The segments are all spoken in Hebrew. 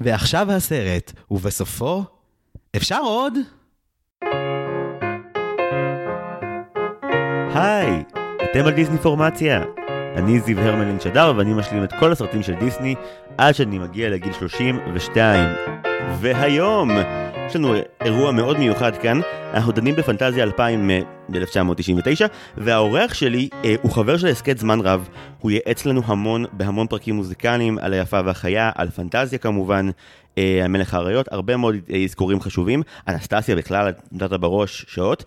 ועכשיו הסרט, ובסופו, אפשר עוד? היי, אתם על דיסני פורמציה. אני זיו הרמלין שדר ואני משלים את כל הסרטים של דיסני עד שאני מגיע לגיל 32. והיום יש לנו אירוע מאוד מיוחד כאן, אנחנו דנים בפנטזיה 2000 מ-1999 והאורח שלי אה, הוא חבר של הסכת זמן רב, הוא ייעץ לנו המון בהמון פרקים מוזיקליים על היפה והחיה, על פנטזיה כמובן, אה, המלך האריות, הרבה מאוד אה, אזכורים חשובים, אנסטסיה בכלל, נתת בראש שעות.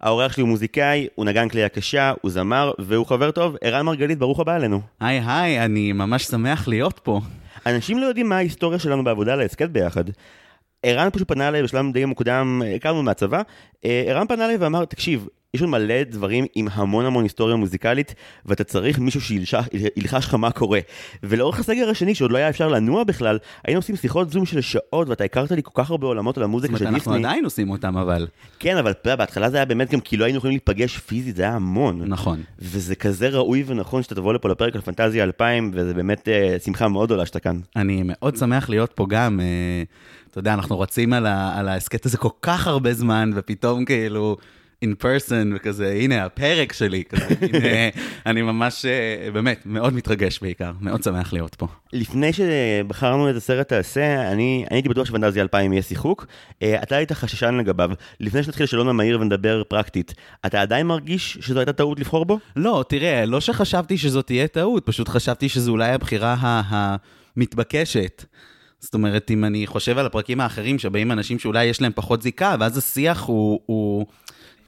האורח שלי הוא מוזיקאי, הוא נגן כלי הקשה, הוא זמר, והוא חבר טוב. ערן מרגלית, ברוך הבא אלינו. היי היי, אני ממש שמח להיות פה. אנשים לא יודעים מה ההיסטוריה שלנו בעבודה על ההסכת ביחד. ערן פשוט פנה אליי בשלב די מוקדם, הכרנו מהצבא, אה, ערן פנה אליי ואמר, תקשיב, יש לנו מלא דברים עם המון המון היסטוריה מוזיקלית, ואתה צריך מישהו שילחש לך מה קורה. ולאורך הסגר השני, שעוד לא היה אפשר לנוע בכלל, היינו עושים שיחות זום של שעות, ואתה הכרת לי כל כך הרבה עולמות על המוזיקה של דיסני. אנחנו עדיין עושים אותם, אבל... כן, אבל בהתחלה זה היה באמת גם כי לא היינו יכולים להיפגש פיזית, זה היה המון. נכון. וזה כזה ראוי ונכון שאתה תבוא לפה לפרק על פנטזיה 2000, וזה באמת אה, שמחה מאוד גדולה שאתה כאן. אני מאוד שמח להיות פה גם. אה, אתה יודע, אנחנו רצים על ההסכת הזה כל כך הרבה זמן, ופתאום כאילו... in person וכזה, הנה הפרק שלי, כזה, הנה, אני ממש, אה, באמת, מאוד מתרגש בעיקר, מאוד שמח להיות פה. לפני שבחרנו איזה סרט תעשה, אני הייתי בטוח שפנטזיה 2000 יהיה שיחוק, אה, אתה היית חששן לגביו. לפני שנתחיל לשאלון המהיר ונדבר פרקטית, אתה עדיין מרגיש שזו הייתה טעות לבחור בו? לא, תראה, לא שחשבתי שזאת תהיה טעות, פשוט חשבתי שזו אולי הבחירה המתבקשת. זאת אומרת, אם אני חושב על הפרקים האחרים שבאים אנשים שאולי יש להם פחות זיקה, ואז השיח הוא, הוא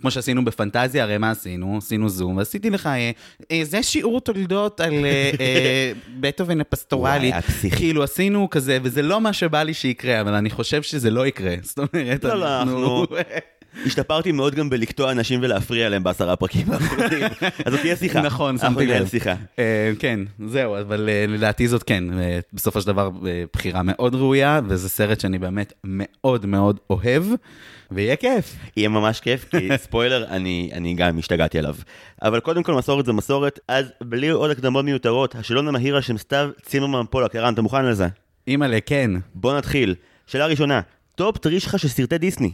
כמו שעשינו בפנטזיה, הרי מה עשינו? עשינו זום, ועשיתי לך, אה, אה, זה שיעור תולדות על אה, בטהובן הפסטורלי. כאילו, עשינו כזה, וזה לא מה שבא לי שיקרה, אבל אני חושב שזה לא יקרה. זאת אומרת, לא, לא, אנחנו... השתפרתי מאוד גם בלקטוע אנשים ולהפריע להם בעשרה פרקים האחרונים. אז זאת תהיה שיחה. נכון, שמתי לב. שיחה. כן, זהו, אבל לדעתי זאת כן, בסופו של דבר בחירה מאוד ראויה, וזה סרט שאני באמת מאוד מאוד אוהב. ויהיה כיף. יהיה ממש כיף, כי ספוילר, אני, אני גם השתגעתי עליו. אבל קודם כל, מסורת זה מסורת, אז בלי עוד הקדמות מיותרות, השאלון המהיר על שם סתיו צימרמן פולק, ערן, אתה מוכן לזה? אימא'לה, כן. בוא נתחיל. שאלה ראשונה, top three שלך של סרטי דיסני.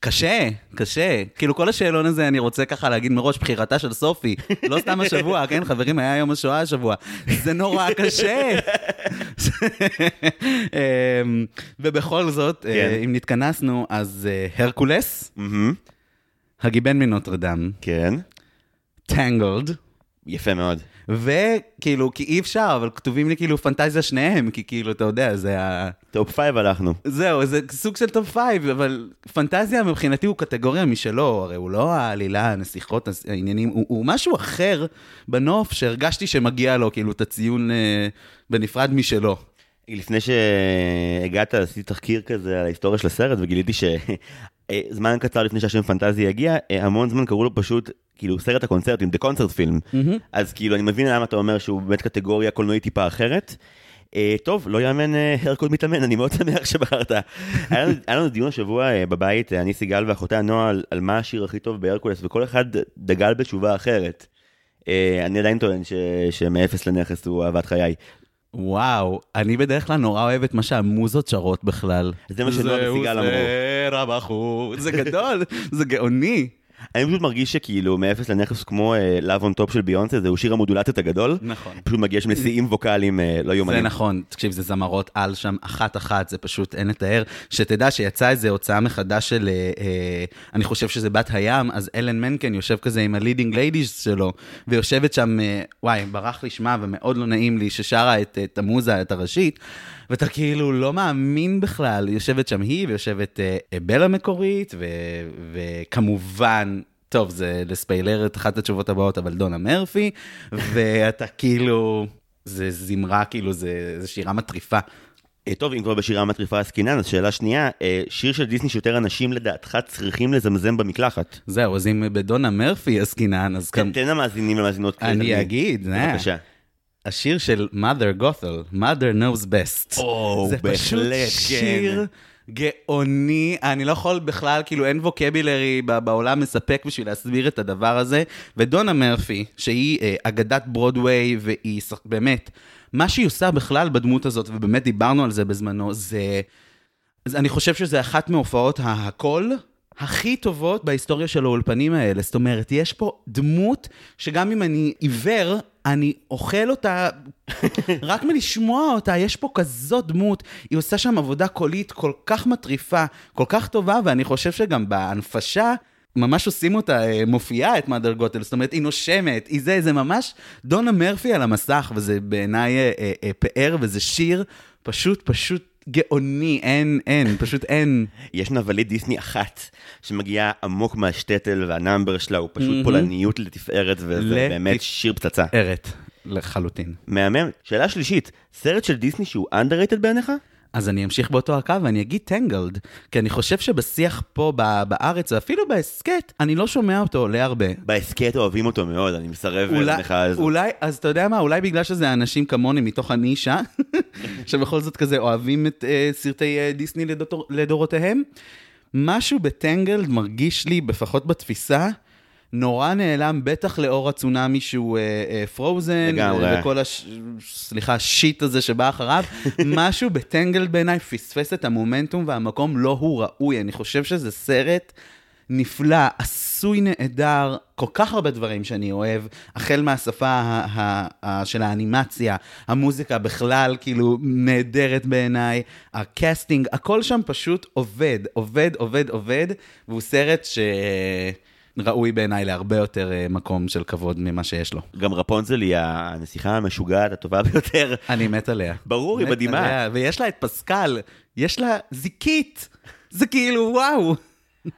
קשה, קשה. כאילו כל השאלון הזה, אני רוצה ככה להגיד מראש, בחירתה של סופי. לא סתם השבוע, כן, חברים, היה יום השואה השבוע. זה נורא קשה. אמ, ובכל זאת, אה, כן. אם נתכנסנו, אז אה, הרקולס, הגיבן מנוטרדם. כן. Tangled. יפה מאוד. וכאילו, כי אי אפשר, אבל כתובים לי כאילו פנטזיה שניהם, כי כאילו, אתה יודע, זה ה... top five הלכנו. זהו, זה סוג של top five, אבל פנטזיה מבחינתי הוא קטגוריה משלו, הרי הוא לא העלילה, הנסיכות, העניינים, הוא, הוא משהו אחר בנוף שהרגשתי שמגיע לו, כאילו, את הציון אה, בנפרד משלו. לפני שהגעת, עשיתי תחקיר כזה על ההיסטוריה של הסרט, וגיליתי שזמן קצר לפני שהשם פנטזיה הגיע, אה, המון זמן קראו לו פשוט כאילו סרט הקונצרטים, The Concert Film, mm-hmm. אז כאילו אני מבין למה אתה אומר שהוא באמת קטגוריה קולנועית טיפה אחרת. Uh, טוב, לא יאמן uh, הרקוד מתאמן, אני מאוד שמח שבחרת. היה, לנו, היה לנו דיון השבוע uh, בבית, אני סיגל ואחותי נועה, על, על מה השיר הכי טוב בהרקולס, וכל אחד דגל בתשובה אחרת. Uh, אני עדיין טוען שמאפס לנכס הוא אהבת חיי. וואו, אני בדרך כלל נורא אוהב את מה שהמוזות שרות בכלל. זה מה שנועה וסיגל אמרו. זהו סרע בחוץ, זה גדול, זה גאוני. אני פשוט מרגיש שכאילו מאפס לנכס כמו Love On Top של ביונסה, זהו שיר המודולציות הגדול. נכון. פשוט מגיע שם לשיאים ווקאליים uh, לא הומניים. זה נכון, תקשיב, זה זמרות על שם אחת-אחת, זה פשוט אין לתאר. שתדע שיצא איזה הוצאה מחדש של, uh, אני חושב שזה בת הים, אז אלן מנקן יושב כזה עם ה leading ladies שלו, ויושבת שם, וואי, ברח לי שמה ומאוד לא נעים לי, ששרה את, את המוזה, את הראשית. ואתה כאילו לא מאמין בכלל, יושבת שם היא ויושבת אה, בלה מקורית, ו, וכמובן, טוב, זה לספיילר את אחת התשובות הבאות, אבל דונה מרפי, ואתה כאילו, זה זמרה, כאילו, זה, זה שירה מטריפה. אה, טוב, אם כבר בשירה מטריפה עסקינן, אז שאלה שנייה, אה, שיר של דיסני שיותר אנשים לדעתך צריכים לזמזם במקלחת. זהו, אז אם בדונה מרפי עסקינן, אז כן, תן למאזינים ולמאזינות. אני אגיד, בבקשה. השיר של mother gothel, mother knows best. או, זה בהחלט, פשוט כן. שיר גאוני, אני לא יכול בכלל, כאילו אין ווקבילרי בעולם מספק בשביל להסביר את הדבר הזה. ודונה מרפי, שהיא אה, אגדת ברודוויי, והיא באמת מה שהיא עושה בכלל בדמות הזאת, ובאמת דיברנו על זה בזמנו, זה... אני חושב שזה אחת מהופעות ההכל הכי טובות בהיסטוריה של האולפנים האלה. זאת אומרת, יש פה דמות שגם אם אני עיוור, אני אוכל אותה רק מלשמוע אותה, יש פה כזאת דמות, היא עושה שם עבודה קולית כל כך מטריפה, כל כך טובה, ואני חושב שגם בהנפשה... ממש עושים אותה אה, מופיעה, את מאדר גוטל, זאת אומרת, היא נושמת, היא זה, זה ממש דונה מרפי על המסך, וזה בעיניי אה, אה, פאר, וזה שיר פשוט, פשוט גאוני, אין, אין, פשוט אין. יש נבלית דיסני אחת שמגיעה עמוק מהשטטל והנאמבר שלה, הוא פשוט. פולניות לתפארת, וזה באמת שיר פצצה. ארת, לחלוטין. מהמם. שאלה שלישית, סרט של דיסני שהוא underrated בעיניך? אז אני אמשיך באותו הקו ואני אגיד טנגלד, כי אני חושב שבשיח פה בארץ, ואפילו בהסכת, אני לא שומע אותו עולה הרבה. בהסכת אוהבים אותו מאוד, אני מסרב על זה. אולי, אז אתה יודע מה, אולי בגלל שזה אנשים כמוני מתוך הנישה, שבכל זאת כזה אוהבים את uh, סרטי uh, דיסני לדור, לדורותיהם, משהו בטנגלד מרגיש לי, לפחות בתפיסה, נורא נעלם, בטח לאור הצונאמי שהוא פרוזן, לגמרי. וכל הש... סליחה, השיט הזה שבא אחריו, משהו בטנגלד בעיניי פספס את המומנטום והמקום לא הוא ראוי. אני חושב שזה סרט נפלא, עשוי נהדר, כל כך הרבה דברים שאני אוהב, החל מהשפה ה- ה- ה- של האנימציה, המוזיקה בכלל, כאילו, נהדרת בעיניי, הקסטינג, הכל שם פשוט עובד, עובד, עובד, עובד, והוא סרט שראוי בעיניי להרבה יותר אה, מקום של כבוד ממה שיש לו. גם רפונזל היא הנסיכה המשוגעת הטובה ביותר. אני מת עליה. ברור, היא מדהימה. עליה, ויש לה את פסקל, יש לה זיקית, זה כאילו, וואו.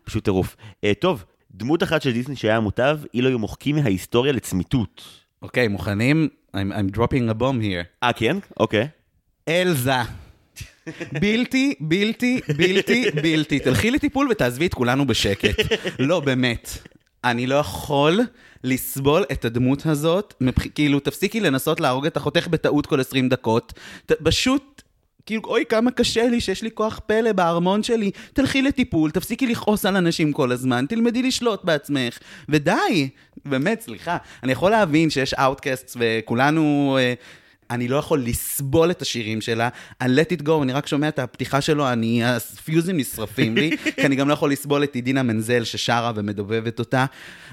פשוט טירוף. אה, טוב, דמות אחת של דיסני שהיה מוטב, אילו היו מוחקים מההיסטוריה לצמיתות. אוקיי, מוכנים? I'm, I'm dropping a bomb here. אה, כן? אוקיי. אלזה. בלתי, בלתי, בלתי, בלתי. תלכי לטיפול ותעזבי את כולנו בשקט. לא, באמת. אני לא יכול לסבול את הדמות הזאת, מבח... כאילו, תפסיקי לנסות להרוג את אחותך בטעות כל 20 דקות. ת... פשוט, כאילו, אוי, כמה קשה לי שיש לי כוח פלא בארמון שלי. תלכי לטיפול, תפסיקי לכעוס על אנשים כל הזמן, תלמדי לשלוט בעצמך. ודי, באמת, סליחה. אני יכול להבין שיש outcast וכולנו... אה, אני לא יכול לסבול את השירים שלה. על Let It Go, אני רק שומע את הפתיחה שלו, אני, הפיוזים נשרפים לי, כי אני גם לא יכול לסבול את עידינה מנזל ששרה ומדובבת אותה.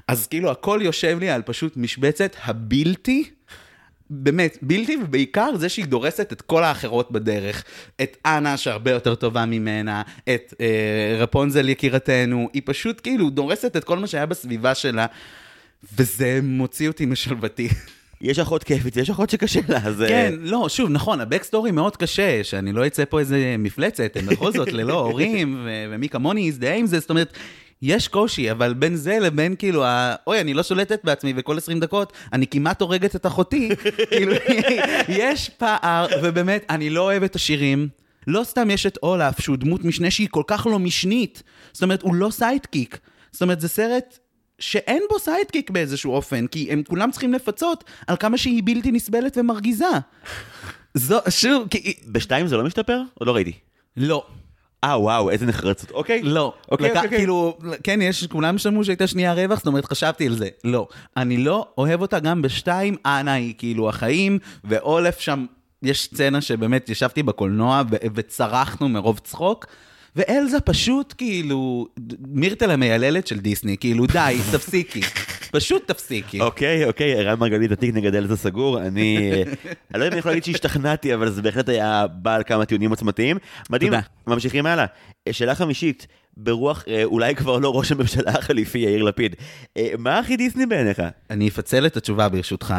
אז כאילו, הכל יושב לי על פשוט משבצת הבלתי. באמת, בלתי, ובעיקר זה שהיא דורסת את כל האחרות בדרך. את אנה, שהרבה יותר טובה ממנה, את אה, רפונזל יקירתנו, היא פשוט כאילו דורסת את כל מה שהיה בסביבה שלה, וזה מוציא אותי משלוותי. יש אחות כיפית, יש אחות שקשה לה, אז... אה, כן, לא, שוב, נכון, הבקסטורי מאוד קשה, שאני לא אצא פה איזה מפלצת, הם בכל זאת ללא הורים, ומי כמוני יזדהה עם זה, זאת אומרת, יש קושי, אבל בין זה לבין כאילו, ה... אוי, אני לא שולטת בעצמי, וכל 20 דקות אני כמעט הורגת את אחותי, כאילו, יש פער, ובאמת, אני לא אוהב את השירים. לא סתם יש את אולף, שהוא דמות משנה שהיא כל כך לא משנית. זאת אומרת, הוא לא sidekick. זאת אומרת, זה סרט שאין בו sidekick באיזשהו אופן, כי הם כולם צריכים לפצות על כמה שהיא בלתי נסבלת ומרגיזה. זו, שוב, כי... בשתיים זה לא משתפר? עוד לא ראיתי. לא. אה, וואו, איזה נחרצות. אוקיי. לא. אוקיי, לק- אוקיי, אוקיי. כאילו, כן, יש, כולם שמעו שהייתה שנייה רווח, זאת אומרת, חשבתי על זה. לא. אני לא אוהב אותה גם בשתיים, אנה היא כאילו החיים, ועולף שם, יש סצנה שבאמת ישבתי בקולנוע ו- וצרחנו מרוב צחוק. ואלזה פשוט כאילו, מירטל המייללת של דיסני, כאילו די, תפסיקי. פשוט תפסיקי. אוקיי, אוקיי, ערן מרגלית, התיק נגדל זה סגור. אני אני לא יודע אם אני יכול להגיד שהשתכנעתי, אבל זה בהחלט היה בעל כמה טיעונים עוצמתיים. מדהים. ממשיכים הלאה. אה, שאלה חמישית, ברוח אה, אולי כבר לא ראש הממשלה החליפי יאיר לפיד. אה, מה הכי דיסני בעיניך? אני אפצל את התשובה ברשותך.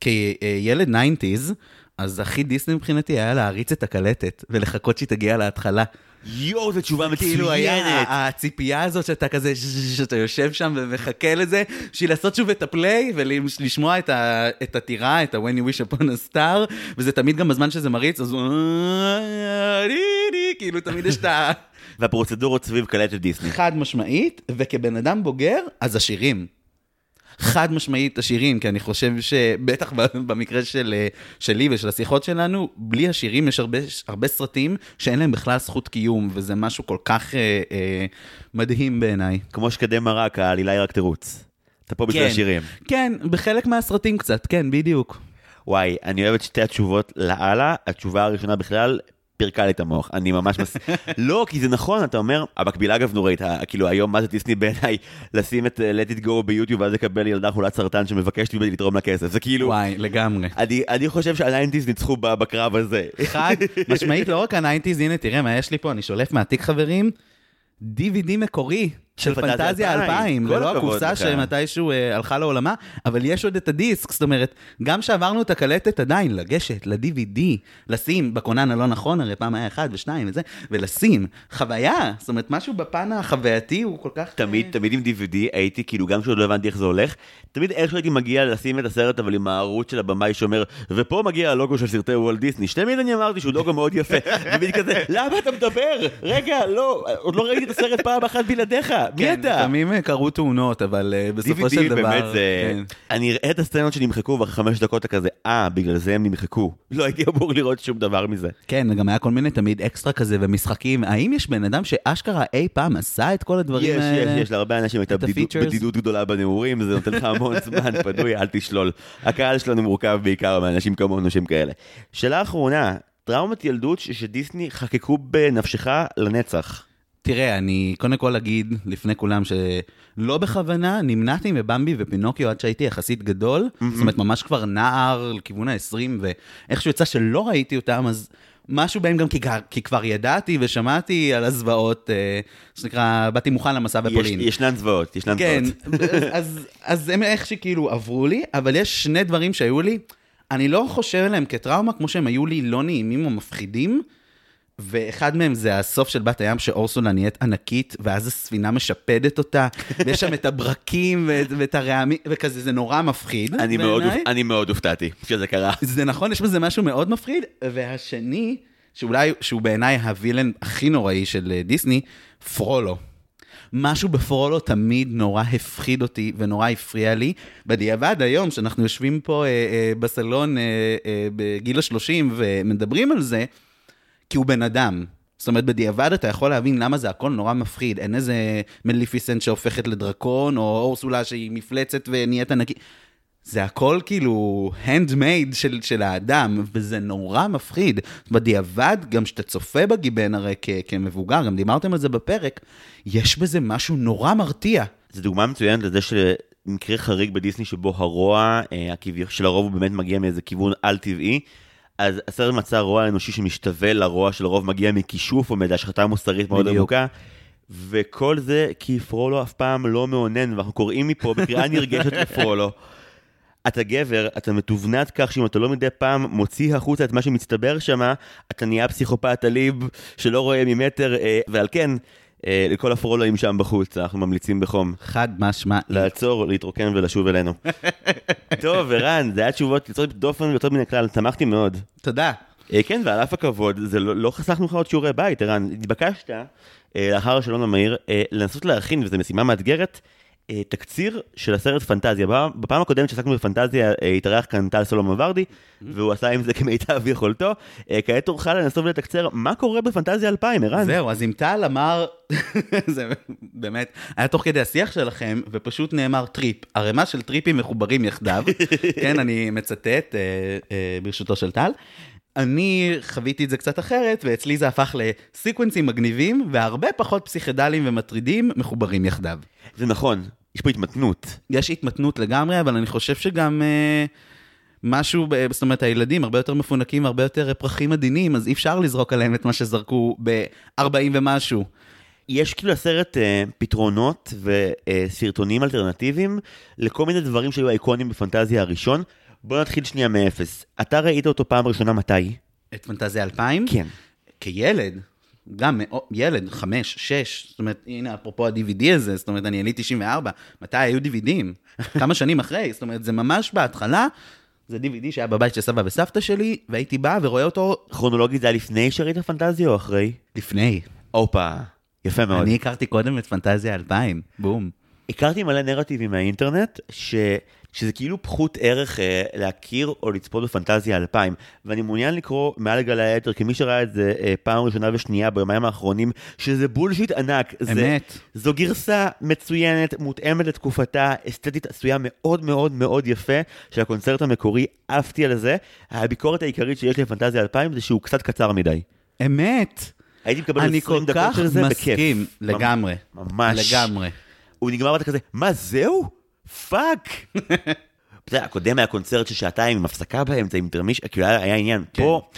כילד 90's, אז הכי דיסני מבחינתי היה להריץ את הקלטת ולחכות שהיא תגיע להתחלה. יואו, זו תשובה כאילו היה מצוינת. הציפייה הזאת שאתה כזה, שאתה יושב שם ומחכה לזה, בשביל לעשות שוב את הפליי ולשמוע את, הטירה, את ה-When you wish upon a star, וזה תמיד גם בזמן שזה מריץ, אז. כאילו תמיד יש את ה... והפרוצדורות סביב קלטת דיסני. חד משמעית, וכבן אדם בוגר, אז השירים. חד משמעית השירים, כי אני חושב שבטח במקרה של, אה, שלי ושל השיחות שלנו, בלי השירים יש הרבה, הרבה סרטים שאין להם בכלל זכות קיום, וזה משהו כל כך אה, אה, מדהים בעיניי. כמו שקדי מרק, העלילה היא רק תירוץ. אתה פה בשביל כן. השירים. כן, בחלק מהסרטים קצת, כן, בדיוק. וואי, אני אוהב את שתי התשובות לאללה. התשובה הראשונה בכלל, פירקה לי את המוח, אני ממש מס... לא, כי זה נכון, אתה אומר, המקבילה אגב נוראית, כאילו היום מה זה דיסני בעיניי, לשים את אה, let it go ביוטיוב ואז לקבל ילדה חולת סרטן שמבקשת ממני לתרום לה כסף, זה כאילו, וואי, לגמרי. אני, אני חושב שה nineties ניצחו בקרב הזה. חד משמעית, לא רק ה nineties, הנה תראה מה יש לי פה, אני שולף מהתיק חברים, DVD מקורי של פנטזיה פנטזיה 2000. 2000, כל ללא הכבוד הקופסה. שמתישהו אה, הלכה לעולמה, אבל יש עוד את הדיסק, זאת אומרת, גם שעברנו את הקלטת עדיין, לגשת ל-DVD, לשים בכונן הלא נכון, הרי פעם היה אחד ושניים וזה, ולשים חוויה, זאת אומרת, משהו בפן החווייתי הוא כל כך... תמיד, אה, תמיד עם DVD הייתי, כאילו, גם כשעוד לא הבנתי איך זה הולך, תמיד איכשהו הייתי מגיע לשים את הסרט, אבל עם הערוץ של הבמאי שאומר, ופה מגיע הלוגו של סרטי וולט דיסני. שתמיד אני אמרתי שהוא לוגו מאוד יפה. תמיד כזה, למה אתה מדבר? רגע, לא, עוד לא ראיתי את הסרט פעם אחת בלעדיך, מי כן, אתה? לפעמים אה, קרו תאונות, אבל אה, בסופו של DVD דבר... באמת זה... כן. אני אראה את הסצנות שנמחקו ואחרי חמש דקות אתה כזה, אה, בגלל זה הם נמחקו. לא הייתי אמור לראות שום דבר מזה. כן, וגם היה כל מיני תמיד אקסטרה כזה ומשחקים. האם יש בן אדם שאשכרה אי פעם עשה את כל הדברים יש, האלה? יש, יש, להרבה אנשים הייתה בדידות- גדולה בנעורים, זה נותן לך המון זמן פנוי, אל תשלול. הקהל שלנו מורכב בעיקר מאנשים כמונו שהם כאלה. שאלה אחרונה, טראומת ילדות שדיסני חקקו בנפשך לנצח. תראה, אני קודם כל אגיד לפני כולם שלא בכוונה נמנעתי מבמבי ופינוקיו עד שהייתי יחסית גדול, זאת אומרת ממש כבר נער לכיוון ה-20, ואיכשהו יצא שלא ראיתי אותם, אז משהו בהם גם כי, כי כבר ידעתי ושמעתי על הזוועות, אה, שנקרא, באתי מוכן למסע יש, בפולין. ישנן זוועות, ישנן כן, זוועות. אז, אז, אז הם איך שכאילו עברו לי, אבל יש שני דברים שהיו לי, אני לא חושב עליהם כטראומה, כמו שהם היו לי לא נעימים או מפחידים, ואחד מהם זה הסוף של בת הים, שאורסולה נהיית ענקית, ואז הספינה משפדת אותה, ויש שם את הברקים ואת, ואת הרעמים, וכזה, זה נורא מפחיד. אני מאוד, בעיניי. אני מאוד הופתעתי שזה קרה. זה נכון, יש בזה משהו מאוד מפחיד. והשני, שאולי, שהוא בעיניי הווילן הכי נוראי של אה, דיסני, פרולו. משהו בפרולו תמיד נורא הפחיד אותי ונורא הפריע לי. בדיעבד היום, שאנחנו יושבים פה אה, אה, בסלון אה, אה, בגיל ה-30 ומדברים על זה, כי הוא בן אדם. זאת אומרת, בדיעבד אתה יכול להבין למה זה הכל נורא מפחיד. אין איזה מליפיסנט שהופכת לדרקון, או אורסולה שהיא מפלצת ונהיית ענקית. זה הכל כאילו handmade של, של האדם, וזה נורא מפחיד. בדיעבד, גם כשאתה צופה בגיבן הרי כ, כמבוגר, גם דיברתם על זה בפרק, יש בזה משהו נורא מרתיע. זו דוגמה מצוינת לזה שמקרה חריג בדיסני שבו הרוע, אה, הכביכול- שלרוב הוא באמת מגיע מאיזה כיוון על-טבעי. אז הסרט מצא רוע אנושי שמשתווה לרוע שלרוב מגיע מכישוף או מאיזו השחתה מוסרית מאוד. עמוקה. וכל זה כי פרולו אף פעם לא מאונן, ואנחנו קוראים מפה בקריאה נרגשת לפרולו. אתה גבר, אתה מתובנת כך שאם אתה לא מדי פעם מוציא החוצה את מה שמצטבר שם, אתה נהיה פסיכופת אליב שלא רואה ממטר, אה, ועל כן, לכל הפרולואים שם בחוץ, אנחנו ממליצים בחום. חד משמע. לעצור, להתרוקן ולשוב אלינו. טוב, ערן, זה היה תשובות יוצאות דופן ויוצאות מן הכלל, שמחתי מאוד. תודה. אה, כן, ועל אף הכבוד, זה לא, לא חסכנו לך עוד שיעורי בית, ערן. התבקשת, אה, לאחר השאלון המהיר, אה, לנסות להכין, וזו משימה מאתגרת, אה, תקציר של הסרט פנטזיה. בפעם- הקודמת שעסקנו בפנטזיה, אה, התארח כאן טל סולומון ורדי, והוא עשה עם זה כמיטב יכולתו. אה, כעת תורך לנסות ולתקצר מה קורה בפנטזיה 2000, ערן. זהו, אז אם טל אמר, זה באמת, היה תוך כדי השיח שלכם, ופשוט נאמר טריפ, ערימה של טריפים מחוברים יחדיו, כן, אני מצטט אה, אה, ברשותו של טל. אני חוויתי את זה קצת אחרת, ואצלי זה הפך לסיקוונסים מגניבים, והרבה פחות פסיכדליים ומטרידים מחוברים יחדיו. זה נכון, יש פה התמתנות. יש התמתנות לגמרי, אבל אני חושב שגם אה, משהו, זאת אומרת, הילדים הרבה יותר מפונקים, הרבה יותר אה, פרחים עדינים, אז אי אפשר לזרוק עליהם את מה שזרקו ב-40 ומשהו. יש כאילו לסרט אה, פתרונות וסרטונים אלטרנטיביים לכל מיני דברים שהיו אייקונים בפנטזיה הראשון. בוא נתחיל שנייה מאפס. אתה ראית אותו פעם ראשונה מתי? את פנטזיה 2000? כן. כילד, גם ילד, חמש, שש, זאת אומרת, הנה, אפרופו ה-DVD הזה, זאת אומרת, אני יליד 94, מתי היו DVDים? כמה שנים אחרי, זאת אומרת, זה ממש בהתחלה, זה DVD שהיה בבית של סבא וסבתא שלי, והייתי בא ורואה אותו כרונולוגית זה היה לפני שראית פנטזיה או אחרי? לפני. הופה, יפה מאוד. אני הכרתי קודם את פנטזיה 2000, בום. הכרתי מלא נרטיבים מהאינטרנט, שזה כאילו פחות ערך אה, להכיר או לצפות בפנטזיה 2000. ואני מעוניין לקרוא מעל לגלי היתר, כמי שראה את זה אה, פעם ראשונה ושנייה ביומיים האחרונים, שזה בולשיט ענק. אמת. זה, זו גרסה מצוינת, מותאמת לתקופתה, אסתטית עשויה מאוד מאוד מאוד יפה, של הקונצרט המקורי, עפתי על זה. הביקורת העיקרית שיש לי בפנטזיה 2000 זה שהוא קצת קצר מדי. אמת. הייתי מקבל אני 20 כל דקות כך של זה בכיף. מסכים, לגמרי. ממש. לגמרי. הוא נגמר ואתה כזה, מה זהו? פאק. אתה יודע, הקודם היה קונצרט של שעתיים עם הפסקה באמצע, אינטרמישן, כאילו היה, עניין. כן. פה,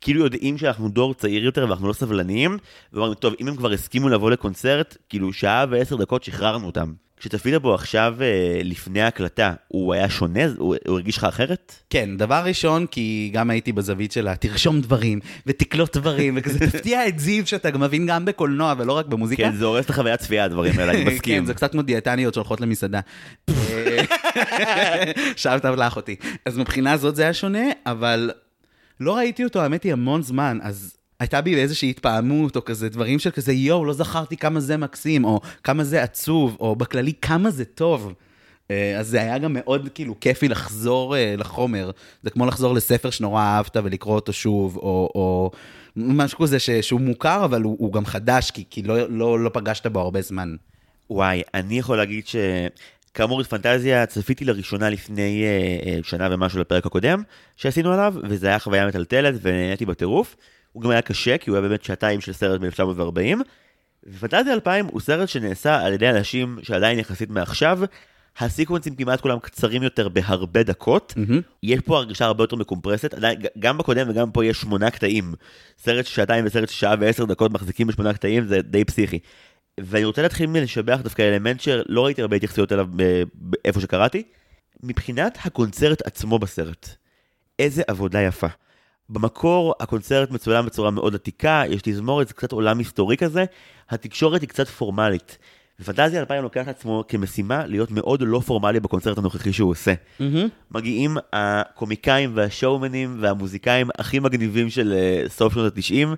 כאילו יודעים שאנחנו דור צעיר יותר ואנחנו לא סבלניים, ואומרים, טוב, אם הם כבר הסכימו לבוא לקונצרט, כאילו שעה ועשר דקות שחררנו אותם. כשצפית בו עכשיו אה, לפני ההקלטה, הוא היה שונה? הוא, הוא הרגיש לך אחרת? כן, דבר ראשון, כי גם הייתי בזווית שלה, תרשום דברים, ותקלוט דברים, וכזה תפתיע את זיו שאתה גם מבין גם בקולנוע ולא רק במוזיקה. כן, זה הורס את החוויית צפייה, הדברים האלה, אני מסכים. כן, זה קצת כמו דיאטניות שהולכות למסעדה. שאלת לך אותי. אז מבחינה זאת זה היה שונה, אבל לא ראיתי אותו, האמת היא, המון זמן, אז הייתה בי איזושהי התפעמות, או כזה דברים של כזה, יואו, לא זכרתי כמה זה מקסים, או כמה זה עצוב, או בכללי כמה זה טוב. אה, אז זה היה גם מאוד כאילו כיפי לחזור אה, לחומר. זה כמו לחזור לספר שנורא אהבת ולקרוא אותו שוב, או, או משהו כזה ש, שהוא מוכר, אבל הוא, הוא גם חדש, כי, כי לא, לא, לא פגשת בו הרבה זמן. וואי, אני יכול להגיד ש... כאמור, את פנטזיה צפיתי לראשונה לפני אה, אה, שנה ומשהו לפרק הקודם שעשינו עליו, וזה היה חוויה מטלטלת ונהניתי בטירוף. הוא גם היה קשה, כי הוא היה באמת שעתיים של סרט מ-1940. ופנטזיה 2000 הוא סרט שנעשה על ידי אנשים שעדיין יחסית מעכשיו. הסיקוונסים כמעט כולם קצרים יותר בהרבה דקות. מהמם. יש פה הרגשה הרבה יותר מקומפרסת, עדיין, גם בקודם וגם פה יש שמונה קטעים. סרט שעתיים וסרט שעה ועשר דקות מחזיקים בשמונה קטעים, זה די פסיכי. ואני רוצה להתחיל מלשבח דווקא אלמנט שלא ראיתי הרבה התייחסויות אליו ב- איפה שקראתי. מבחינת הקונצרט עצמו בסרט, איזה עבודה יפה. במקור הקונצרט מצולם בצורה מאוד עתיקה, יש תזמורת, זה קצת עולם היסטורי כזה, התקשורת היא קצת פורמלית. ופנטזיה 2000 לוקח לעצמו כמשימה להיות מאוד לא פורמלי בקונצרט הנוכחי שהוא עושה. מהמם. מגיעים הקומיקאים והשואומנים והמוזיקאים הכי מגניבים של אה, סוף שנות ה-90,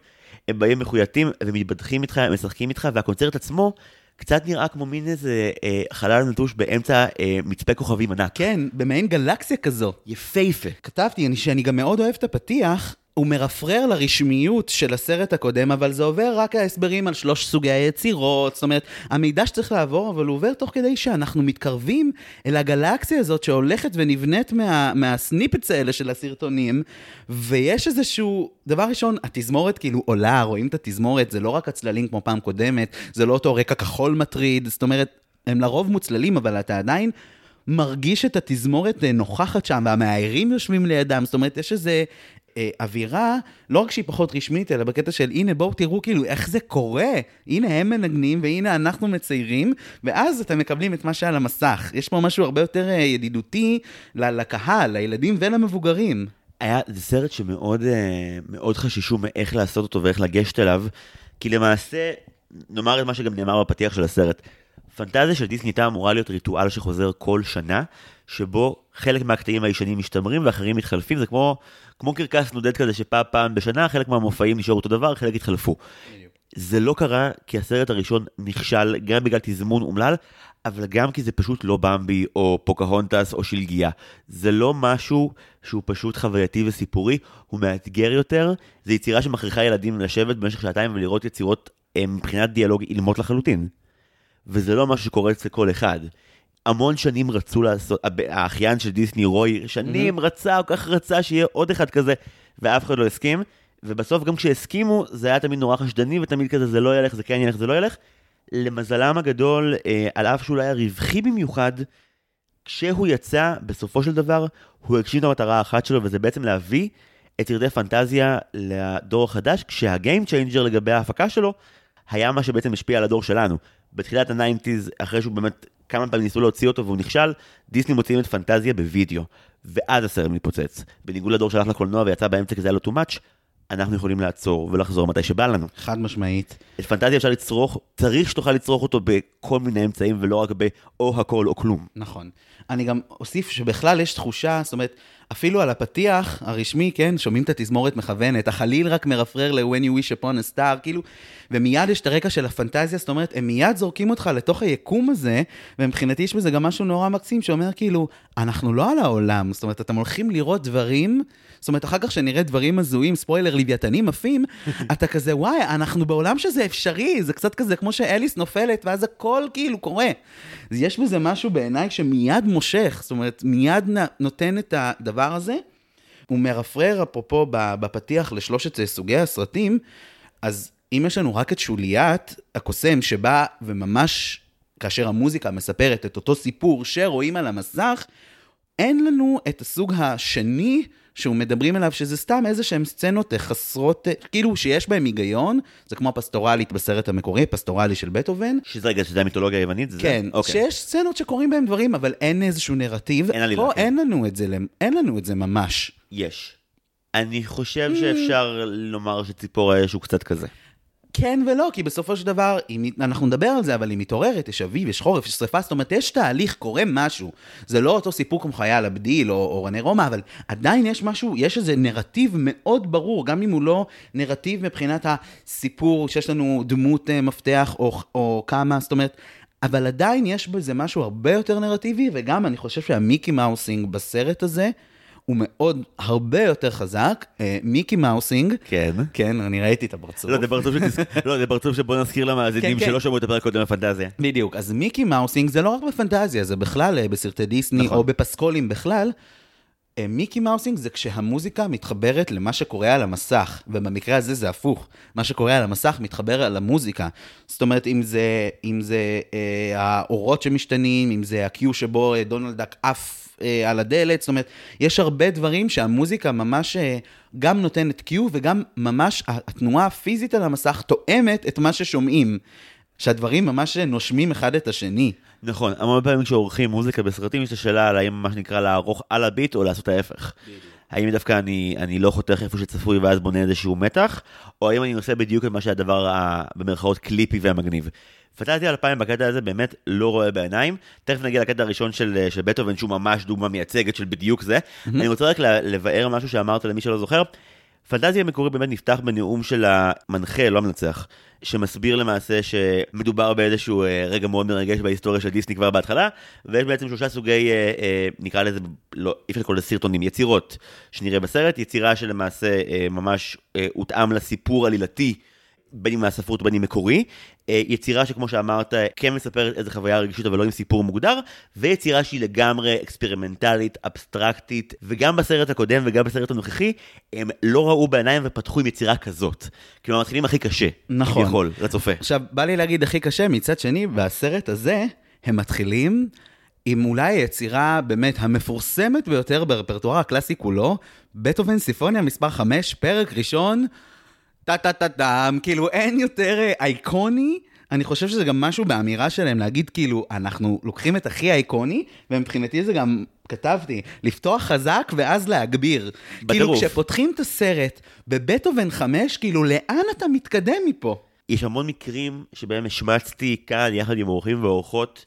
הם באים מחויטים ומתבדחים איתך, הם משחקים איתך, והקונצרט עצמו קצת נראה כמו מין איזה אה, חלל נטוש באמצע אה, מצפה כוכבים ענק. כן, במעין גלקסיה כזו. יפהפה. כתבתי אני, שאני גם מאוד אוהב את הפתיח, הוא מרפרר לרשמיות של הסרט הקודם, אבל זה עובר רק ההסברים על שלוש סוגי היצירות, זאת אומרת, המידע שצריך לעבור, אבל הוא עובר תוך כדי שאנחנו מתקרבים אל הגלקסיה הזאת שהולכת ונבנית מה, מהסניפץ האלה של הסרטונים, ויש איזשהו, דבר ראשון, התזמורת כאילו עולה, רואים את התזמורת, זה לא רק הצללים כמו פעם קודמת, זה לא אותו רקע כחול מטריד, זאת אומרת, הם לרוב מוצללים, אבל אתה עדיין מרגיש את התזמורת אה, נוכחת שם, והמאיירים יושבים לידם, זאת אומרת, יש איזה אה, אווירה, לא רק שהיא פחות רשמית, אלא בקטע של הנה בואו תראו כאילו איך זה קורה, הנה הם מנגנים והנה אנחנו מציירים, ואז אתם מקבלים את מה שעל המסך. יש פה משהו הרבה יותר אה, ידידותי לקהל, לילדים ולמבוגרים. היה, זה סרט שמאוד אה, מאוד חששו מאיך לעשות אותו ואיך לגשת אליו, כי למעשה, נאמר את מה שגם נאמר בפתיח של הסרט, פנטזיה של דיסני הייתה אמורה להיות ריטואל שחוזר כל שנה, שבו חלק מהקטעים הישנים משתמרים ואחרים מתחלפים, זה כמו, כמו קרקס נודד כזה שפעם פעם בשנה, חלק מהמופעים נשארו אותו דבר, חלק התחלפו. זה לא קרה כי הסרט הראשון נכשל גם בגלל תזמון אומלל, אבל גם כי זה פשוט לא במבי או פוקהונטס או שלגיה. זה לא משהו שהוא פשוט חווייתי וסיפורי, הוא מאתגר יותר. זה יצירה שמכריחה ילדים לשבת במשך שעתיים ולראות יצירות אה, מבחינת דיאלוג אילמות לחלוטין. וזה לא משהו שקורה אצל כל אחד. המון שנים רצו לעשות, האחיין של דיסני רוי, שנים רצה, כל כך רצה שיהיה עוד אחד כזה, ואף אחד לא הסכים. ובסוף גם כשהסכימו, זה היה תמיד נורא חשדני, ותמיד כזה זה לא ילך, זה כן ילך, זה לא ילך. למזלם הגדול, אה, על אף שהוא לא היה רווחי במיוחד, כשהוא יצא, בסופו של דבר, הוא הגשים את המטרה האחת שלו, וזה בעצם להביא את ערכי פנטזיה לדור החדש, כשה game changer לגבי ההפקה שלו, היה מה שבעצם השפיע על הדור שלנו. בתחילת ה nineties, אחרי שהוא באמת, כמה פעמים ניסו להוציא אותו והוא נכשל, דיסני מוציאים את פנטזיה בווידאו, ואז הסרט מתפוצץ. בניגוד לדור שהלך לקולנוע ויצא באמצע כי זה היה לו too much, אנחנו יכולים לעצור ולחזור מתי שבא לנו. חד משמעית. את פנטזיה אפשר לצרוך, צריך שתוכל לצרוך אותו בכל מיני אמצעים, ולא רק ב"או הכל או כלום". נכון. אני גם אוסיף שבכלל יש תחושה, זאת אומרת, אפילו על הפתיח הרשמי, כן, שומעים את התזמורת מכוונת, החליל רק מרפרר ל-When you wish upon a star, כאילו, ומיד יש את הרקע של הפנטזיה, זאת אומרת, הם מיד זורקים אותך לתוך היקום הזה, ומבחינתי יש בזה גם משהו נורא מקסים, שאומר כאילו, אנחנו לא על העולם, זאת אומרת, אתם הולכים לראות דברים, זאת אומרת, אחר כך שנראה דברים הזויים, ספוילר, לוויתנים עפים, אתה כזה, וואי, אנחנו בעולם שזה אפשרי, זה קצת כזה כמו שאליס נופלת, ואז הכל כאילו קורה. יש בזה משהו בעיניי שמיד מושך, זאת אומרת, מיד נותן את הדבר הזה. הוא מרפרר, אפרופו, בפתיח לשלושת סוגי הסרטים, אז אם יש לנו רק את שוליית הקוסם שבא וממש, כאשר המוזיקה מספרת את אותו סיפור שרואים על המסך, אין לנו את הסוג השני שהוא מדברים עליו, שזה סתם איזה שהן סצנות חסרות, כאילו שיש בהן היגיון, זה כמו הפסטורלית בסרט המקורי, פסטורלי של בטהובן. שזה רגע, שזה המיתולוגיה היוונית? זה כן, זה? אוקיי. שיש סצנות שקורים בהן דברים, אבל אין איזשהו נרטיב. אין עלילה. פה כן. אין לנו את זה, אין לנו את זה ממש. יש. אני חושב שאפשר לומר שציפור האש הוא קצת כזה. כן ולא, כי בסופו של דבר, אם, אנחנו נדבר על זה, אבל היא מתעוררת, יש אביב, יש חורף, יש שריפה, זאת אומרת, יש תהליך, קורה משהו. זה לא אותו סיפור כמו חייל הבדיל או, או רנה רומא, אבל עדיין יש משהו, יש איזה נרטיב מאוד ברור, גם אם הוא לא נרטיב מבחינת הסיפור, שיש לנו דמות uh, מפתח או, או כמה, זאת אומרת, אבל עדיין יש בזה משהו הרבה יותר נרטיבי, וגם אני חושב שהמיקי מאוסינג בסרט הזה, הוא מאוד, הרבה יותר חזק. אה, מיקי מאוסינג. כן. כן, אני ראיתי את הפרצוף. לא, זה פרצוף. לא, זה פרצוף שבוא נזכיר למאזינים כן, שלא כן. שמעו את הפרק קודם בפנטזיה. בדיוק, אז מיקי מאוסינג זה לא רק בפנטזיה, זה בכלל אה, בסרטי דיסני, נכון. או בפסקולים בכלל. אה, מיקי מאוסינג זה כשהמוזיקה מתחברת למה שקורה על המסך, ובמקרה הזה זה הפוך. מה שקורה על המסך מתחבר על המוזיקה. זאת אומרת, אם זה, אם זה אה, האורות שמשתנים, אם זה הקיו שבו דונלד דק עף אה, על הדלת, זאת אומרת, יש הרבה דברים שהמוזיקה ממש אה, גם נותנת קיו, וגם ממש התנועה הפיזית על המסך תואמת את מה ששומעים. שהדברים ממש נושמים אחד את השני. נכון, המון פעמים כשעורכים מוזיקה בסרטים יש את השאלה על האם מה שנקרא לערוך על הביט או לעשות ההפך. האם דווקא אני, אני לא חותך איפה שצפוי ואז בונה איזשהו מתח, או האם אני עושה בדיוק את מה שהדבר ה- במרכאות קליפי והמגניב. פנטזיה 2000 בקטע הזה באמת לא רואה בעיניים. תכף נגיע לקטע הראשון של, של בטהובן שהוא ממש דוגמה מייצגת של בדיוק זה. אני רוצה רק לבאר משהו שאמרת למי שלא זוכר. פנטזיה המקורי באמת נפתח בנאום של המנחה, לא המנצח, שמסביר למעשה שמדובר באיזשהו אה, רגע מאוד מרגש בהיסטוריה של דיסני כבר בהתחלה, ויש בעצם שלושה סוגי, אה, אה, נקרא לזה, לא, אי אפשר לקרוא לזה סרטונים, יצירות שנראה בסרט, יצירה שלמעשה אה, ממש אה, הותאם לסיפור עלילתי. בין אם מהספרות ובין אם מקורי, אה, יצירה שכמו שאמרת, כן מספרת איזה חוויה רגישות אבל לא עם סיפור מוגדר, ויצירה שהיא לגמרי אקספרימנטלית, אבסטרקטית, וגם בסרט הקודם וגם בסרט הנוכחי, הם לא ראו בעיניים ופתחו עם יצירה כזאת. כאילו, מתחילים הכי קשה, נכון. כביכול, לצופה. עכשיו, בא לי להגיד הכי קשה, מצד שני, בסרט הזה, הם מתחילים עם אולי היצירה באמת המפורסמת ביותר ברפרטואר הקלאסי כולו, בטהובן סימפוניה מספר 5, פרק ראשון, טה-טה-טה-טם, כאילו אין יותר אה, אייקוני. אני חושב שזה גם משהו באמירה שלהם, להגיד כאילו, אנחנו לוקחים את הכי אייקוני, ומבחינתי זה גם, כתבתי, לפתוח חזק ואז להגביר. כאילו בטירוף. כשפותחים את הסרט בבטהובן 5, כאילו לאן אתה מתקדם מפה? יש המון מקרים שבהם השמצתי כאן, יחד עם אורחים ואורחות,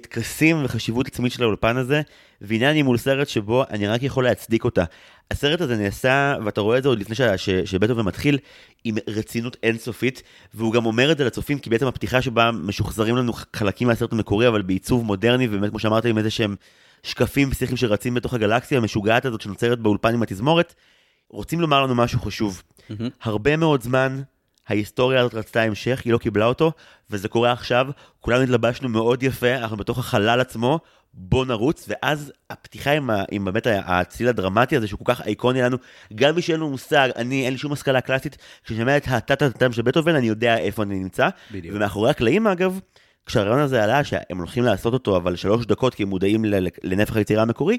טקסים וחשיבות עצמית של האולפן הזה, והנה אני מול סרט שבו אני רק יכול להצדיק אותה. הסרט הזה נעשה, ואתה רואה את זה עוד לפני ש- ש- שבטהובן מתחיל, עם רצינות אינסופית, והוא גם אומר את זה לצופים, כי בעצם הפתיחה שבה משוחזרים לנו חלקים מהסרט המקורי, אבל בעיצוב מודרני, ובאמת, כמו שאמרת, עם איזה שהם שקפים פסיכיים שרצים בתוך הגלקסיה המשוגעת הזאת שנוצרת באולפן עם התזמורת, רוצים לומר לנו משהו חשוב. הרבה מאוד זמן ההיסטוריה הזאת רצתה המשך, היא לא קיבלה אותו, וזה קורה עכשיו, כולנו התלבשנו מאוד יפה, אנחנו בתוך החלל עצמו, בוא נרוץ, ואז הפתיחה עם, ה, עם באמת הצליל הדרמטי הזה, שהוא כל כך אייקוני לנו, גם מי שאין לו מושג, אני, אין לי שום השכלה קלאסית, כשאני שומע את הטה-טה-טם של בטהובן, אני יודע איפה אני נמצא. בדיוק. ומאחורי הקלעים, אגב, כשהרעיון הזה עלה, שהם הולכים לעשות אותו, אבל שלוש דקות, כי הם מודעים לנפח היצירה המקורי,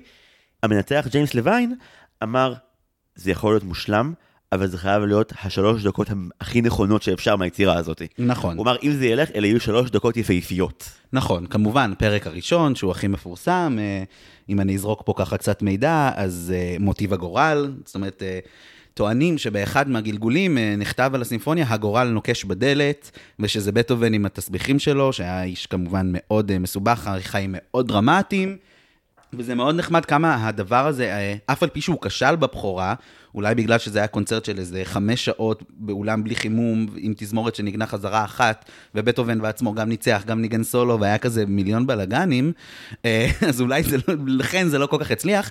המנצח ג'יימס לוין אמר, זה יכול להיות מושלם, אבל זה חייב להיות השלוש דקות הכי נכונות שאפשר מהיצירה הזאת. נכון. אמר, אם זה ילך, אלה יהיו שלוש דקות יפהפיות. נכון, כמובן, פרק הראשון, שהוא הכי מפורסם, אה, אם אני אזרוק פה ככה קצת מידע, אז אה, מוטיב הגורל, זאת אומרת, אה, טוענים שבאחד מהגלגולים נכתב על הסימפוניה, הגורל נוקש בדלת, ושזה בטהובן עם התסביכים שלו, שהיה איש כמובן מאוד מסובך, חיים מאוד דרמטיים. וזה מאוד נחמד כמה הדבר הזה, אה, אף על פי שהוא כשל בבכורה, אולי בגלל שזה היה קונצרט של איזה חמש שעות באולם בלי חימום, עם תזמורת שניגנה חזרה אחת, ובטהובן בעצמו גם ניצח, גם ניגן סולו, והיה כזה מיליון בלאגנים, אה, אז אולי זה לא, לכן זה לא כל כך הצליח.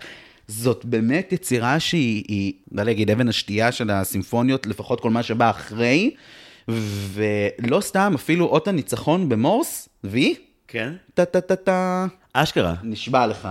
זאת באמת יצירה שהיא, היא, לא להגיד, אבן השתייה של הסימפוניות, לפחות כל מה שבא אחרי, ולא סתם, אפילו אות הניצחון במורס, וי? כן. טה-טה-טה-טה. אשכרה. נשבע לך.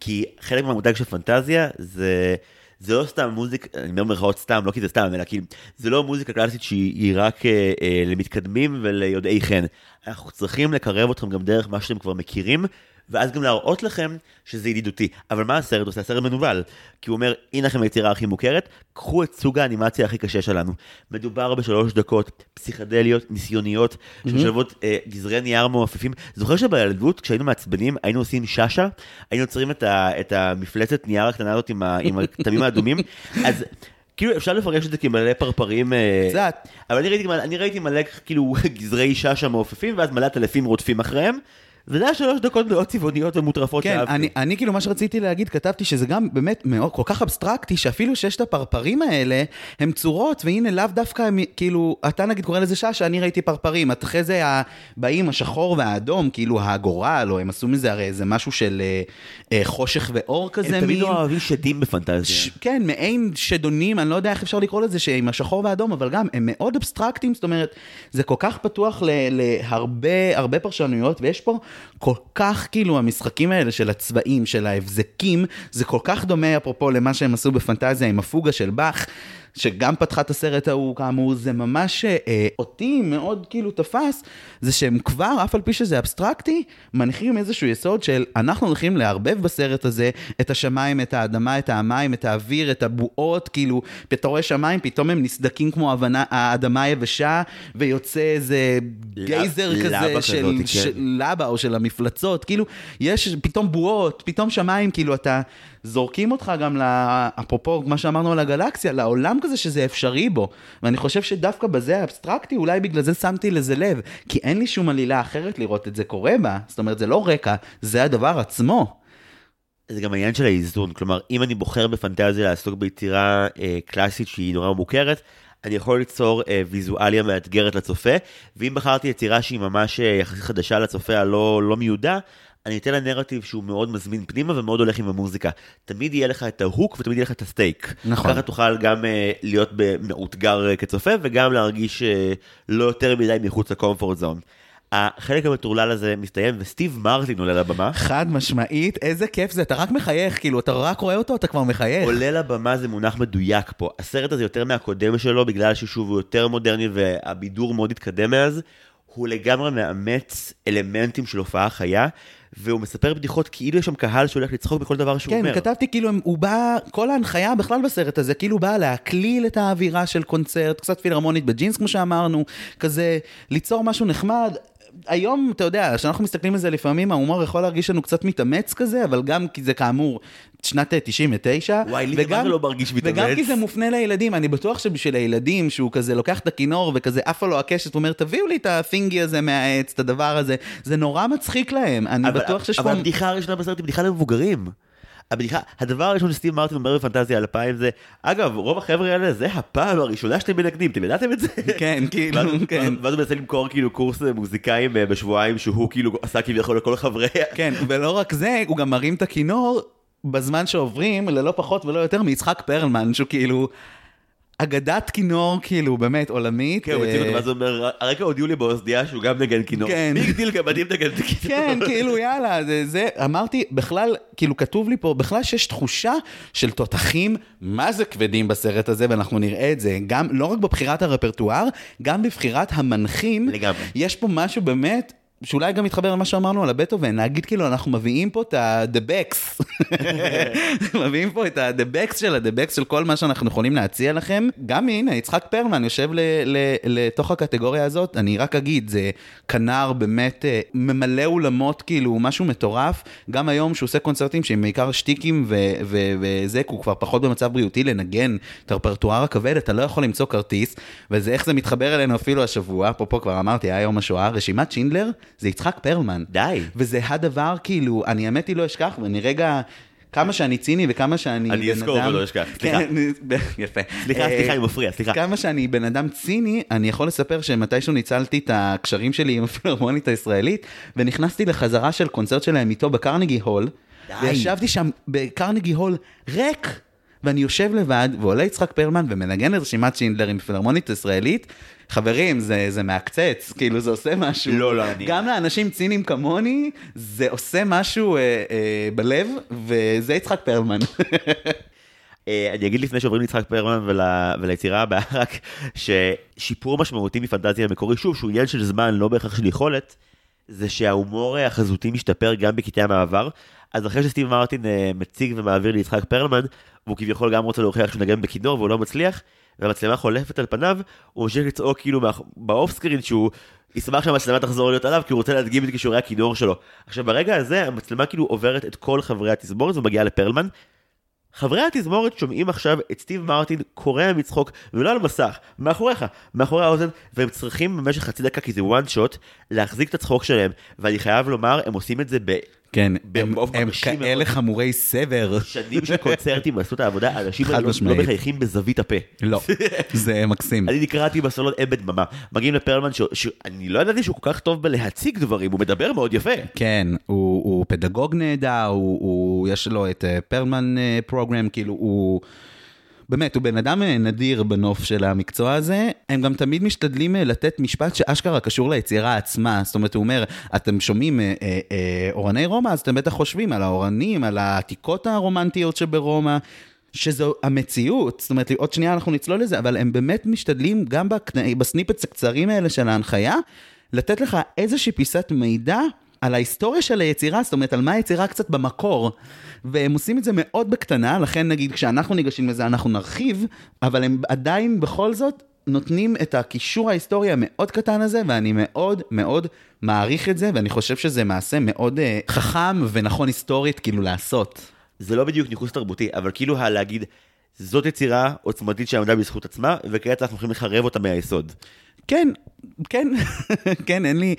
כי חלק מהמותג של פנטזיה זה... זה לא סתם מוזיקה, אני אומר במרכאות סתם, לא כי זה סתם, אלא כי זה לא מוזיקה קלאסית שהיא רק אה, אה, למתקדמים וליודעי חן. אנחנו צריכים לקרב אתכם גם דרך מה שאתם כבר מכירים, ואז גם להראות לכם שזה ידידותי. אבל מה הסרט עושה? הסרט מנוול. כי הוא אומר, הנה לכם היצירה הכי מוכרת, קחו את סוג האנימציה הכי קשה שלנו. מדובר בשלוש דקות פסיכדליות, ניסיוניות, שמשלבות אה, גזרי נייר מעופפים. זוכר שבילדות, כשהיינו מעצבנים, היינו עושים שאשא, היינו יוצרים את, ה, את המפלצת נייר הקטנה הזאת עם, ה, עם הכתמים האדומים, אז... כאילו אפשר לפרש את זה כמלא פרפרים. אה, קצת. אבל אני ראיתי, אני ראיתי מלא כאילו גזרי שאשא מעופפים, ואז מלא טלפים רודפים אחריהם. וזה היה שלוש דקות מאוד צבעוניות ומוטרפות כן, שאהבתי. אני, אני כאילו מה שרציתי להגיד, כתבתי שזה גם באמת מאוד, כל כך אבסטרקטי, שאפילו ששת הפרפרים האלה, הם צורות, והנה לאו דווקא, הם, כאילו, אתה נגיד קורא לזה שאשא, אני ראיתי פרפרים, אחרי זה באים השחור והאדום, כאילו הגורל, או הם עשו מזה הרי איזה משהו של אה, אה, חושך ואור כזה. הם תמיד מין- אוהבים שדים בפנטזיה. ש- כן, מעין שדונים, אני לא יודע איך אפשר לקרוא לזה, שעם השחור והאדום, אבל גם הם מאוד אבסטרקטיים, זאת אומרת, זה כל כך פתוח ל- להרבה הרבה פרשנויות, ויש פה כל כך, כאילו, המשחקים האלה של הצבעים, של ההבזקים, זה כל כך דומה, אפרופו, למה שהם עשו בפנטזיה עם הפוגה של באך. שגם פתחה את הסרט ההוא, כאמור, זה ממש אה, אותי מאוד כאילו תפס, זה שהם כבר, אף על פי שזה אבסטרקטי, מניחים איזשהו יסוד של אנחנו הולכים לערבב בסרט הזה את השמיים, את האדמה, את המים, את האוויר, את הבועות, כאילו, אתה רואה שמיים, פתאום הם נסדקים כמו האבנה, האדמה היבשה, ויוצא איזה גייזר לבה כזה כזאת, של, כן. של לבה או של המפלצות, כאילו, יש פתאום בועות, פתאום שמיים, כאילו, אתה... זורקים אותך גם, ל... אפרופו מה שאמרנו על הגלקסיה, לעולם כזה שזה אפשרי בו. ואני חושב שדווקא בזה האבסטרקטי, אולי בגלל זה שמתי לזה לב. כי אין לי שום עלילה אחרת לראות את זה קורה בה. זאת אומרת, זה לא רקע, זה הדבר עצמו. זה גם העניין של האיזון, כלומר, אם אני בוחר בפנטזיה לעסוק ביצירה אה, קלאסית שהיא נורא מוכרת, אני יכול ליצור אה, ויזואליה מאתגרת לצופה, ואם בחרתי יצירה שהיא ממש אה, יחסית חדשה לצופה הלא לא מיודע, אני אתן לה נרטיב שהוא מאוד מזמין פנימה ומאוד הולך עם המוזיקה. תמיד יהיה לך את ההוק ותמיד יהיה לך את הסטייק. נכון. ככה תוכל גם אה, להיות מאותגר אה, כצופה וגם להרגיש אה, לא יותר מדי מחוץ לקומפורט זון. החלק המטורלל הזה מסתיים וסטיב מרטין עולה לבמה. חד משמעית, איזה כיף זה, אתה רק מחייך, כאילו, אתה רק רואה אותו, אתה כבר מחייך. עולה לבמה זה מונח מדויק פה. הסרט הזה יותר מהקודם שלו, בגלל ששוב הוא יותר מודרני והבידור מאוד התקדם מאז. הוא לגמרי מאמץ אלמנטים של הופעה חיה, והוא מספר בדיחות כאילו יש שם קהל שהולך לצחוק בכל דבר שהוא כן, אומר. כתבתי כאילו, הוא בא, כל ההנחיה בכלל בסרט הזה, כאילו באה להקליל את האווירה של קונצרט, קצת פילהרמונית בג'ינס, כמו שאמרנו, כזה, ליצור משהו נחמד. היום, אתה יודע, כשאנחנו מסתכלים על זה לפעמים, ההומור יכול להרגיש לנו קצת מתאמץ כזה, אבל גם כי זה כאמור שנת 99. וואי, לי זה לא מרגיש מתאמץ. וגם כי זה מופנה לילדים, אני בטוח שבשביל הילדים, שהוא כזה לוקח את הכינור וכזה עפה לו הקשת, הוא אומר, תביאו לי את הפינגי הזה מהעץ, את הדבר הזה, זה נורא מצחיק להם, אני אבל- בטוח שיש אבל פה... הבדיחה הראשונה בסרט היא בדיחה למבוגרים. הבדיחה, הדבר הראשון שסטיב מרטין אומר בפנטזיה 2000 זה, אגב, רוב החבר'ה האלה זה הפעם הראשונה שאתם מנגנים, אתם ידעתם את זה? כן, כאילו, כן. ואז הוא מנסה למכור כאילו קורס מוזיקאים אה, בשבועיים שהוא כאילו עשה כביכול לכל חברי... כן, ולא רק זה, הוא גם מרים את הכינור בזמן שעוברים, ללא פחות ולא יותר מיצחק פרלמן, שהוא כאילו אגדת כינור, כאילו, באמת, עולמית. כן, הוא הציג אותו, אה, ואז הוא אומר, הרגע הודיעו לי באוזנייה שהוא גם נגן כינור. כן. מי הגדיל גם מדהים נגן את הכינור? כן, כאילו, יאללה, זה, זה, אמרתי, בכלל, כאילו, כתוב לי פה, בכלל שיש תחושה של תותחים, מה זה כבדים בסרט הזה, ואנחנו נראה את זה, גם, לא רק בבחירת הרפרטואר, גם בבחירת המנחים. לגמרי. יש פה משהו באמת... שאולי גם מתחבר למה שאמרנו על הבטהובן, להגיד כאילו אנחנו מביאים פה את ה-the backs, מביאים פה את ה-the backs של ה-the backs של כל מה שאנחנו יכולים להציע לכם. גם הנה, יצחק פרלמן יושב לתוך הקטגוריה הזאת, אני רק אגיד, זה כנר באמת אה, ממלא אולמות, כאילו, משהו מטורף. גם היום שהוא עושה קונצרטים שהם בעיקר שטיקים וזה, הוא כבר פחות במצב בריאותי לנגן את הרפרטואר הכבד, אתה לא יכול למצוא כרטיס, וזה איך זה מתחבר אלינו אפילו השבוע, אפרופו כבר אמרתי, היה יום השואה, רשימת שינדלר. זה יצחק פרלמן. די. וזה הדבר, כאילו, אני האמת היא לא אשכח, ואני רגע... כמה שאני ציני וכמה שאני בן אדם... אני אזכור ולא אשכח, סליחה. כן, יפה. סליחה, סליחה, אני מפריע, סליחה. כמה שאני בן אדם ציני, אני יכול לספר שמתישהו ניצלתי את הקשרים שלי עם הפילהרמונית הישראלית, ונכנסתי לחזרה של קונצרט שלהם איתו בקרנגי הול, וישבתי שם בקרנגי הול ריק. ואני יושב לבד, ועולה יצחק פרלמן ומנגן את רשימת שינדלר עם פילהרמונית ישראלית, חברים, זה, זה מעקצץ, כאילו זה עושה משהו. לא, לא, אני... גם לאנשים ציניים כמוני, זה עושה משהו אה, אה, בלב, וזה יצחק פרלמן. אה, אני אגיד לפני שעוברים ליצחק פרלמן ול, וליצירה הבאה, רק ששיפור משמעותי מפנטזיה המקורי, שוב, שהוא עניין של זמן, לא בהכרח של יכולת, זה שההומור החזותי משתפר גם בקטעי המעבר. אז אחרי שסטיב מרטין אה, מציג ומעביר ליצחק פרלמן, והוא כביכול גם רוצה להוכיח שהוא נגן בכינור והוא לא מצליח, והמצלמה חולפת על פניו, הוא ממשיך לצעוק כאילו באוף סקרין שהוא ישמח שהמצלמה תחזור להיות עליו, כי הוא רוצה להדגים את כישורי הכינור שלו. עכשיו ברגע הזה המצלמה כאילו עוברת את כל חברי התזמורת ומגיעה לפרלמן. חברי התזמורת שומעים עכשיו את סטיב מרטין קורע מצחוק, ולא על מסך, מאחוריך, מאחורי האוזן, והם צריכים במשך חצי דקה, כי זה וואן שוט, להחזיק את הצחוק שלהם. ואני חייב לומר, הם עושים את זה ב... כן, הם, הם כאלה. חמורי סבר. שנים של קונצרטים עשו את העבודה, אנשים לא, לא מחייכים בזווית הפה. לא, זה מקסים. אני נקראתי בסולון אין בדממה. מגיעים לפרלמן, שאני לא ידעתי שהוא כל כך טוב בלהציג דברים, הוא מדבר מאוד יפה. כן, הוא, הוא פדגוג נהדר, הוא, הוא, יש לו את פרלמן אה, פרוגרם, כאילו הוא... באמת, הוא בן אדם אה, נדיר בנוף של המקצוע הזה. הם גם תמיד משתדלים אה, לתת משפט שאשכרה קשור ליצירה עצמה. זאת אומרת, הוא אומר, אתם שומעים אה, אה, אה, אורני רומא, אז אתם בטח חושבים על האורנים, על העתיקות הרומנטיות שברומא. שזו המציאות, זאת אומרת, עוד שנייה אנחנו נצלול לזה, אבל הם באמת משתדלים גם בסניפץ הקצרים האלה של ההנחיה, לתת לך איזושהי פיסת מידע על ההיסטוריה של היצירה, זאת אומרת, על מה היצירה קצת במקור. והם עושים את זה מאוד בקטנה, לכן נגיד כשאנחנו ניגשים לזה אנחנו נרחיב, אבל הם עדיין בכל זאת נותנים את הקישור ההיסטורי המאוד קטן הזה, ואני מאוד מאוד מעריך את זה, ואני חושב שזה מעשה מאוד uh, חכם ונכון היסטורית כאילו לעשות. זה לא בדיוק ניכוס תרבותי, אבל כאילו להגיד, זאת יצירה עוצמתית שעמדה בזכות עצמה, וכעת אנחנו יכולים לחרב אותה מהיסוד. כן, כן, כן, אין לי...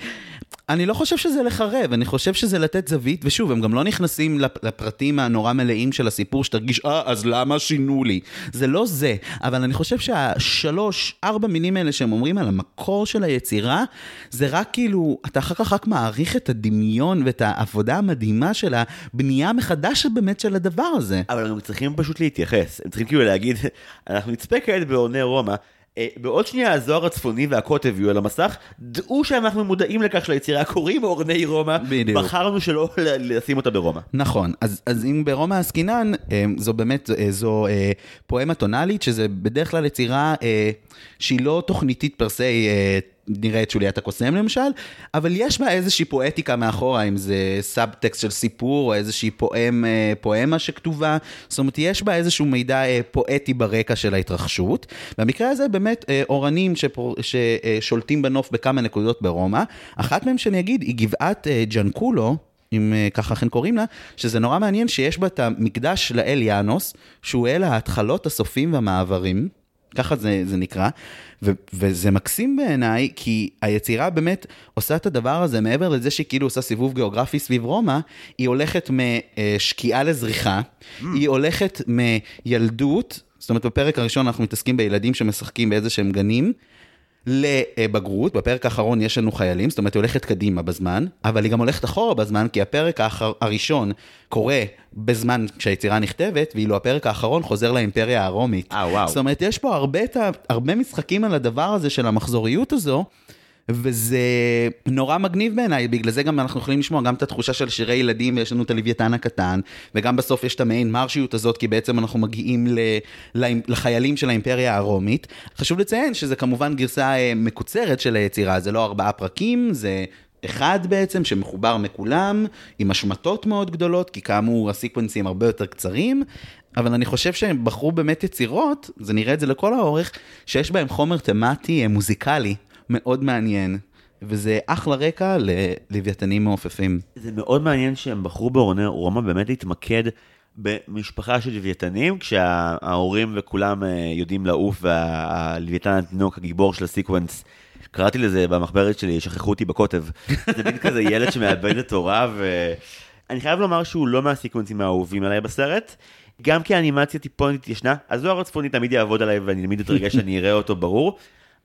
אני לא חושב שזה לחרב, אני חושב שזה לתת זווית, ושוב, הם גם לא נכנסים לפרטים הנורא מלאים של הסיפור, שתרגיש, אה, אז למה שינו לי? זה לא זה, אבל אני חושב שהשלוש, ארבע מילים האלה שהם אומרים על המקור של היצירה, זה רק כאילו, אתה אחר כך רק מעריך את הדמיון ואת העבודה המדהימה של הבנייה מחדש באמת של הדבר הזה. אבל הם צריכים פשוט להתייחס, הם צריכים כאילו להגיד, אנחנו נצפה כעת בעוני רומא. אה, בעוד שנייה הזוהר הצפוני והקוטב יהיו על המסך, דעו שאנחנו מודעים לכך שליצירה קוראים אורני רומא, בדיוק. בחרנו שלא לשים אותה ברומא. נכון, אז, אז אם ברומא עסקינן, אה, זו באמת, זו, אה, זו פואמה טונאלית, שזה בדרך כלל יצירה שהיא לא תוכניתית פר סי נראה את שוליית הקוסם למשל, אבל יש בה איזושהי פואטיקה מאחורה, אם זה סאבטקסט של סיפור, או איזושהי poem, אה, פואמה שכתובה, זאת אומרת, יש בה איזשהו מידע אה, פואטי ברקע של ההתרחשות. במקרה הזה באמת אה, אורנים ש פור, ששולטים בנוף בכמה נקודות ברומא, אחת מהם שאני אגיד היא גבעת ג'נקולו, אם ככה אכן קוראים לה, שזה נורא מעניין שיש בה את המקדש לאל יאנוס, שהוא אל ההתחלות, הסופים והמעברים. ככה זה, זה נקרא, ו, וזה מקסים בעיניי, כי היצירה באמת עושה את הדבר הזה, מעבר לזה שהיא כאילו עושה סיבוב גיאוגרפי סביב רומא, היא הולכת משקיעה לזריחה, mm. היא הולכת מילדות, זאת אומרת בפרק הראשון אנחנו מתעסקים בילדים שמשחקים באיזה שהם גנים, לבגרות, בפרק האחרון יש לנו חיילים, זאת אומרת היא הולכת קדימה בזמן, אבל היא גם הולכת אחורה בזמן, כי הפרק האחר, הראשון קורה בזמן שהיצירה נכתבת, ואילו הפרק האחרון חוזר לאימפריה הרומית. אה, וואו. זאת אומרת, יש פה הרבה, הרבה משחקים על הדבר הזה של המחזוריות הזו. וזה נורא מגניב בעיניי, בגלל זה גם אנחנו יכולים לשמוע גם את התחושה של שירי ילדים, ויש לנו את הלוויתן הקטן, וגם בסוף יש את המעין מרשיות הזאת, כי בעצם אנחנו מגיעים ל, לחיילים של האימפריה הרומית. חשוב לציין שזה כמובן גרסה אה, מקוצרת של היצירה, זה לא ארבעה פרקים, זה אחד בעצם, שמחובר מכולם, עם השמטות מאוד גדולות, כי כאמור הסיקוונסים הרבה יותר קצרים, אבל אני חושב שהם בחרו באמת יצירות, זה נראה את זה לכל האורך, שיש בהם חומר תמטי אה, מוזיקלי מאוד מעניין. וזה אחלה רקע ללוויתנים מעופפים. זה מאוד מעניין שהם בחרו בעורני רומא באמת להתמקד במשפחה של לוויתנים, כשההורים וכולם אה, יודעים לעוף והלוויתן התינוק הגיבור של הסיקוונס, קראתי לזה במחברת שלי, שכחו אותי בקוטב. זה מין כזה ילד שמאבד את הוריו. אני חייב לומר שהוא לא מה sequenceים האהובים עליי בסרט. גם כי האנימציה טיפונת התיישנה, הזוהר הצפוני תמיד יעבוד עליי ואני תמיד אתרגש שאני אראה אותו ברור.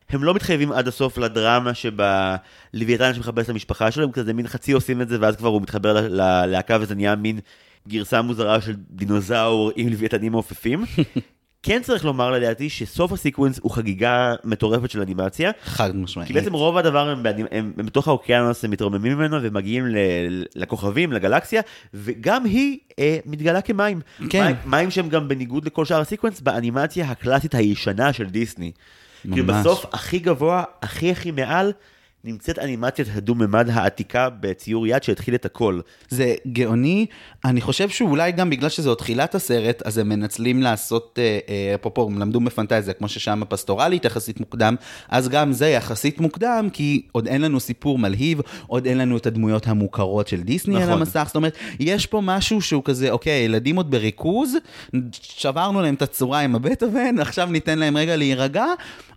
הם לא מתחייבים עד הסוף לדרמה שבלוויתן שמחפש את המשפחה שלו, הם כזה מין חצי עושים את זה ואז כבר הוא מתחבר ללהקה וזה נהיה מין גרסה מוזרה של דינוזאור עם לוויתנים מעופפים. כן צריך לומר לדעתי שסוף ה sequence הוא חגיגה מטורפת של אנימציה. חד משמעית. כי בעצם רוב הדבר הם, הם, הם, הם בתוך האוקיינוס, הם מתרוממים ממנו ומגיעים ל, לכוכבים, לגלקסיה, וגם היא אה, מתגלה כמים. כן. מים, מים שהם גם בניגוד לכל שאר הסיקוונס באנימציה הקלאסית הישנה של דיסני. ממש. כאילו בסוף הכי גבוה, הכי הכי מעל, נמצאת אנימציית הדו-ממד העתיקה בציור יד שהתחיל את הכל. זה גאוני, אני חושב שאולי גם בגלל שזה עוד תחילת הסרט, אז הם מנצלים לעשות, אה, אה, אפרופו, הם למדו בפנטזיה, כמו ששם הפסטורלית יחסית מוקדם, אז גם זה יחסית מוקדם, כי עוד אין לנו סיפור מלהיב, עוד אין לנו את הדמויות המוכרות של דיסני נכון. על המסך, זאת אומרת, יש פה משהו שהוא כזה, אוקיי, ילדים עוד בריכוז, שברנו להם את הצורה עם הבטהובן, עכשיו ניתן להם רגע להירגע,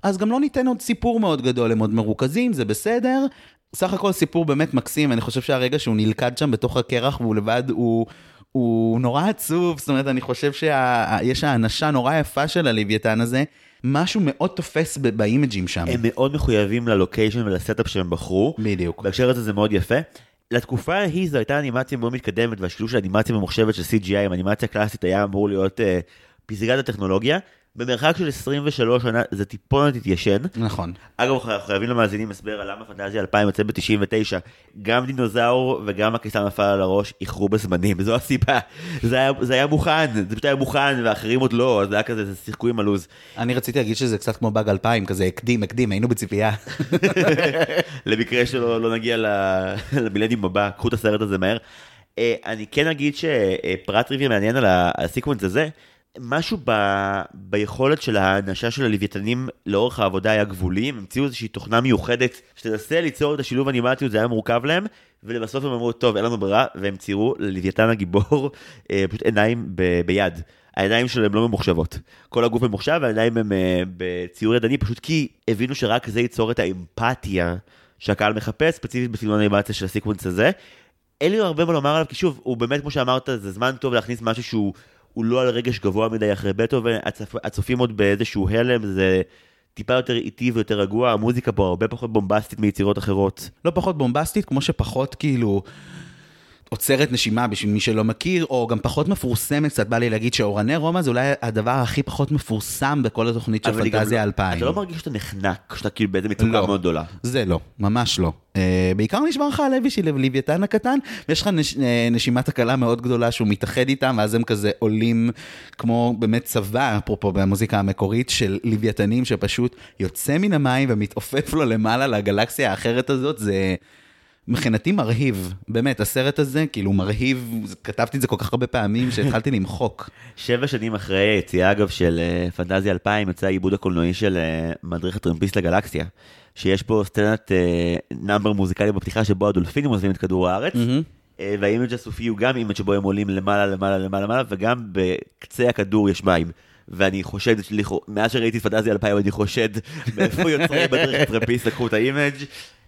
אז גם לא ניתן עוד סיפור מאוד גדול, הם עוד מרוכזים, זה בסדר. סך הכל סיפור באמת מקסים, אני חושב שהרגע שהוא נלכד שם בתוך הקרח והוא לבד, הוא... הוא נורא עצוב, זאת אומרת, אני חושב שיש האנשה נורא יפה של הלוויתן הזה, משהו מאוד תופס ב imageים שם. הם מאוד מחויבים ל location ול setup שהם בחרו. בדיוק. בהקשר הזה זה מאוד יפה. לתקופה ההיא זו הייתה אנימציה מאוד מתקדמת, והשילוב של אנימציה ממוחשבת של CGI עם אנימציה קלאסית היה אמור להיות uh, פסגת הטכנולוגיה. במרחק של 23 שנה זה טיפונת התיישן. נכון. אגב, חייבים למאזינים הסבר על למה פנטזיה 2000 יוצא ב-99. גם דינוזאור וגם הקיסם נפל על הראש איחרו בזמנים, זו הסיבה. זה היה, זה היה מוכן, זה פשוט היה מוכן ואחרים עוד לא, זה היה כזה, זה שיחקו עם הלו"ז. אני רציתי להגיד שזה קצת כמו באג 2000, כזה הקדים, הקדים, היינו בציפייה. למקרה שלא לא נגיע למילניום הבא, קחו את הסרט הזה מהר. אה, אני כן אגיד שפרט ריבי מעניין על הסיקוונס הזה, משהו ב... ביכולת של האנשה של הלוויתנים לאורך העבודה היה גבולי, הם המציאו איזושהי תוכנה מיוחדת שתנסה ליצור את השילוב אנימציות, זה היה מורכב להם, ולבסוף הם אמרו, טוב, אין לנו ברירה, והם ציירו ללוויתן הגיבור אה, פשוט עיניים ב... ביד. העיניים שלהם לא ממוחשבות. כל הגוף ממוחשב, והעיניים הם אה, בציור ידני, פשוט כי הבינו שרק זה ייצור את האמפתיה שהקהל מחפש, ספציפית בסגנון האנימציה של הסיקוונס הזה. אין לי הרבה מה לומר עליו, כי שוב, הוא באמת, כמו שאמרת, זה זמן טוב להכניס משהו שהוא הוא לא על רגש גבוה מדי אחרי בטהובן, הצופ... הצופים עוד באיזשהו הלם, זה טיפה יותר איטי ויותר רגוע, המוזיקה פה הרבה פחות בומבסטית מיצירות אחרות. לא פחות בומבסטית, כמו שפחות כאילו... עוצרת נשימה בשביל מי שלא מכיר, או גם פחות מפורסמת, קצת בא לי להגיד שאורני רומא זה אולי הדבר הכי פחות מפורסם בכל התוכנית של פנטזיה 2000. לא- אתה לא מרגיש שאתה נחנק, שאתה כאילו באיזה מצוקה לא, מאוד גדולה. זה לא, ממש לא. Uh, בעיקר נשמע לך הלב בשביל לוויתן הקטן, ויש לך נש, uh, נשימת הקלה מאוד גדולה שהוא מתאחד איתם, ואז הם כזה עולים כמו באמת צבא, אפרופו במוזיקה המקורית, של לוויתנים שפשוט יוצא מן המים ומתעופף לו למעלה לגלקסיה האחרת הזאת, זה... מבחינתי מרהיב, באמת, הסרט הזה, כאילו מרהיב, כתבתי את זה כל כך הרבה פעמים שהתחלתי למחוק. שבע שנים אחרי היציאה, אגב, של uh, פנטזיה 2000, יצא העיבוד הקולנועי של uh, מדריך הטרמפיסט לגלקסיה, שיש פה סצנת uh, number מוזיקלי בפתיחה שבו הדולפינים עוזבים את כדור הארץ. וה image הסופי הוא גם image שבו הם עולים למעלה, למעלה, למעלה, למעלה, וגם בקצה הכדור יש מים. ואני חושד, מאז שראיתי את פנטזיה 2000, אני חושד מאיפה יוצרים מדריך הטרמפיסט לקחו את ה image.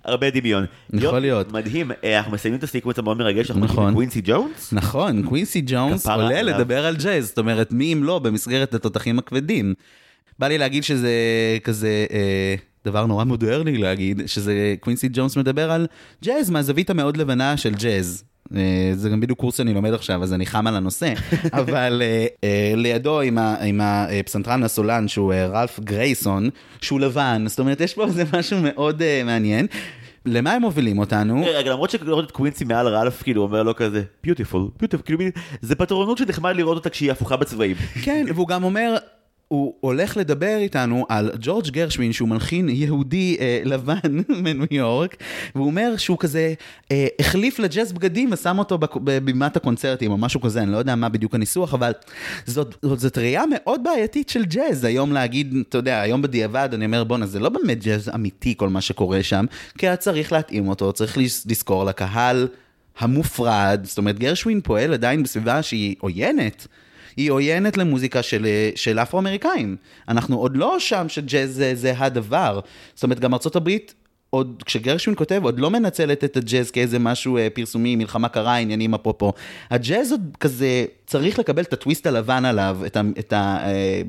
הרבה דמיון. יכול להיות. מדהים, אה, אנחנו מסיימים את ה sequence המאוד מרגש, אנחנו נכון. עם קווינסי ג'ונס. נכון, קווינסי ג'ונס עולה עליו. לדבר על ג'אז, זאת אומרת, מי אם לא במסגרת התותחים הכבדים. בא לי להגיד שזה כזה אה, דבר נורא מודרני להגיד, שזה קווינסי ג'ונס מדבר על ג'אז מהזווית המאוד לבנה של ג'אז. אה, זה גם בדיוק קורס שאני לומד עכשיו, אז אני חם על הנושא. אבל אה, אה, לידו עם ה- עם הפסנתרן הסולן, שהוא רלף גרייסון, שהוא לבן, זאת אומרת, יש פה איזה משהו מאוד מעניין. למה הם מובילים אותנו? רגע, למרות שלראות את קווינסי מעל רלף, כאילו, אומר לו כזה, ביוטיפול, ביוטיפול, כאילו, זה פטרונות שנחמד לראות אותה כשהיא הפוכה בצבעים. כן, והוא גם אומר, הוא הולך לדבר איתנו על ג'ורג' גרשווין, שהוא מלחין יהודי אה, לבן מניו יורק, והוא אומר שהוא כזה אה, החליף לג'אז בגדים ושם אותו בבימת הקונצרטים, או משהו כזה, אני לא יודע מה בדיוק הניסוח, אבל זאת, זאת, זאת ראייה מאוד בעייתית של ג'אז, היום להגיד, אתה יודע, היום בדיעבד אני אומר, בואנה, זה לא באמת ג'אז אמיתי כל מה שקורה שם, כי היה צריך להתאים אותו, צריך לז- לזכור לקהל המופרד, זאת אומרת, גרשווין פועל עדיין בסביבה שהיא עוינת. היא עוינת למוזיקה של, של אפרו-אמריקאים. אנחנו עוד לא שם שג'אז זה, זה הדבר. זאת אומרת, גם הברית, עוד, כשגרשווין כותב, עוד לא מנצלת את הג'אז כאיזה משהו אה, פרסומי, מלחמה קרה, עניינים אפרופו. הג'אז עוד כזה, צריך לקבל את הטוויסט הלבן עליו, את, ה, את, ה, אה,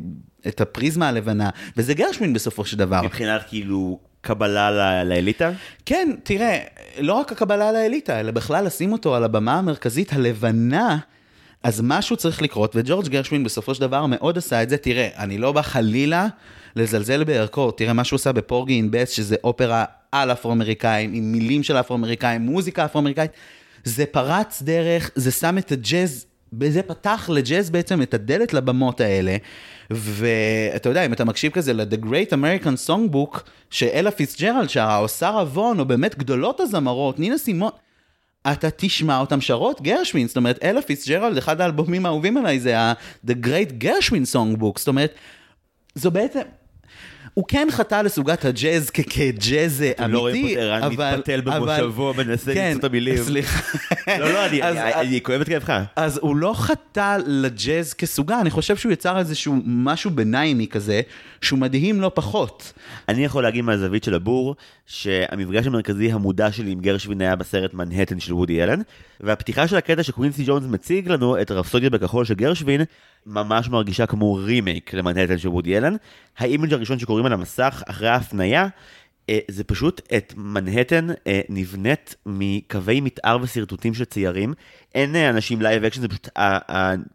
את הפריזמה הלבנה, וזה גרשווין בסופו של דבר. מבחינת כאילו קבלה לאליטה? כן, תראה, לא רק הקבלה לאליטה, אלא בכלל לשים אותו על הבמה המרכזית הלבנה, אז משהו צריך לקרות, וג'ורג' גרשווין בסופו של דבר מאוד עשה את זה. תראה, אני לא בא חלילה לזלזל בערכו, תראה מה שהוא עשה בפורגי אין בס, שזה אופרה על אפרו-אמריקאים, עם מילים של אפרו-אמריקאים, מוזיקה אפרו-אמריקאית. זה פרץ דרך, זה שם את הג'אז, זה פתח לג'אז בעצם את הדלת לבמות האלה. ואתה יודע, אם אתה מקשיב כזה ל-The Great American Songbook, שאלה פיצג'רלד שרה, או שרה וון, או באמת גדולות הזמרות, נינה סימון, אתה תשמע אותם שרות גרשווין, זאת אומרת, אלה פיצג'רלד, אחד האלבומים האהובים עליי זה ה-The Great Gershwin Songbook, זאת אומרת, זו בעצם... הוא כן חטא לסוגת הג'אז כג'אז אמיתי, לא רואים פה את ערן אבל- מתפתל אבל- במושבו, מנסה כן, למצוא את המילים. סליחה. לא, לא, אני כואב את כאבך. אז הוא לא חטא לג'אז כסוגה, אני חושב שהוא יצר איזשהו משהו ביניימי כזה, שהוא מדהים לא פחות. אני יכול להגיד מהזווית של הבור, שהמפגש המרכזי המודע שלי עם גרשווין היה בסרט מנהטן של וודי אלן, והפתיחה של הקטע שקווינסי ג'ונס מציג לנו את רפסודיה בכחול של גרשווין, ממש מרגישה כמו רימייק למנהטן של וודי אלן. ה image הראשון שקורה על המסך אחרי ההפנייה, אה, זה פשוט את מנהטן אה, נבנית מקווי מתאר ושרטוטים של ציירים. אין אה, אנשים live action, זה פשוט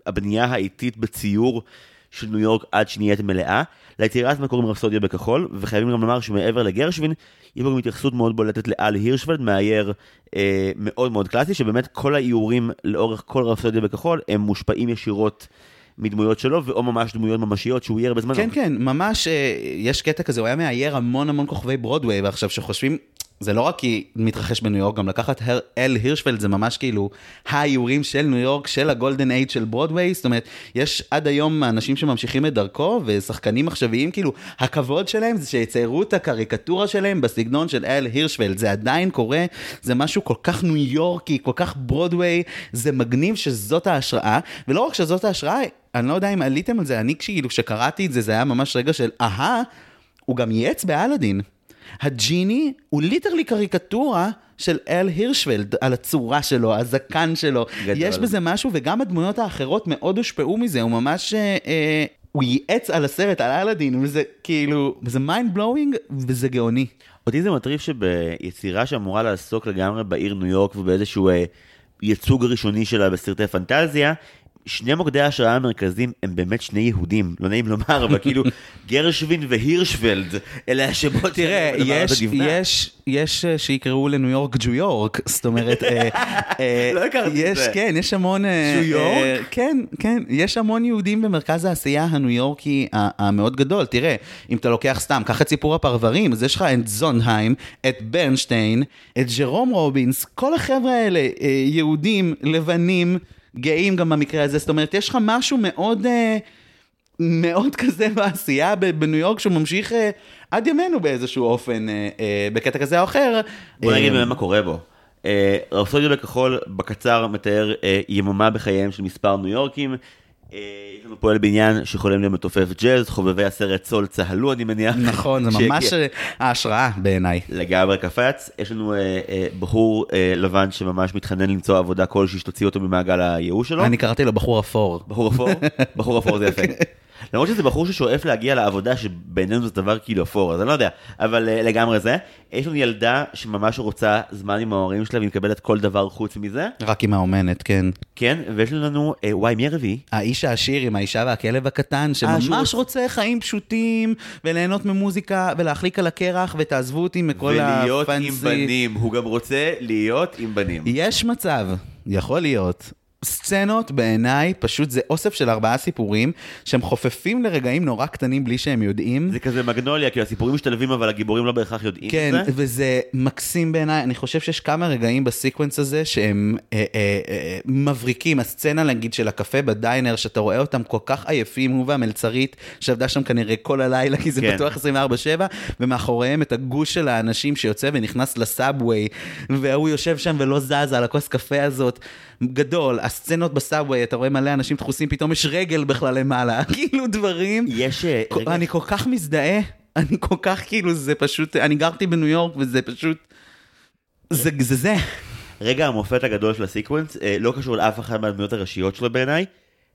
הבנייה האיטית בציור של ניו יורק עד שנהיית מלאה. ליצירה עצמה קוראים רפסודיה בכחול, וחייבים גם לומר שמעבר לגרשווין, יש פה גם התייחסות מאוד בולטת לאל הירשוולד, מאייר אה, מאוד מאוד קלאסי, שבאמת כל האיורים לאורך כל רפסודיה בכחול, הם מושפעים ישירות מדמויות שלו, או ממש דמויות ממשיות שהוא אייר בזמנו. כן, כן, ממש, אה, יש קטע כזה, הוא היה מאייר המון המון כוכבי ברודוויי, ועכשיו שחושבים, זה לא רק כי מתרחש בניו יורק, גם לקחת הר- אל הירשפלד זה ממש כאילו האיורים של ניו יורק, של הגולדן אייד של ברודוויי, זאת אומרת, יש עד היום אנשים שממשיכים את דרכו, ושחקנים עכשוויים, כאילו, הכבוד שלהם זה שיציירו את הקריקטורה שלהם בסגנון של אל הירשפלד, זה עדיין קורה, זה משהו כל כך ניו יורקי, כל כך ברודוויי, זה מגניב שזאת ההשראה, ולא רק שזאת ההשראה, אני לא יודע אם עליתם על זה, אני כאילו, כשקראתי את זה, זה היה ממש רגע של אהה, הוא גם ייעץ באלאדין. הג'יני הוא literally קריקטורה של אל הירשוולד על הצורה שלו, הזקן שלו. גדול. יש בזה משהו, וגם הדמויות האחרות מאוד הושפעו מזה, הוא ממש... אה, אה, הוא ייעץ על הסרט, על אלאדין, וזה כאילו, וזה mind blowing, וזה גאוני. אותי זה מטריף שביצירה שאמורה לעסוק לגמרי בעיר ניו יורק ובאיזשהו אה, ייצוג ראשוני שלה בסרטי פנטזיה, שני מוקדי ההשראה המרכזיים הם באמת שני יהודים, לא נעים לומר, אבל כאילו גרשווין והירשוולד, אלה השמות תראה, יש. יש, יש אה, שיקראו לניו יורק ג'ו יורק, זאת אומרת, אה, אה, לא הכרתי את יש, זה. כן, יש המון... ג'ו יורק? כן, כן, יש המון יהודים במרכז העשייה הניו יורקי המאוד גדול. תראה, אם אתה לוקח סתם, קח את סיפור הפרברים, אז יש לך את זונדהיים, את ברנשטיין, את ג'רום רובינס, כל החבר'ה האלה, יהודים, לבנים, גאים גם במקרה הזה, זאת אומרת, יש לך משהו מאוד... אה, מאוד כזה בעשייה בניו יורק שהוא ממשיך אה, עד ימינו באיזשהו אופן, אה, אה, בקטע כזה או אחר. בוא נגיד מה קורה בו. רפסודיה בכחול בקצר מתאר יממה בחייהם של מספר ניו יורקים. אה, יש לנו פועל בניין שחולם להיות מתופף ג'אז, חובבי הסרט סול צהלו אני מניח. נכון, זה ממש אה, ההשראה בעיניי. לגמרי קפץ. יש לנו אה, בחור לבן שממש מתחנן למצוא עבודה כלשהי שתוציא אותו ממעגל הייאוש שלו. אני קראתי לו בחור אפור. בחור אפור? בחור אפור זה יפה. למרות שזה בחור ששואף להגיע לעבודה שבינינו זה דבר כאילו אפור, אז אני לא יודע, אבל uh, לגמרי זה. יש לנו ילדה שממש רוצה זמן עם ההורים שלה והיא מקבלת כל דבר חוץ מזה, רק עם האומנת, כן. כן, ויש לנו, uh, וואי, מי הרביעי? האיש העשיר עם האישה והכלב הקטן, שהוא שממש רוצה חיים פשוטים, וליהנות ממוזיקה, ולהחליק על הקרח, ותעזבו אותי מכל ולהיות עם הפאנסי. בנים, הוא גם רוצה להיות עם בנים. יש מצב, יכול להיות. סצנות בעיניי, פשוט זה אוסף של ארבעה סיפורים, שהם חופפים לרגעים נורא קטנים בלי שהם יודעים. זה כזה מגנוליה, כי הסיפורים משתלבים, אבל הגיבורים לא בהכרח יודעים כן, את זה. וזה מקסים בעיניי, אני חושב שיש כמה רגעים בסקוונס הזה שהם אה, אה, אה, מבריקים, הסצנה נגיד של הקפה בדיינר, שאתה רואה אותם כל כך עייפים, הוא והמלצרית, שעבדה שם כנראה כל הלילה, כי זה כן. פתוח 24/7, ומאחוריהם את הגוש של האנשים שיוצא ונכנס לסאבווי, והוא יושב שם ולא זז על הכוס קפה הזאת, גדול, הסצנות בסאבווי, אתה רואה מלא אנשים דחוסים, פתאום יש רגל בכלל למעלה, כאילו דברים. יש... אה, רגע, אני כל כך מזדהה, אני כל כך כאילו, זה פשוט, אני גרתי בניו יורק וזה פשוט, זה זה. רגע המופת הגדול של הסקוונס, אה, לא קשור לאף אחת מהדמויות הראשיות שלו בעיניי.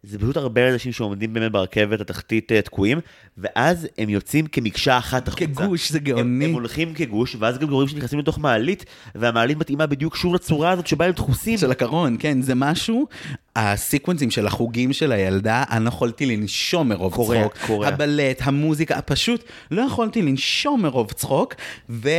זה פשוט הרבה אנשים שעומדים באמת ברכבת התחתית אה, תקועים, ואז הם יוצאים כמקשה אחת החוצה. כגוש, זה הם, גאוני. הם הולכים כגוש, ואז גם רואים שנכנסים לתוך מעלית, והמעלית מתאימה בדיוק שוב לצורה הזאת שבה הם דחוסים. של הקרון, כן, זה משהו, הסיקוונסים של החוגים של הילדה, אני לא יכולתי לנשום מרוב קורע, צחוק. קורע. הבלט, המוזיקה, פשוט לא יכולתי לנשום מרוב צחוק, ו...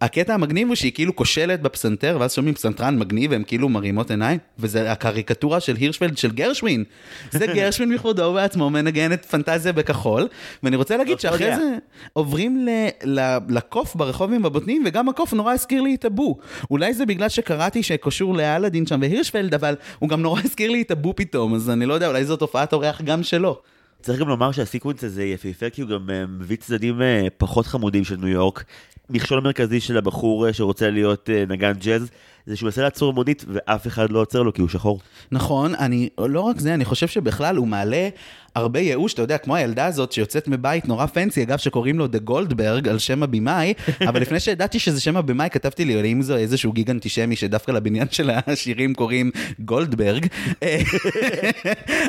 הקטע המגניב הוא שהיא כאילו כושלת בפסנתר, ואז שומעים פסנתרן מגניב, והם כאילו מרימות עיניים, וזה הקריקטורה של הירשפלד של גרשווין. זה גרשווין בכבודו ובעצמו מנגן את פנטזיה בכחול, ואני רוצה להגיד שאחרי. זה עוברים ל- ל- לקוף ברחוב עם הבוטנים, וגם הקוף נורא הזכיר לי את הבו. אולי זה בגלל שקראתי שקשור לאלאדין שם והירשפלד, אבל הוא גם נורא הזכיר לי את הבו פתאום, אז אני לא יודע, אולי זו תופעת אורח גם שלו. צריך גם לומר שהסיקוונס הזה יפהפה כי הוא גם אה, מביא צדדים אה, פחות חמודים של ניו יורק. מכשול המרכזי של הבחור אה, שרוצה להיות אה, נגן ג'אז, זה שהוא מנסה לעצור מונית ואף אחד לא עוצר לו כי הוא שחור. נכון, אני, לא רק זה, אני חושב שבכלל הוא מעלה הרבה ייאוש, אתה יודע, כמו הילדה הזאת שיוצאת מבית נורא fancy, אגב, שקוראים לו דה גולדברג על שם הבמאי, אבל לפני שידעתי שזה שם הבמאי, כתבתי לי, האם זה איזשהו גג אנטישמי שדווקא לבניין של העשירים קוראים גולדברג,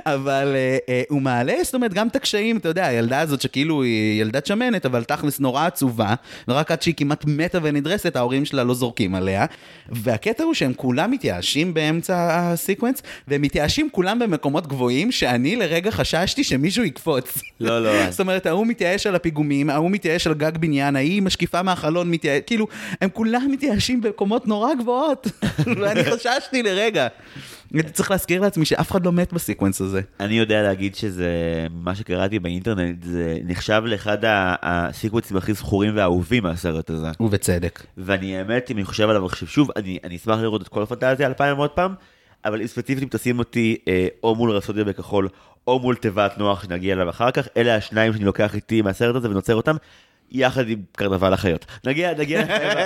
אבל אה, אה, הוא מעלה, זאת אומרת, גם את הקשיים, אתה יודע, הילדה הזאת שכאילו היא ילדת שמנת, אבל תכלס נורא עצובה, ורק עד שהיא כמעט מתה ונדרסת, ההורים שלה לא זורקים עליה, והקטע הוא שהם כולם מתייאשים באמצע הסיקוונס, והם מתייאשים כולם במקומות גבוהים, שאני לרגע חששתי שמישהו יקפוץ. לא, לא. זאת אומרת, ההוא מתייאש על הפיגומים, ההוא מתייאש על גג בניין, ההיא משקיפה מהחלון מתייאש, כאילו, הם כולם מתייאשים במקומות נורא גבוהות, ואני חששתי לרגע. הייתי צריך להזכיר לעצמי שאף אחד לא מת בסיקוונס הזה. אני יודע להגיד שזה, מה שקראתי באינטרנט, זה נחשב לאחד ה- הסיקוונסים הכי זכורים והאהובים מהסרט הזה. ובצדק. ואני האמת, אם אני חושב עליו עכשיו שוב, אני, אני אשמח לראות את כל הפנטזיה אלפיים עוד פעם, אבל ספציפית אם תשים אותי אה, או מול רסודיה בכחול, או מול תיבת נוח שנגיע אליו אחר כך, אלה השניים שאני לוקח איתי מהסרט הזה ונוצר אותם. יחד עם קרנבל החיות. נגיע, נגיע,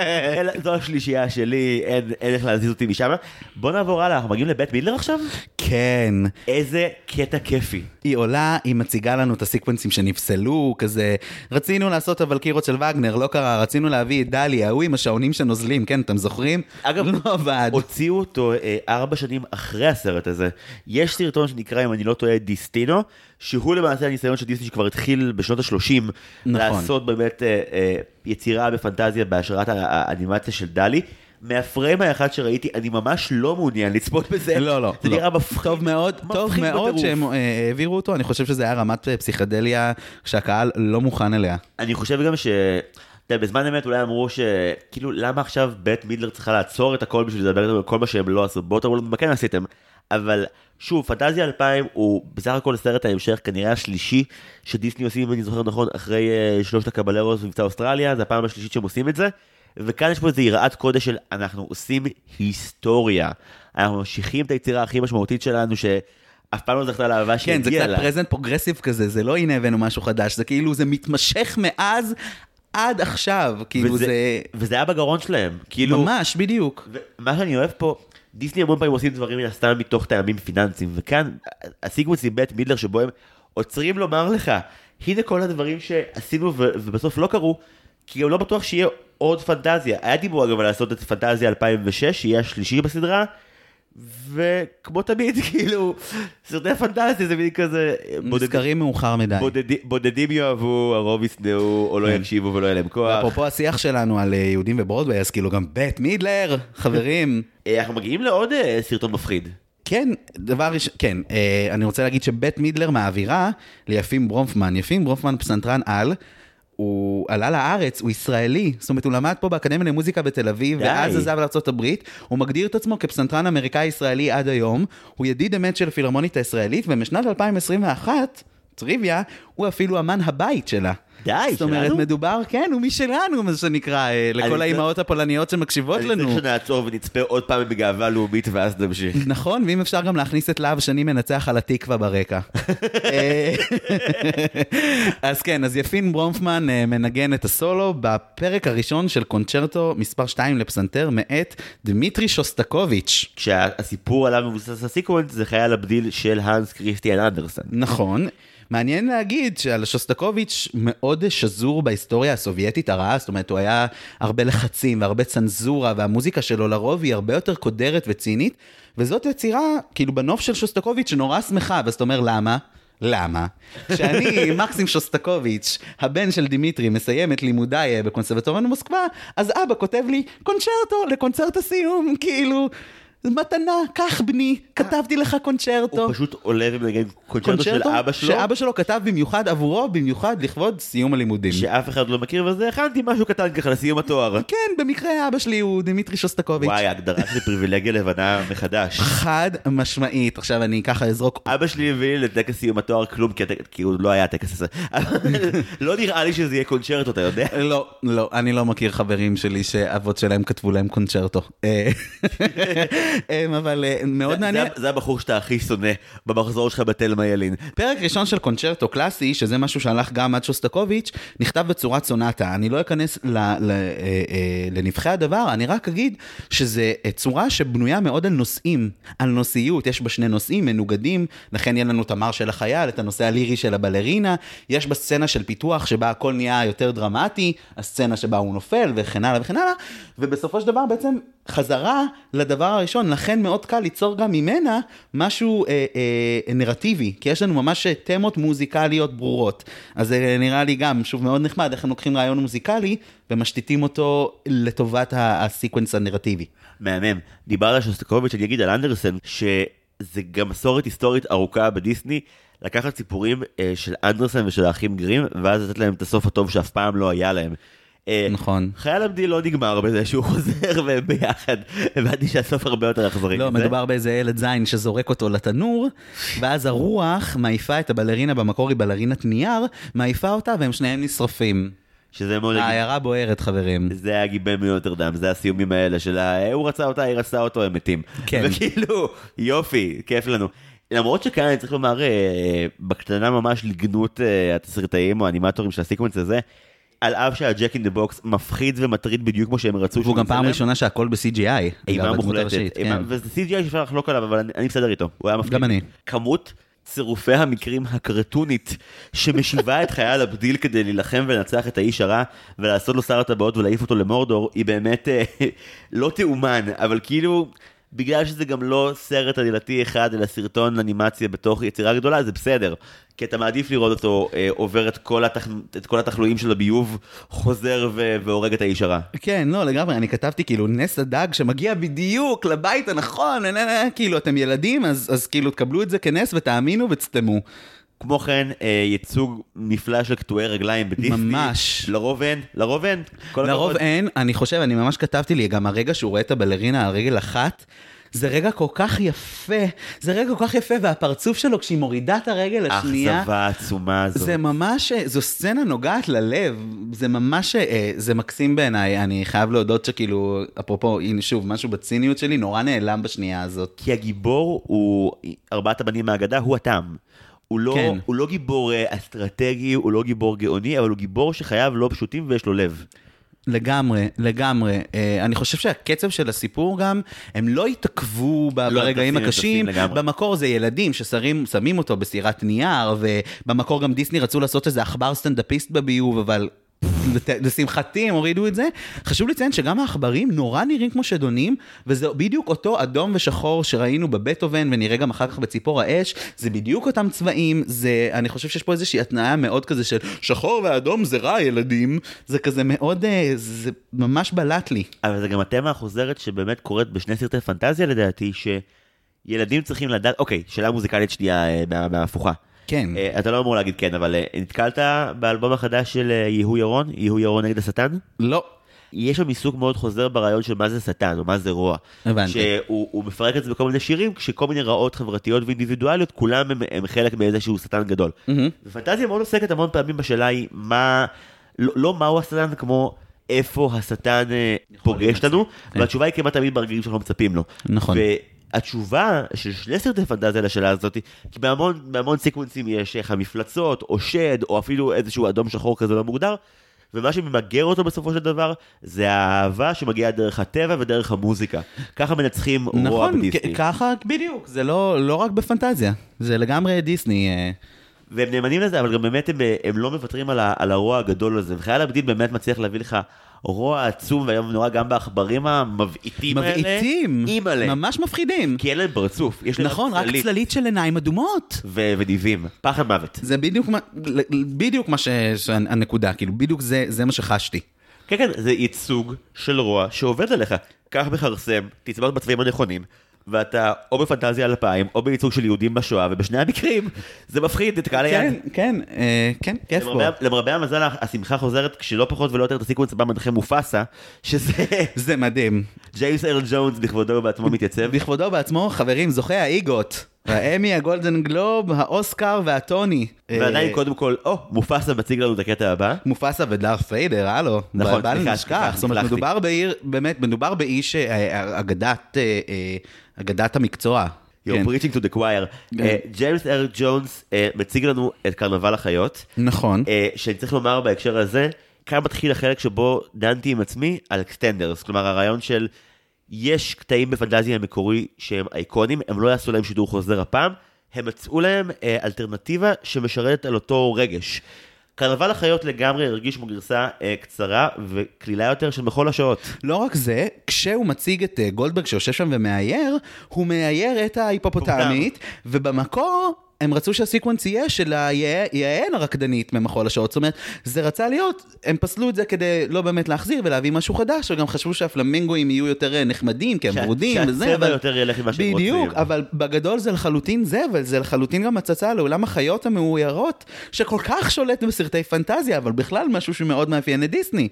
זו השלישייה שלי, אין, אין איך להזיז אותי משם. בוא נעבור הלאה, אנחנו מגיעים לבית מידלר עכשיו? כן. איזה קטע כיפי. היא עולה, היא מציגה לנו את הסיקוונסים שנפסלו, כזה, רצינו לעשות הוולקירות של וגנר, לא קרה, רצינו להביא את דלי, ההוא עם השעונים שנוזלים, כן, אתם זוכרים? אגב, לא עבד. הוציאו אותו אה, ארבע שנים אחרי הסרט הזה. יש סרטון שנקרא, אם אני לא טועה, דיסטינו, שהוא למעשה הניסיון של דיסני שכבר התחיל בשנות ה-30, נכון. לעשות באמת אה, אה, יצירה בפנטזיה בהשראת האנימציה של דלי. מהפריים האחד שראיתי, אני ממש לא מעוניין לצפות בזה. לא, לא, זה לא. נראה מפחיד. טוב מאוד, טוב מפחיד מאוד בטירוף. שהם אה, העבירו אותו, אני חושב שזה היה רמת אה, פסיכדליה שהקהל לא מוכן אליה. אני חושב גם ש... אתה יודע, בזמן אמת אולי אמרו שכאילו למה עכשיו בית מידלר צריכה לעצור את הכל בשביל לדבר איתם על כל מה שהם לא עשו, בואו תראו לנו מה כן עשיתם. אבל שוב, פנטזיה 2000 הוא בסך הכל סרט ההמשך כנראה השלישי שדיסני עושים, אם אני זוכר נכון, אחרי uh, שלושת הקבלרוס במבצע אוסטרליה, זה הפעם השלישית שהם עושים את זה. וכאן יש פה איזו יראת קודש של אנחנו עושים היסטוריה. אנחנו ממשיכים את היצירה הכי משמעותית שלנו שאף פעם לא זכתה לאהבה כן, זה שהגיעה קצת לה. פרזנט progressive כזה, זה לא הנה הבאנו משהו חדש, זה כאילו, זה מתמשך מאז עד עכשיו, כאילו וזה, זה... וזה היה בגרון שלהם. כאילו, ממש, בדיוק. ומה שאני אוהב פה, דיסני המון פעמים עושים דברים מן הסתם מתוך טעמים פיננסיים, וכאן הסיקוונס עם בית מידלר שבו הם עוצרים לומר לך, הנה כל הדברים שעשינו ו- ובסוף לא קרו, כי גם לא בטוח שיהיה עוד פנטזיה. היה דיבור אגב על לעשות את פנטזיה 2006, שיהיה השלישי בסדרה, וכמו תמיד, כאילו, סרטי פנטזיה זה מין כזה... נזכרים מאוחר מדי. בודדי- בודדים יאהבו, הרוב ישנאו, או לא כן. יקשיבו ולא יהיה להם כוח. אפרופו השיח שלנו על אה, יהודים וברודווי, אז כאילו גם בית מידלר, חברים. אה, אנחנו מגיעים לעוד אה, סרטון מפחיד. כן, דבר ראשון, כן, אה, אני רוצה להגיד שבית מידלר מעבירה ליפים ברונפמן. יפים ברונפמן פסנתרן על, הוא עלה לארץ, הוא ישראלי, זאת אומרת, הוא למד פה באקדמיה למוזיקה בתל אביב, די. ואז עזב לארה"ב, הוא מגדיר את עצמו כפסנתרן אמריקאי-ישראלי עד היום, הוא ידיד אמת של הפילהרמונית הישראלית, ומשנת 2021, טריוויה, הוא אפילו אמן הבית שלה. די, זאת אומרת, שלנו? מדובר, כן, הוא משלנו, מה שנקרא, אה, לכל האימהות הפולניות שמקשיבות אני לנו. צריך שנעצור ונצפה עוד פעם בגאווה לאומית ואז נמשיך. נכון, ואם אפשר גם להכניס את להב שני מנצח על התקווה ברקע. אה, אז כן, אז יפין ברונפמן אה, מנגן את הסולו בפרק הראשון של קונצ'רטו מספר 2 לפסנתר מאת דמיטרי שוסטקוביץ'. כשהסיפור עליו מבוסס הסיקוונס זה חייל הבדיל של האנס כריסטיאן אנדרסן. נכון. מעניין להגיד שעל שוסטקוביץ' מאוד שזור בהיסטוריה הסובייטית הרעה, זאת אומרת, הוא היה הרבה לחצים והרבה צנזורה, והמוזיקה שלו לרוב היא הרבה יותר קודרת וצינית, וזאת יצירה, כאילו בנוף של שוסטקוביץ', שנורא שמחה, ואז אתה אומר, למה? למה? כשאני, מקסים שוסטקוביץ', הבן של דימיטרי, מסיים את לימודיו אה, בקונסרבטוריון במוסקבה, אז אבא כותב לי, קונצ'רטו לקונצרט הסיום, כאילו, מתנה, קח בני, כתבתי לך קונצ'רטו. הוא פשוט עולה ומנגן קונצ'רטו של אבא שלו, שאבא שלו כתב במיוחד עבורו, במיוחד לכבוד סיום הלימודים. שאף אחד לא מכיר, וזה הכנתי משהו קטן ככה לסיום התואר. כן, במקרה אבא שלי הוא דמיטרי שוסטקוביץ'. וואי, ההגדרה של פריבילגיה לבנה מחדש. חד משמעית. עכשיו אני ככה אזרוק... אבא שלי הביא לי לטקס סיום התואר כלום, כי הוא לא היה הטקס הזה. לא נראה לי שזה יהיה קונצ'רטו, אתה יודע? לא, לא, אני לא מכיר חברים שלי שאבות שלהם כתבו להם קונצ'רטו. אה, אבל אה, מאוד מעניין. זה- הבחור שאתה הכי שונא במחזור שלך בתלמה ילין. פרק ראשון של קונצ'רטו קלאסי, שזה משהו שהלך גם עד שוסטקוביץ', נכתב בצורת סונטה. אני לא אכנס אה, אה, לנבחי הדבר, אני רק אגיד שזה אה, צורה שבנויה מאוד על נושאים, על נושאיות. יש בה שני נושאים מנוגדים, לכן יהיה לנו את המר של החייל, את הנושא הלירי של הבלרינה. יש בה סצנה של פיתוח שבה הכל נהיה יותר דרמטי, הסצנה שבה הוא נופל וכן הלאה וכן הלאה, ובסופו של דבר בעצם חזרה לדבר הראשון, לכן מאוד קל ליצור גם ממנה משהו אה, אה, נרטיבי, כי יש לנו ממש אה, תמות מוזיקליות ברורות. אז זה נראה לי גם, שוב, מאוד נחמד, איך הם לוקחים רעיון מוזיקלי ומשטחים אותו לטובת ה- הסיקוונס הנרטיבי. מהמם. דיברת על שוסטקוביץ', אני אגיד על אנדרסן, שזה גם מסורת היסטורית ארוכה בדיסני, לקחת סיפורים אה, של אנדרסן ושל האחים גרים, ואז לתת להם את הסוף הטוב שאף פעם לא היה להם. אה, נכון. חייל הבדיל לא נגמר בזה שהוא חוזר והם ביחד, הבנתי שהסוף הרבה יותר אכזרי. לא. מדובר באיזה ילד זין שזורק אותו לתנור, ואז הרוח מעיפה את הבלרינה, במקור היא בלרינת נייר, מעיפה אותה והם שניהם נשרפים. שזה מאוד... העיירה בוערת, חברים. זה היה גיבן מנוטרדם, זה הסיומים האלה של ה... הוא רצה אותה, היא רצתה אותו, הם מתים. כן. וכאילו, יופי, כיף לנו. למרות שכאן אני צריך לומר, אה, בקטנה ממש לגנות אה, התסריטאים או האנימטורים של הסיקוונס הזה, על אף שה-jack in the box מפחיד ומטריד בדיוק כמו שהם רצו. והוא גם פעם ראשונה שהכל ב-CGI. אימה מוחלטת, כן. וזה CGI שאפשר לחלוק עליו, אבל אני, אני בסדר איתו, הוא היה מפחיד. גם אני. כמות צירופי המקרים הקרטונית שמשיבה את חייל הבדיל כדי להילחם ולנצח את האיש הרע ולעשות לו שר הטבעות ולהעיף אותו למורדור, היא באמת אה, לא תאומן, אבל כאילו... בגלל שזה גם לא סרט עלילתי אחד, אלא סרטון אנימציה בתוך יצירה גדולה, זה בסדר. כי אתה מעדיף לראות אותו אה, עובר את כל, התח... את כל התחלואים של הביוב, חוזר ו... והורג את האיש הרע. כן, לא, לגמרי, אני כתבתי כאילו נס הדג שמגיע בדיוק לבית הנכון, נה, נה, נה, כאילו, אתם ילדים, אז, אז כאילו תקבלו את זה כנס ותאמינו ותסתמו. כמו כן, אה, ייצוג נפלא של קטועי רגליים בדיסני. ממש. לרוב אין, לרוב אין. כל לרוב הכבוד. אין, אני חושב, אני ממש כתבתי לי, גם הרגע שהוא רואה את הבלרינה על רגל אחת, זה רגע כל כך יפה, זה רגע כל כך יפה, והפרצוף שלו כשהיא מורידה את הרגל השנייה, האכזבה העצומה הזאת. זה ממש, זו סצנה נוגעת ללב, זה ממש, אה, זה מקסים בעיניי, אני חייב להודות שכאילו, אפרופו, הנה שוב, משהו בציניות שלי נורא נעלם בשנייה הזאת. כי הגיבור הוא, ארבעת הבנים מהאגדה, הוא הטעם. הוא לא, כן. הוא לא גיבור אה, אסטרטגי, הוא לא גיבור גאוני, אבל הוא גיבור שחייו לא פשוטים ויש לו לב. לגמרי, לגמרי. אה, אני חושב שהקצב של הסיפור גם, הם לא התעכבו ב- לא, ברגעים הקשים. לגמרי. במקור זה ילדים ששמים שמים אותו בסירת נייר, ובמקור גם דיסני רצו לעשות איזה עכבר סטנדאפיסט בביוב, אבל... לשמחתי הם הורידו את זה. חשוב לציין שגם העכברים נורא נראים כמו שדונים, וזה בדיוק אותו אדום ושחור שראינו בבטהובן, ונראה גם אחר כך בציפור האש, זה בדיוק אותם צבעים, זה, אני חושב שיש פה איזושהי התניה מאוד כזה של שחור ואדום זה רע ילדים, זה כזה מאוד, אה, זה ממש בלט לי. אבל זה גם התמה החוזרת שבאמת קורית בשני סרטי פנטזיה לדעתי, שילדים צריכים לדעת, אוקיי, שאלה מוזיקלית שנייה אה, מה- מההפוכה. כן. אה, אתה לא אמור להגיד כן, אבל אה, נתקלת באלבום החדש של אה, יהוא ירון? יהוא ירון נגד השטן? לא. יש שם עיסוק מאוד חוזר ברעיון של מה זה שטן או מה זה רוע. הבנתי. שהוא הוא מפרק את זה בכל מיני שירים, כשכל מיני רעות חברתיות ואינדיבידואליות, כולם הם, הם חלק מאיזשהו שטן גדול. מהמם. ופנטזיה מאוד עוסקת המון פעמים בשאלה היא מה, לא, לא מהו השטן כמו איפה השטן אה, פוגש לנו. והתשובה היא כמעט תמיד ברגעים שאנחנו מצפים לו. נכון. והתשובה של שני סרטי פנטזיה לשאלה הזאת, כי בהמון, בהמון סיקוונסים יש איך המפלצות, או שד, או אפילו איזשהו אדום שחור כזה לא מוגדר, ומה שממגר אותו בסופו של דבר, זה האהבה שמגיעה דרך הטבע ודרך המוזיקה. ככה מנצחים רוע נכון, בדיסני. כ- ככה בדיוק, זה לא לא רק בפנטזיה, זה לגמרי דיסני. אה, והם נאמנים לזה, אבל גם באמת הם, הם לא מוותרים על, ה, על הרוע הגדול הזה. וחייל הבדיל באמת מצליח להביא לך רוע עצום ואיום ונורא גם בעכברים המבעיטים האלה. מבעיטים, אימא'לה. ממש מפחידים. כי אין להם פרצוף. יש להם נכון, רק צללית של עיניים אדומות. ו- וניבים. פחד מוות. זה בדיוק מה, בדיוק מה ש... שהנקודה, כאילו, בדיוק זה, זה מה שחשתי. כן, כן, זה ייצוג של רוע שעובד עליך. קח מכרסם, תצבע בצבעים הנכונים, ואתה או בפנטזיה אלפיים, או בייצוג של יהודים בשואה, ובשני המקרים זה מפחיד את קהל היעד. כן, כן, אה, כן, כיף פה. למרבה, המזל, השמחה חוזרת כשלא פחות ולא יותר את הסיקוונס הבא מנחה מופסה, שזה זה מדהים. ג'יימס ארל ג'ונס בכבודו ובעצמו מתייצב. בכבודו בעצמו, חברים, זוכה האיגוט. האמי, הגולדן גלוב, האוסקר והטוני. ועדיין אה, קודם כל, או, מופסה מציג לנו את הקטע הבא. מופסה ודארת' ויידר, הלו. נכון, אבל סליחה, נשכח. סליחה, זאת אומרת. מדובר בעיר, באמת, מדובר באיש אה, אגדת, אה, אה, אגדת המקצוע. You're כן. preaching to the choir. כן. ג'יימס ארל ג'ונס מציג לנו את קרנבל החיות. נכון. שאני צריך לומר בהקשר הזה, כאן מתחיל החלק שבו דנתי עם עצמי על אקסטנדרס, כלומר הרעיון של יש קטעים בפנטזיה המקורי שהם אייקונים, הם לא יעשו להם שידור חוזר הפעם, הם מצאו להם אה, אלטרנטיבה שמשרתת על אותו רגש. קרנבל החיות לגמרי הרגיש כמו גרסה אה, קצרה וקלילה יותר של בכל השעות. לא רק זה, כשהוא מציג את אה, גולדברג שיושב שם ומאייר, הוא מאייר את ההיפופוטמית, ובמקור הם רצו שהסיקוונס יהיה של היע- יעל הרקדנית ממחול השעות. זאת אומרת, זה רצה להיות, הם פסלו את זה כדי לא באמת להחזיר ולהביא משהו חדש, וגם חשבו שהפלמינגואים יהיו יותר אה, נחמדים, כי הם ורודים וזה, שהצבע אבל... יותר ילך עם מה שהם רוצים. בדיוק, אבל בגדול זה לחלוטין זה, וזה לחלוטין גם הצצה לעולם החיות המאוירות, שכל כך שולט בסרטי פנטזיה, אבל בכלל משהו שמאוד מאפיין את דיסני.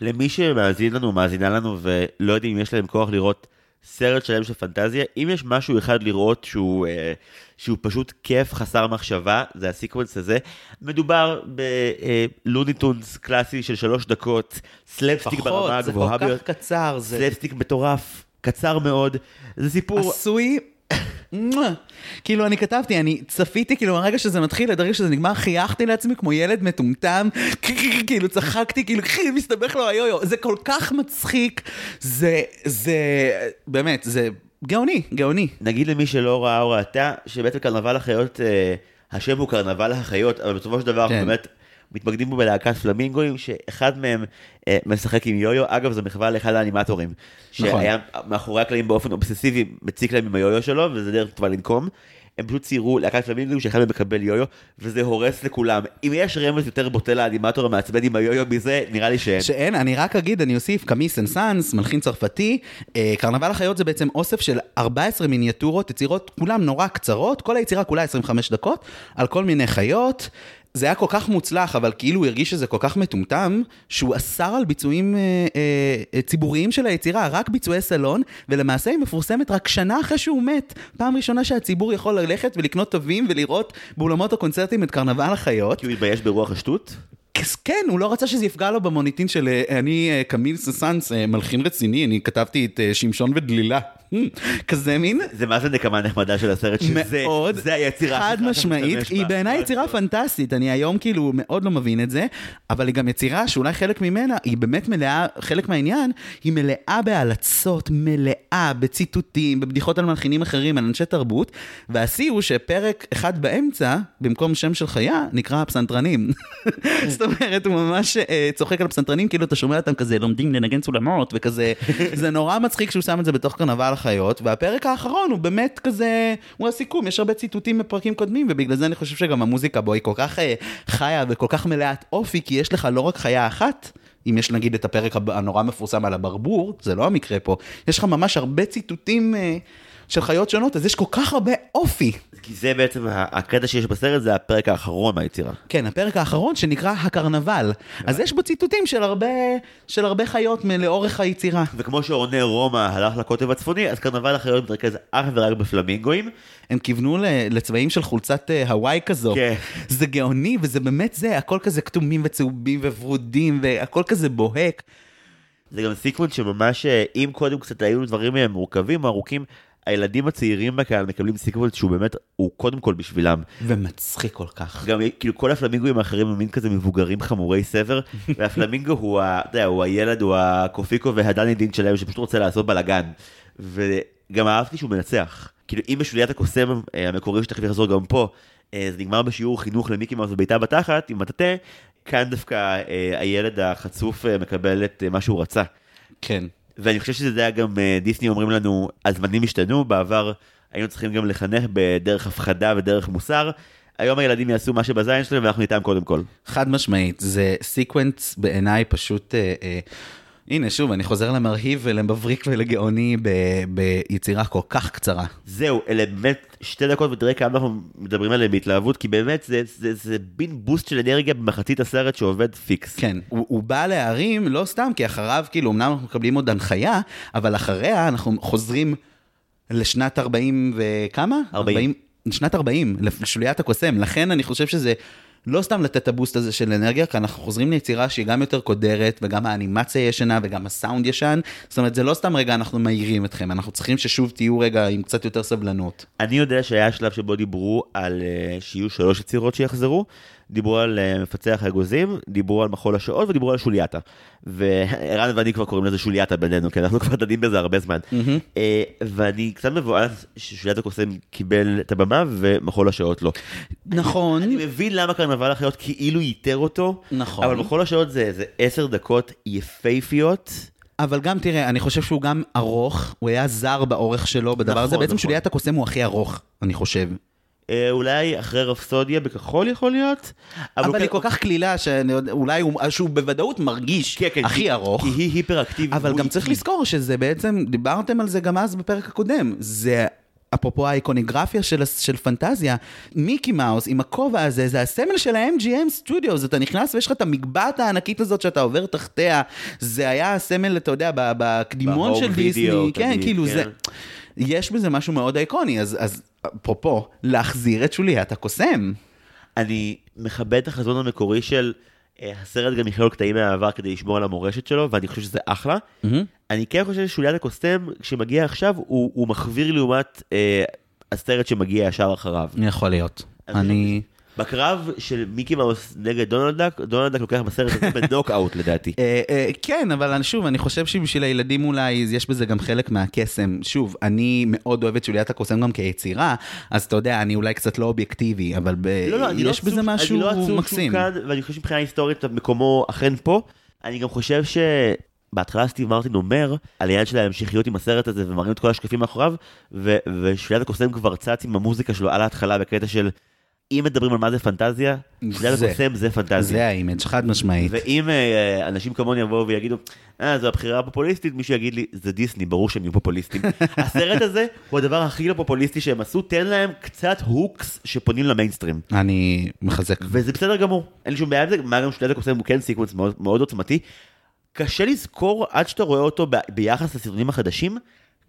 למי שמאזין לנו, מאזינה לנו, ולא יודעים אם יש להם כוח לראות סרט שלם של פנטזיה, אם יש משהו אחד לראות שהוא, אה, שהוא פשוט כיף, חסר מחשבה, זה הסיקוונס הזה. מדובר בלוני טונס קלאסי של שלוש דקות, סלפסטיק ברמה זה הגבוהה כל ביותר, כך קצר, זה סלפסטיק מטורף, קצר מאוד, זה סיפור... עשוי... כאילו אני כתבתי, אני צפיתי, כאילו מהרגע שזה מתחיל, עד הרגע שזה נגמר, חייכתי לעצמי כמו ילד מטומטם, כאילו צחקתי, כאילו מסתבך לו היו-יו, זה כל כך מצחיק, זה, זה, באמת, זה גאוני, גאוני. נגיד למי שלא ראה או ראתה, שבעצם קרנבל החיות, אה, השם הוא קרנבל החיות, אבל בסופו של דבר כן. באמת מתמקדים בו בלהקת פלמינגואים, שאחד מהם אה, משחק עם יו-יו, אגב זו מחווה לאחד האנימטורים, נכון. שהיה מאחורי הקלעים באופן אובססיבי מציק להם עם היו-יו שלו, וזה דרך טובה לנקום. הם פשוט ציירו להקת פלמינגואים שאחד מהם מקבל יו-יו, וזה הורס לכולם. אם יש רמז יותר בוטה לאנימטור המעצבן עם היו-יו מזה, נראה לי שאין. שאין, אני רק אגיד, אני אוסיף, קאמי סן-סאנס, מלחין צרפתי, אה, קרנבל החיות זה בעצם אוסף של 14 מיניאטורות, יצירות כולן נורא קצרות, כל היצירה כולה 25 דקות, על כל מיני חיות. זה היה כל כך מוצלח, אבל כאילו הוא הרגיש שזה כל כך מטומטם, שהוא אסר על ביצועים אה, אה, ציבוריים של היצירה, רק ביצועי סלון, ולמעשה היא מפורסמת רק שנה אחרי שהוא מת. פעם ראשונה שהציבור יכול ללכת ולקנות תווים ולראות באולמות הקונצרטים את קרנבל החיות. כי הוא התבייש ברוח השטות? כן, הוא לא רצה שזה יפגע לו במוניטין של אה, אני אה, קמיל ססנס, אה, מלחין רציני, אני כתבתי את שמשון ודלילה. כזה מין. זה מה זה נקמה נחמדה של הסרט, שזה מאוד, זה היצירה חד משמעית, היא. בעיניי יצירה פנטסטית, אני היום כאילו מאוד לא מבין את זה, אבל היא גם יצירה שאולי חלק ממנה, היא באמת מלאה, חלק מהעניין, היא מלאה בהלצות, מלאה בציטוטים, בבדיחות על מלחינים אחרים, על אנשי תרבות, והשיא הוא שפרק אחד באמצע, במקום שם של חיה, נקרא הפסנתרנים. זאת אומרת, הוא ממש אה, צוחק על הפסנתרנים, כאילו אתה שומע אותם כזה לומדים לנגן סולמות, וכזה, זה נורא מצחיק שהוא שם את זה בתוך קרנבל החיות, והפרק האחרון הוא באמת כזה, הוא הסיכום, יש הרבה ציטוטים בפרקים קודמים, ובגלל זה אני חושב שגם המוזיקה בו היא כל כך אה, חיה וכל כך מלאת אופי, כי יש לך לא רק חיה אחת, אם יש נגיד את הפרק הנורא מפורסם על הברבור, זה לא המקרה פה, יש לך ממש הרבה ציטוטים אה, של חיות שונות, אז יש כל כך הרבה אופי. כי זה בעצם הקטע שיש בסרט, זה הפרק האחרון מהיצירה. כן, הפרק האחרון שנקרא הקרנבל. אז יש בו ציטוטים של הרבה, של הרבה חיות לאורך היצירה. וכמו שעונה רומא הלך לקוטב הצפוני, אז קרנבל החיות מתרכז אך ורק בפלמינגואים. הם כיוונו לצבעים של חולצת אה, הוואי כזו. כן. זה גאוני, וזה באמת זה, הכל כזה כתומים וצהובים וורודים, והכל כזה בוהק. זה גם סיקוונס שממש, אה, אם קודם קצת היו דברים אה, מורכבים או ארוכים, הילדים הצעירים בקהל מקבלים סיקוונס שהוא באמת, הוא קודם כל בשבילם. ומצחיק כל כך. גם כאילו כל הפלמינגואים האחרים הם מין כזה מבוגרים חמורי סבר, והפלמינגו הוא, ה, אתה יודע, הוא הילד, הוא הקופיקו והדני דין שלהם שפשוט רוצה לעשות בלאגן. וגם אהבתי שהוא מנצח. כאילו אם בשוליית הקוסם אה, המקורי שתכף יחזור גם פה, אה, זה נגמר בשיעור חינוך למיקי מאוס בבעיטה בתחת עם מטאטא, כאן דווקא אה, הילד החצוף אה, מקבל את אה, מה שהוא רצה. כן. ואני חושב שזה היה גם אה, דיסני אומרים לנו, הזמנים השתנו, בעבר היינו צריכים גם לחנך בדרך הפחדה ודרך מוסר. היום הילדים יעשו מה שבזין שלהם ואנחנו איתם קודם כל. חד משמעית, זה סיקוונס בעיניי פשוט... אה, אה, הנה, שוב, אני חוזר למרהיב ולמבריק ולגאוני ב, ביצירה כל כך קצרה. זהו, אלה באמת שתי דקות ותראה כמה אנחנו מדברים עליהם בהתלהבות, כי באמת זה, זה, זה מין boost של אנרגיה במחצית הסרט שעובד פיקס. כן, הוא, הוא בא להרים לא סתם, כי אחריו, כאילו, אמנם אנחנו מקבלים עוד הנחיה, אבל אחריה אנחנו חוזרים לשנת 40 וכמה? 40. שנת 40, לשוליית הקוסם. לכן אני חושב שזה לא סתם לתת את ה boost הזה של אנרגיה, כי אנחנו חוזרים ליצירה שהיא גם יותר קודרת, וגם האנימציה ישנה, וגם הסאונד ישן. זאת אומרת, זה לא סתם רגע אנחנו מעירים אתכם, אנחנו צריכים ששוב תהיו רגע עם קצת יותר סבלנות. אני יודע שהיה שלב שבו דיברו על uh, שיהיו שלוש יצירות שיחזרו, דיברו על uh, מפצח האגוזים, דיברו על מחול השעות ודיברו על שוליאטה. וערן ואני כבר קוראים לזה שוליאטה בינינו, כי אנחנו כבר דנים בזה הרבה זמן. Uh, ואני קצת מבואס ששוליית הקוסם קיבל את הבמה ומחול השעות לא. נכון. אני מבין למה קרנבל החיות כאילו ייתר אותו, נכון. אבל מחול השעות זה איזה עשר דקות יפייפיות. אבל גם תראה, אני חושב שהוא גם ארוך, הוא היה זר באורך שלו בדבר הזה, נכון, בעצם נכון. שוליית הקוסם הוא הכי ארוך, אני חושב. אה, אולי אחרי רפסודיה בכחול יכול להיות? אבל הוא היא כל כך קלילה, שאולי הוא, שהוא בוודאות מרגיש כן, כן, הכי כי- ארוך. כי היא היפראקטיבית. אבל גם צריך. לזכור שזה בעצם, דיברתם על זה גם אז בפרק הקודם, זה... אפרופו האיקוניגרפיה של, של פנטזיה, מיקי מאוס עם הכובע הזה, זה הסמל של ה-MGM סטודיוס, אתה נכנס ויש לך את המגבעת הענקית הזאת שאתה עובר תחתיה, זה היה הסמל, אתה יודע, בקדימון של דיסני, כן, תמיד, כאילו כן. זה, יש בזה משהו מאוד איקוני, אז, אז אפרופו, להחזיר את שוליית הקוסם. אני מכבד את החזון המקורי של הסרט גם יכלול קטעים מהעבר כדי לשמור על המורשת שלו, ואני חושב שזה אחלה. אני כן חושב ששוליית הקוסם, כשמגיע עכשיו, הוא, הוא מחוויר לעומת אה, הסרט שמגיע ישר אחריו. יכול להיות. אני... בקרב של מיקי מאוס נגד דונלד דאק, דונלד דאק לוקח בסרט הזה בנוקאוט לדעתי. אה, אה, כן, אבל שוב, אני חושב שבשביל הילדים אולי יש בזה גם חלק מהקסם. שוב, אני מאוד אוהב את שוליית הקוסם גם כיצירה, אז אתה יודע, אני אולי קצת לא אובייקטיבי, אבל לא, לא, לא יש בזה משהו מקסים. ואני חושב שמבחינה היסטורית מקומו אכן פה. אני גם חושב. בהתחלה סטיב מרטין אומר על העניין של ההמשכיות עם הסרט הזה ומראים את כל השקפים מאחוריו ו- ושליית הקוסם כבר צץ עם המוזיקה שלו על ההתחלה בקטע של אם מדברים על מה זה פנטזיה, שוליית זה. הקוסם זה פנטזיה. זה ה image, חד משמעית. ואם אה, אנשים כמוני יבואו ויגידו, אה, זו הבחירה הפופוליסטית, מישהו יגיד לי, זה דיסני, ברור שהם יהיו פופוליסטים. הסרט הזה הוא הדבר הכי לא פופוליסטי שהם עשו, תן להם קצת hooks שפונים למיינסטרים. אני מחזק. וזה בסדר גמור, אין לי שום בעיה עם זה, מה גם שוליית הקוסם הוא כן סיקוונס מאוד, מאוד עוצמתי. קשה לזכור עד שאתה רואה אותו ב- ביחס לסרטונים החדשים,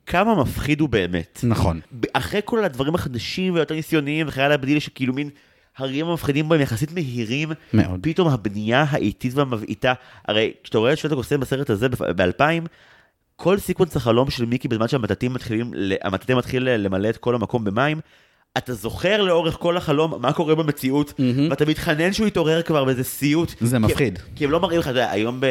כמה מפחיד הוא באמת. נכון. אחרי כל הדברים החדשים והיותר ניסיוניים וחייל הבדיל שכאילו מין הרגעים המפחידים בהם יחסית מהירים, מאוד. פתאום הבנייה האיטית והמבעיתה, הרי כשאתה רואה את שוליית הקוסם בסרט הזה ב-2000, כל סיקוונס החלום של מיקי בזמן שהמטאטים מתחילים, המטאטים מתחיל למלא את כל המקום במים, אתה זוכר לאורך כל החלום מה קורה במציאות, ואתה מתחנן שהוא יתעורר כבר מאיזה סיוט. זה כי- מפחיד. כי הם לא מראים לך, אתה יודע, היום ב...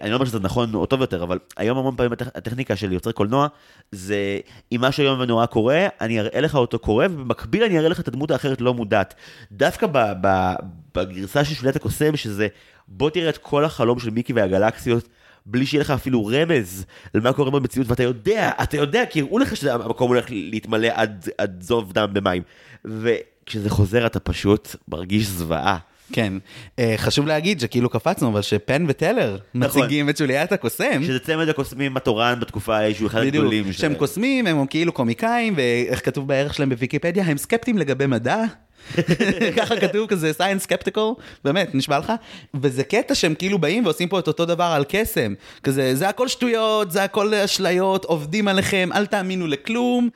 אני לא אומר שזה נכון או טוב יותר, אבל היום המון פעמים הטכ- הטכניקה של יוצרי קולנוע, זה אם משהו היום ונורא קורה, אני אראה לך אותו קורה, ובמקביל אני אראה לך את הדמות האחרת לא מודעת. דווקא ב... ב... בגרסה של שוליית הקוסם, שזה בוא תראה את כל החלום של מיקי והגלקסיות. בלי שיהיה לך אפילו רמז למה קורה במציאות, ואתה יודע, אתה יודע, כי הראו לך שהמקום הולך להתמלא עד, עד זוב דם במים. וכשזה חוזר אתה פשוט מרגיש זוועה. כן. אה, חשוב להגיד שכאילו קפצנו, אבל שפן וטלר נכון. מציגים את שוליית הקוסם. שזה צמד הקוסמים התורן בתקופה ההיא, שהוא אחד הגדולים. שהם קוסמים, הם כאילו קומיקאים, ואיך כתוב בערך שלהם בוויקיפדיה, הם סקפטיים לגבי מדע. ככה כתוב כזה science skeptical, באמת, נשבע לך? וזה קטע שהם כאילו באים ועושים פה את אותו דבר על קסם. כזה, זה הכל שטויות, זה הכל אשליות, עובדים עליכם, אל תאמינו לכלום.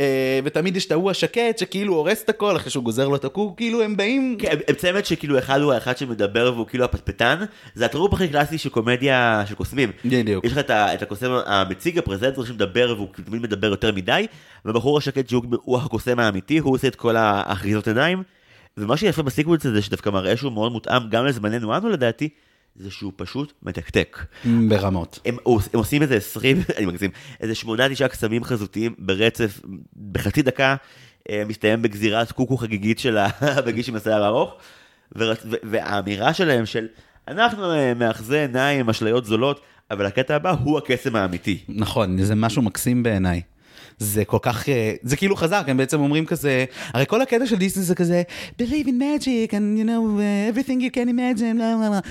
אה, ותמיד יש את ההוא השקט שכאילו הורס את הכל אחרי שהוא גוזר לו את הקור, כאילו הם באים... כן, הם- צמד שכאילו אחד הוא האחד שמדבר והוא כאילו הפטפטן, זה הטרופ הכי קלאסי של קומדיה של קוסמים. בדיוק. יש לך את הקוסם המציג, הפרזנטור שמדבר והוא תמיד מדבר יותר מדי, והבחור השקט שהוא הוא הקוסם האמיתי, הוא עושה את כל האחיזות עיניים. ומה שיפה בסיקוונס הזה שדווקא מראה שהוא מאוד מותאם גם לזמננו אנו לדעתי, זה שהוא פשוט מתקתק. ברמות. הם, הם עושים איזה 20, אני מגזים, איזה שמונה תשעה קסמים חזותיים ברצף, בחצי דקה, אה, מסתיים בגזירת קוקו חגיגית של הבגיש עם השיער הארוך, והאמירה שלהם של, אנחנו אה, מאחזי עיניים, אשליות זולות, אבל הקטע הבא הוא הקסם האמיתי. נכון, זה משהו מקסים בעיניי. זה כל כך, אה, זה כאילו חזק, הם בעצם אומרים כזה, הרי כל הקטע של דיסני זה כזה, believe in magic and you know uh, everything you can imagine, blah, blah, blah.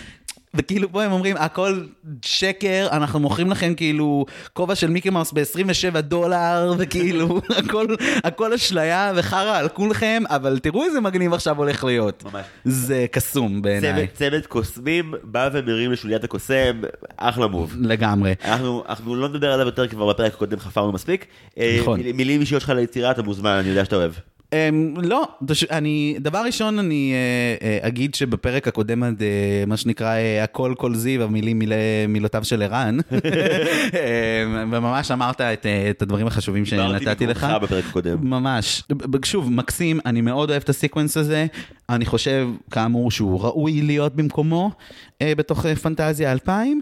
וכאילו פה הם אומרים, הכל שקר, אנחנו מוכרים לכם כאילו כובע של מיקי מאוס ב-27 דולר, וכאילו הכל, הכל אשליה וחרא על כולכם, אבל תראו איזה מגניב עכשיו הולך להיות. ממש. זה קסום בעיניי, צוות, צוות קוסמים בא ומרים לשוליית הקוסם, אחלה מוב. לגמרי. אנחנו, אנחנו לא נדבר עליו יותר, כבר בפרק הקודם חפרנו מספיק. אה, נכון. מיל- מילים אישיות שלך ליצירה, אתה מוזמן, אני יודע שאתה אוהב. Um, לא, אני, דבר ראשון אני uh, uh, אגיד שבפרק הקודם, עד, uh, מה שנקרא, uh, הכל כל זיו, המילים מילי, מילותיו של ערן, um, וממש אמרת את, uh, את הדברים החשובים שנתתי לך. במקומך בפרק הקודם. ממש. שוב, מקסים, אני מאוד אוהב את הסקוונס הזה. אני חושב, כאמור, שהוא ראוי להיות במקומו אה, בתוך פנטזיה 2000.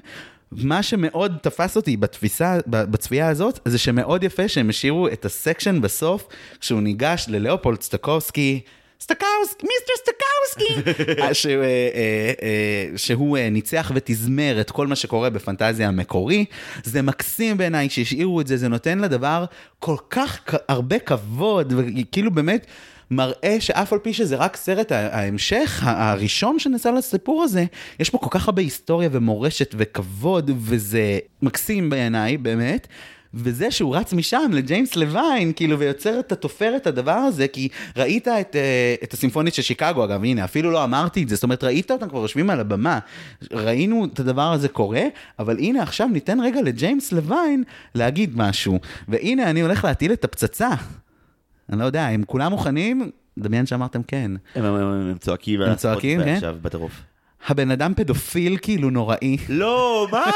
מה שמאוד תפס אותי בתפיסה, בצפייה הזאת, זה שמאוד יפה שהם השאירו את ה section בסוף, כשהוא ניגש לליאופולד סטוקובסקי. סטוקאוסקי, mister סטוקאוסקי, אה, שהוא, אה, אה, שהוא ניצח ותזמר את כל מה שקורה בפנטזיה המקורי. זה מקסים בעיניי שהשאירו את זה, זה נותן לדבר כל כך הרבה כבוד, וכאילו באמת מראה שאף על פי שזה רק סרט ההמשך, הראשון שנעשה לסיפור הזה, יש פה כל כך הרבה היסטוריה ומורשת וכבוד, וזה מקסים בעיניי, באמת. וזה שהוא רץ משם לג'יימס לוין, כאילו, ויוצר את התופרת הדבר הזה, כי ראית את, אה, את הסימפונית של שיקגו, אגב, הנה, אפילו לא אמרתי את זה, זאת אומרת, ראית אותם כבר יושבים על הבמה, ראינו את הדבר הזה קורה, אבל הנה, עכשיו ניתן רגע לג'יימס ליוויין להגיד משהו, והנה, אני הולך להטיל את הפצצה. אני לא יודע, אם כולם מוכנים, דמיין שאמרתם כן. הם, הם, הם, הם צועקים, הם צועקים, כן? עכשיו בטירוף. הבן אדם פדופיל כאילו נוראי. לא, מה?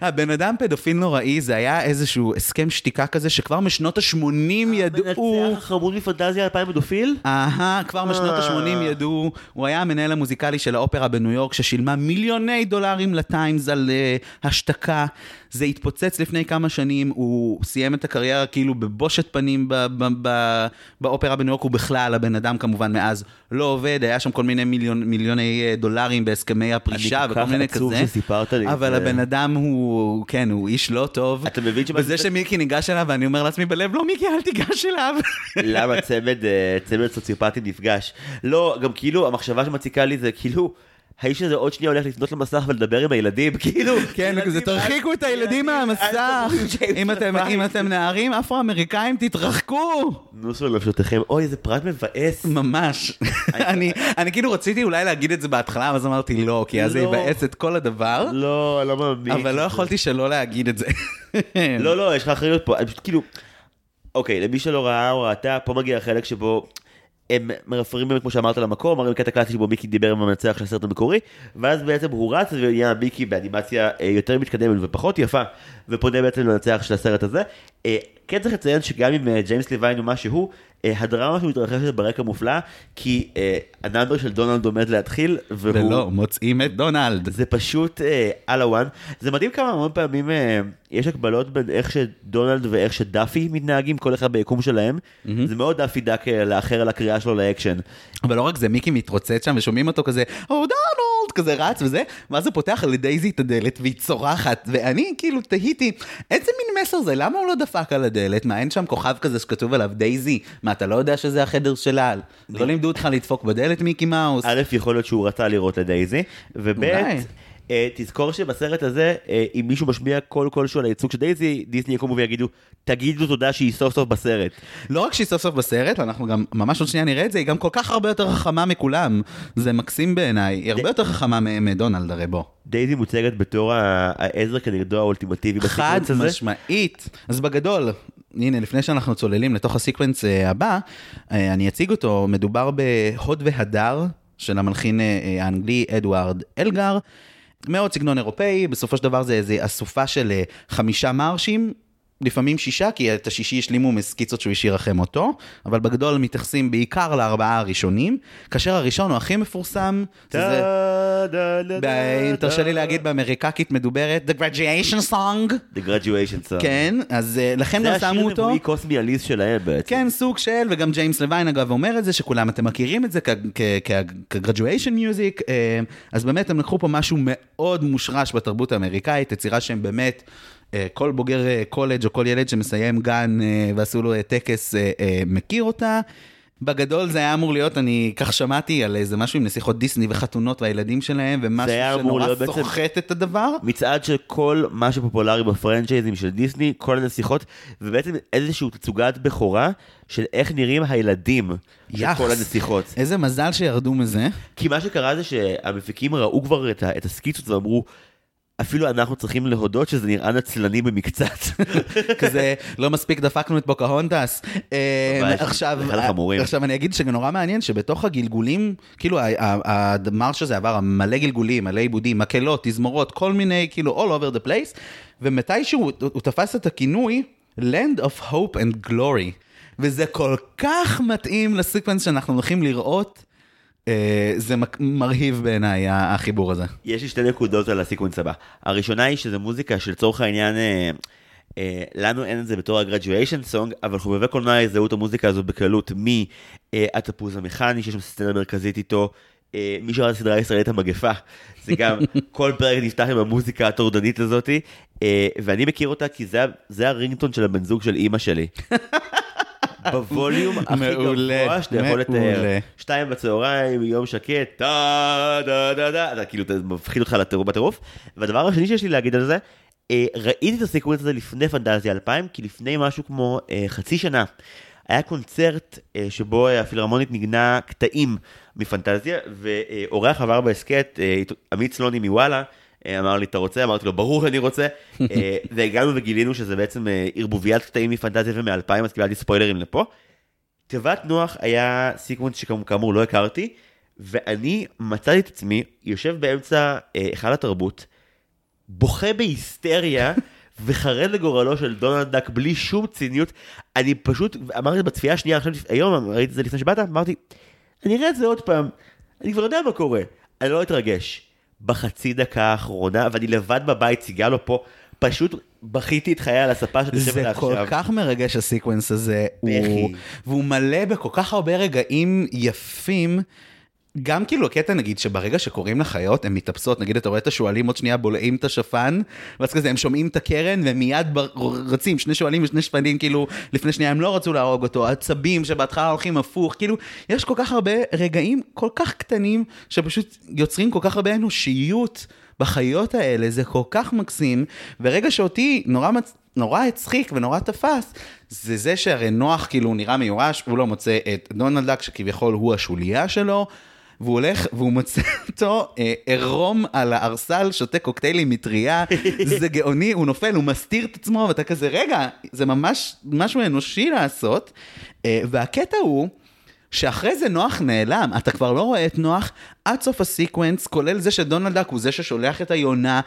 הבן אדם פדופיל נוראי, זה היה איזשהו הסכם שתיקה כזה שכבר משנות ה-80 ידעו... מנצח החמוד מפנטזיה 2000 פדופיל? אהה, כבר משנות אה. ה-80 ידעו, הוא היה המנהל המוזיקלי של האופרה בניו יורק, ששילמה מיליוני דולרים לג'יימס על אה, השתקה. זה התפוצץ לפני כמה שנים, הוא סיים את הקריירה כאילו בבושת פנים ב- ב- ב- באופרה בניו יורק, הוא בכלל, הבן אדם כמובן מאז לא עובד, היה שם כל מיני מיליון, מיליוני אה, דולרים בהסכמי הפרישה אני כל וכל כך מיני עצוב כזה. שסיפרת לי אבל. הבן אדם הוא, כן, הוא איש לא טוב. אתה מבין שמה וזה זה- שמיקי ניגש אליו, ואני אומר לעצמי בלב, לא מיקי, אל תיגש אליו. למה צמד, אה, צמד סוציופטים נפגש? לא, גם כאילו, המחשבה שמציקה לי זה כאילו, האיש הזה עוד שנייה הולך לפנות למסך ולדבר עם הילדים, כאילו. כן, כזה תרחיקו את הילדים ילדים, אל מהמסך. עם ג'יימס אם אתם- נערים אפרו-אמריקאים, תתרחקו. נוסו לנפשותיכם, אוי, איזה פרט מבאס. ממש. אני כאילו רציתי אולי להגיד את זה בהתחלה, אז אמרתי לא, כי אז זה לא. יבאס את כל הדבר, לא, אני לא מאמין. אבל לא יכולתי שלא להגיד את זה. לא, לא, יש לך אחריות פה. אני פשוט כאילו... אוקיי, למי שלא ראה או ראתה, פה מגיע החלק שבו הם מרפררים באמת, כמו שאמרת, למקום, מראים קטע קלאסי שבו מיקי דיבר עם המנצח של הסרט המקורי, ואז בעצם הוא רץ ונהיה מיקי באנימציה אה, יותר מתקדמת ופחות יפה, ופונה בעצם למנצח של הסרט הזה. אה, כן צריך לציין שגם עם אה, ג'יימס ליוויין הוא מה שהוא, הדרמה שמתרחשת ברקע מופלאה, כי אה, ה number של דונלד עומד להתחיל, והוא... ולא מוצאים את דונלד. זה פשוט אה, על הוואן. זה מדהים כמה המון פעמים אה, יש הקבלות בין איך שדונלד ואיך שדאפי מתנהגים, כל אחד ביקום שלהם. זה מאוד דאפי דאק אה, לאחר על הקריאה שלו לאקשן. אבל לא רק זה, מיקי מתרוצץ שם ושומעים אותו כזה, או דונלד, כזה רץ וזה, ואז הוא פותח לדייזי את הדלת והיא צורחת, ואני כאילו תהיתי, איזה מין מסר זה, למה הוא לא דפק על הדלת? מה, אין שם כוכב כזה שכתוב עליו דייזי? מה, אתה לא יודע שזה החדר שלה? לא לימדו אותך לדפוק בדלת מיקי מאוס? א', יכול להיות שהוא רצה לראות לדייזי, וב', תזכור שבסרט הזה, אה, אם מישהו משמיע קול כלשהו על הייצוג של דייזי, דיסני יקומו ויגידו, תגידו תודה שהיא סוף סוף בסרט. לא רק שהיא סוף סוף בסרט, אנחנו גם, ממש עוד שנייה נראה את זה, היא גם כל כך הרבה יותר חכמה מכולם. זה מקסים בעיניי, היא הרבה יותר חכמה מדונלד הרי בוא. דייזי מוצגת בתור העזר כנגדו האולטימטיבי חד בסיקוונס הזה. משמעית. אז בגדול, הנה, לפני שאנחנו צוללים לתוך הסיקוונס אה, הבא, אני אציג אותו, מדובר בהוד והדר של המלחין האנגלי אדוארד אלגר. מאוד סגנון אירופאי, בסופו של דבר זה איזו אסופה של אה, חמישה מרשים. לפעמים שישה, כי את השישי השלימו מסקיצות שהוא השאיר אחרי מותו, אבל בגדול מתייחסים בעיקר לארבעה הראשונים, כאשר הראשון הוא הכי מפורסם, זה... אם תרשה לי. להגיד באמריקקית מדוברת, The Graduation Song. The Graduation Song. כן, אז אה, לכן זה גם השיר שמו אותו. נבואי קוסמי עליז שלהם בעצם. כן, סוג של, וגם ג'יימס לוין אגב אומר את זה, שכולם אתם מכירים את זה כ-graduation music, אה, אז באמת הם לקחו פה משהו מאוד מושרש בתרבות האמריקאית, יצירה שהם באמת, כל בוגר אה, קולג' או כל ילד שמסיים גן אה, ועשו לו אה, טקס אה, אה, מכיר אותה. בגדול זה היה אמור להיות, אני כך שמעתי על איזה משהו עם נסיכות דיסני וחתונות והילדים שלהם, ומשהו שנורא סוחט את הדבר. מצעד של כל מה שפופולרי בפרנצ'ייזים של דיסני, כל הנסיכות, ובעצם איזושהי תצוגת בכורה של איך נראים הילדים של יחס. כל הנסיכות. איזה מזל שירדו מזה. כי מה שקרה זה שהמפיקים ראו כבר את הסקיצות ואמרו, אפילו אנחנו צריכים להודות שזה נראה נצלני במקצת. כזה, לא מספיק דפקנו את פוקהונטס. אה, ממש, עכשיו, אני אגיד שגם נורא מעניין שבתוך הגלגולים, כאילו המרש הזה עבר מלא גלגולים, מלא עיבודים, מקהלות, תזמורות, כל מיני, כאילו all over the place, ומתישהו הוא, הוא תפס את הכינוי Land of Hope and Glory, וזה כל כך מתאים לסקוונס שאנחנו הולכים לראות. אה, זה מרהיב בעיניי החיבור הזה. יש לי שתי נקודות על הסיקוונס הבא. הראשונה היא שזה מוזיקה שלצורך העניין, אה, אה, לנו אין את זה בתור ה-graduation song, אבל חובבי קולנוע יזהו את המוזיקה הזו בקלות מהתפוז המכני, שיש שם סצנה מרכזית איתו. אה, מי שראה את הסדרה הישראלית המגפה, זה גם כל פרק נפתח עם המוזיקה הטורדנית הזאתי, אה, ואני מכיר אותה כי זה, זה ה ringtone של הבן זוג של אימא שלי. בווליום הכי גבוה שאתה יכול לתאר. שתיים בצהריים, יום שקט, טה דה דה דה, אתה כאילו, זה מפחיד אותך לטירוף בטירוף. והדבר השני שיש לי להגיד על זה, אה, ראיתי את ה sequence הזה לפני פנטזיה 2000, כי לפני משהו כמו אה, חצי שנה, היה קונצרט אה, שבו הפילהרמונית ניגנה קטעים מפנטזיה, ואורח עבר בהסכת, עמית סלוני מוואלה, אמר לי, אתה רוצה? אמרתי לו, ברור אני רוצה. אה, והגענו וגילינו שזה בעצם אה, ערבוביית קטעים מפנטזיה ומ-2000, אז קיבלתי ספוילרים לפה. תיבת נוח היה sequence שכאמור לא הכרתי, ואני מצאתי את עצמי יושב באמצע אה, היכל התרבות, בוכה בהיסטריה וחרד לגורלו של דונלד דק בלי שום ציניות. אני פשוט, אמרתי בצפייה השנייה, עכשיו, היום ראיתי את זה לפני שבאת, אמרתי, אני אראה את זה עוד פעם, אני כבר יודע מה קורה, אני לא אתרגש. בחצי דקה האחרונה, ואני לבד בבית, סיגלו פה, פשוט בכיתי את חיי על הספה שאת יושבת זה עליה כל עכשיו. כך מרגש הסיקוונס הזה, בכי. הוא, והוא מלא בכל כך הרבה רגעים יפים. גם כאילו הקטע נגיד שברגע שקוראים לחיות הן מתאפסות, נגיד אתה רואה את השועלים עוד שנייה בולעים את השפן, ואז כזה הם שומעים את הקרן והם מיד בר- רצים, שני שועלים ושני שפנים כאילו לפני שנייה הם לא רצו להרוג אותו, עצבים שבהתחלה הולכים הפוך, כאילו יש כל כך הרבה רגעים כל כך קטנים שפשוט יוצרים כל כך הרבה אנושיות בחיות האלה, זה כל כך מקסים, ורגע שאותי נורא מצ... נורא הצחיק ונורא תפס, זה זה שהרי נוח כאילו הוא נראה מיואש, והוא לא מוצא את דונלד דק שכביכול הוא השוליה שלו, והוא הולך והוא מוצא אותו אה, עירום על הערסל, שותה קוקטיילים מטריה, זה גאוני, הוא נופל, הוא מסתיר את עצמו, ואתה כזה, רגע, זה ממש משהו אנושי לעשות. אה, והקטע הוא, שאחרי זה נוח נעלם, אתה כבר לא רואה את נוח עד סוף ה sequence, כולל זה שדונלד דק הוא זה ששולח את היונה,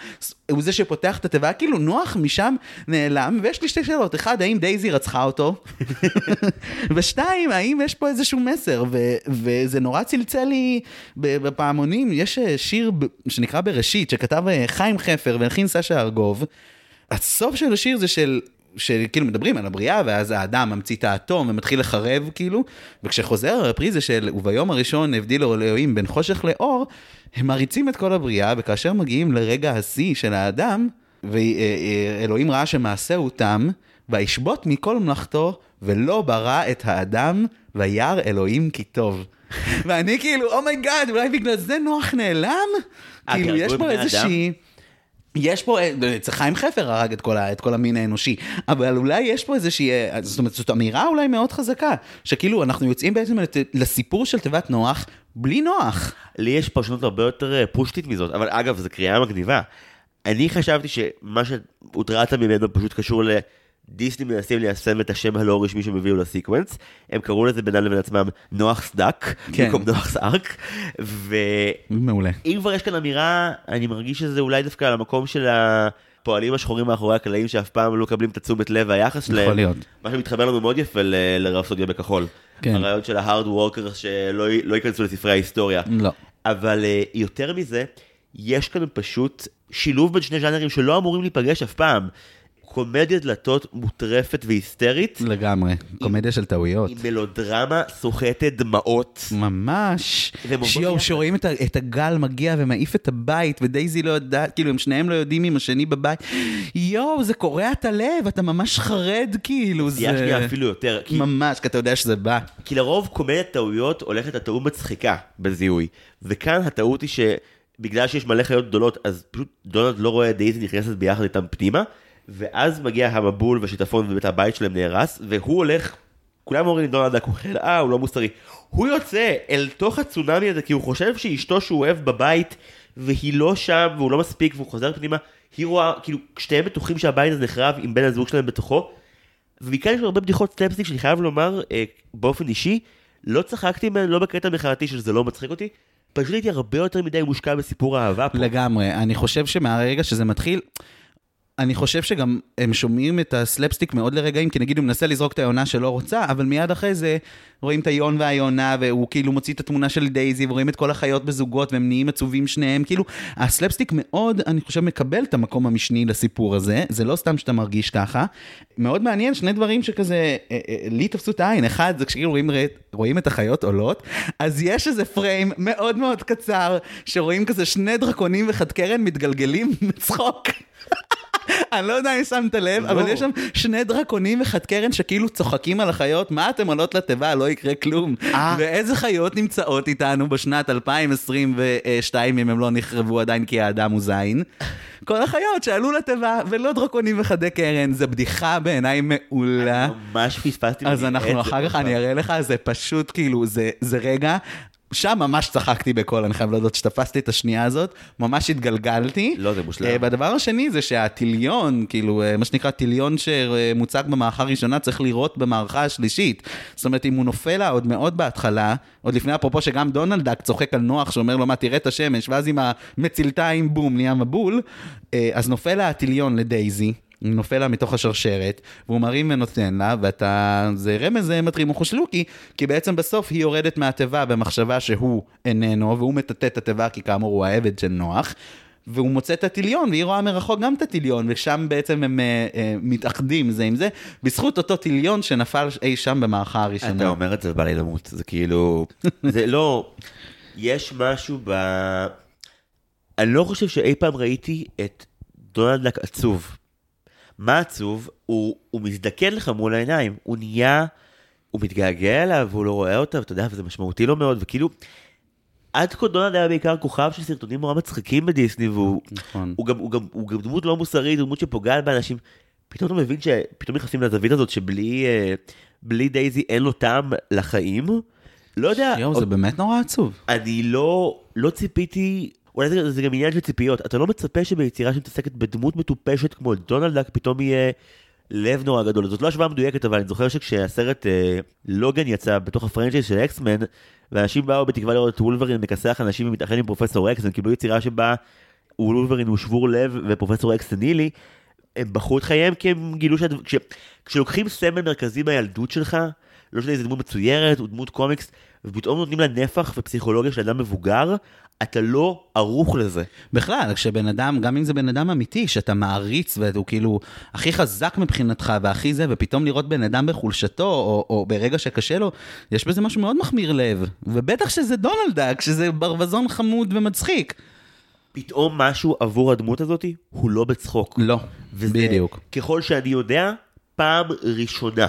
הוא זה שפותח את התיבה, כאילו נוח משם נעלם, ויש לי שתי שאלות, אחד, האם דייזי רצחה אותו? ושתיים, האם יש פה איזשהו מסר? ו- וזה נורא צלצל לי בפעמונים, יש אה, שיר שנקרא בראשית, שכתב אה, חיים חפר והלחין סשה ארגוב. הסוף של השיר זה של שכאילו מדברים על הבריאה, ואז האדם ממציא את האטום ומתחיל לחרב, כאילו, וכשחוזר הרפריזה של וביום הראשון הבדילו אלוהים בין חושך לאור, הם מריצים את כל הבריאה, וכאשר מגיעים לרגע השיא של האדם, ואלוהים ראה שמעשהו תם, וישבות מכל מלאכתו, ולא ברא את האדם, וירא אלוהים כי טוב. ואני כאילו, oh my God, אולי בגלל זה נוח נעלם? כאילו, יש פה איזושהי... יש פה, אצל חיים חפר הרג את כל, את כל המין האנושי, אבל אולי יש פה איזושהי, אה, זאת אומרת, זאת אמירה אולי מאוד חזקה, שכאילו אנחנו יוצאים בעצם לסיפור של תיבת נוח, בלי נוח. לי יש פרשנות הרבה יותר אה, פושטית מזאת, אבל אגב, זו קריאה מגניבה. אני חשבתי שמה שהוטרדת ממנו פשוט קשור לדיסני מנסים ליישם את השם הלא רשמי שהם הביאו לסיקוונס. הם קראו לזה בינם לבין עצמם נוח סדק, כן. במקום נוח סארק. ואם מעולה. כבר יש כאן אמירה, אני מרגיש שזה אולי דווקא על המקום של הפועלים השחורים מאחורי הקלעים שאף פעם לא מקבלים את התשומת לב והיחס שלהם. יכול להיות. מה שמתחבר לנו מאוד יפה ל- לרפסודיה בכחול. כן. הרעיון של ההארד וורקר שלא לא ייכנסו לספרי ההיסטוריה. לא. אבל uh, יותר מזה, יש כאן פשוט שילוב בין שני ז'אנרים שלא אמורים להיפגש אף פעם. קומדיה דלתות מוטרפת והיסטרית, לגמרי. קומדיה של טעויות. עם מלודרמה סוחטת דמעות. ממש. שיואו. שרואים את, את הגל מגיע ומעיף את הבית, ודייזי לא יודעת, כאילו, הם שניהם לא יודעים אם השני בבית. יואו, זה קורע את הלב, אתה ממש חרד, כאילו, זה... תהיה שנייה אפילו יותר. כי, ממש, כי אתה יודע שזה בא. כי לרוב קומדיית טעויות הולכת לטעות מצחיקה בזיהוי. וכאן הטעות היא שבגלל שיש מלא חיות גדולות, אז פשוט דונלד לא רואה את דייזי נכנסת ביחד איתם פנימה, ואז מגיע המבול והשיטפון ובית הבית שלהם נהרס, והוא הולך, כולם אומרים דונלד הכוחל, אה, הוא לא מוסרי. הוא יוצא אל תוך הצונאמי הזה, כי הוא חושב שאשתו שהוא אוהב בבית, והיא לא שם, והוא לא מספיק, והוא חוזר פנימה, היא רואה, כאילו, שתיהם בטוחים שהבית הזה נחרב עם בן הזוג שלהם בתוכו, ומכאן יש הרבה בדיחות סלפסטיק שאני חייב לומר אה, באופן אישי, לא צחקתי מהן, לא בקטע מחאתי שזה לא מצחיק אותי, פשוט הייתי הרבה יותר מדי מושקע בסיפור האהבה פה. לגמרי. אני חושב שמהרגע שזה מתחיל... אני חושב שגם הם שומעים את הסלפסטיק מאוד לרגעים, כי נגיד הוא מנסה לזרוק את היונה שלא רוצה, אבל מיד אחרי זה רואים את היון והיונה, והוא כאילו מוציא את התמונה של דייזי, ורואים את כל החיות בזוגות, והם נהיים עצובים שניהם, כאילו, הסלפסטיק מאוד, אני חושב, מקבל את המקום המשני לסיפור הזה, זה לא סתם שאתה מרגיש ככה. מאוד מעניין, שני דברים שכזה, אה, אה, לי תפסו את העין, אחד זה כשכאילו רואים, רואים את החיות עולות, אז יש איזה פריים מאוד מאוד קצר, שרואים כזה שני דרקונים וחד קרן מתגלגלים מצחוק. אני לא יודע אם שמת לב, אבל לא. יש שם שני דרקונים וחד קרן שכאילו צוחקים על החיות, מה אתם עולות לתיבה, לא יקרה כלום. אה. ואיזה חיות נמצאות איתנו בשנת 2022, אם הם לא נחרבו עדיין כי האדם הוא זין? כל החיות שעלו לתיבה, ולא דרקונים וחדי קרן, זה בדיחה בעיניי מעולה. ממש פספסתי. אז אנחנו אחר כך, אני. אראה לך, זה פשוט כאילו, זה רגע, שם ממש צחקתי בקול, אני חייב להודות שתפסתי את השנייה הזאת, ממש התגלגלתי. לא, זה מושלם. אה, והדבר השני זה שהטיליון, כאילו, אה, מה שנקרא טיליון שמוצג במערכה הראשונה, צריך לראות במערכה השלישית. זאת אומרת, אם הוא נופל לה עוד מאוד בהתחלה, עוד לפני אפרופו שגם דונלד דק צוחק על נוח, שאומר לו, מה, תראה את השמש, ואז עם המצלתיים, בום, נהיה מבול, אה, אז נופל לה הטיליון לדייזי. נופל לה מתוך השרשרת, והוא מרים ונותן לה, ואתה, זה רמז אה, מטרים וחושלוקי, כי בעצם בסוף היא יורדת מהתיבה במחשבה שהוא איננו, והוא מטאטא את התיבה כי כאמור הוא העבד של נוח. והוא מוצא את הטיליון, והיא רואה מרחוק גם את הטיליון, ושם בעצם הם אה, אה, מתאחדים זה עם זה, בזכות אותו טיליון שנפל אי שם במערכה הראשונה. אתה אומר את זה ובא לי למות, זה כאילו, זה לא, יש משהו ב... אני לא חושב שאי פעם ראיתי את דונלד דק עצוב. מה עצוב? הוא, הוא מזדקן לך מול העיניים, הוא נהיה, הוא מתגעגע אליו, והוא לא רואה אותה, ואתה יודע, וזה משמעותי לו מאוד, וכאילו, עד כה דונלד היה בעיקר כוכב של סרטונים נורא מצחיקים בדיסני, והוא נכון. הוא גם, הוא, גם, הוא גם דמות לא מוסרית, דמות שפוגעת באנשים. פתאום אתה מבין שפתאום נכנסים לזווית הזאת שבלי אה, בלי דייזי אין לו טעם לחיים. לא יודע, יואו, זה באמת נורא עצוב. אני לא, לא ציפיתי, אולי זה, זה גם עניין של ציפיות, אתה לא מצפה שביצירה שמתעסקת בדמות מטופשת כמו דונלד דאק פתאום יהיה לב נורא גדול. זאת לא השוואה מדויקת, אבל אני זוכר שכשהסרט אה, לוגן יצא בתוך ה franchise של אקסמן, ואנשים באו בתקווה לראות את וולברין מכסח אנשים ומתאחד עם פרופסור אקס, הם קיבלו יצירה שבה וולברין הוא שבור לב ופרופסור אקס סנילי, הם בחרו את חייהם כי הם גילו שהד... כש... כשלוקחים סמל מרכזי מהילדות שלך, לא משנה איזה דמות מצוירת או דמות קומיקס, ופתאום נותנים לה נפח ופסיכולוגיה של אדם מבוגר, אתה לא ערוך לזה. בכלל, כשבן אדם, גם אם זה בן אדם אמיתי, שאתה מעריץ והוא כאילו הכי חזק מבחינתך והכי זה, ופתאום לראות בן אדם בחולשתו, או, או ברגע שקשה לו, יש בזה משהו מאוד מחמיר לב. ובטח שזה דונלד דאק, שזה ברווזון חמוד ומצחיק. פתאום משהו עבור הדמות הזאת הוא לא בצחוק. לא, וזה, בדיוק. ככל שאני יודע, פעם ראשונה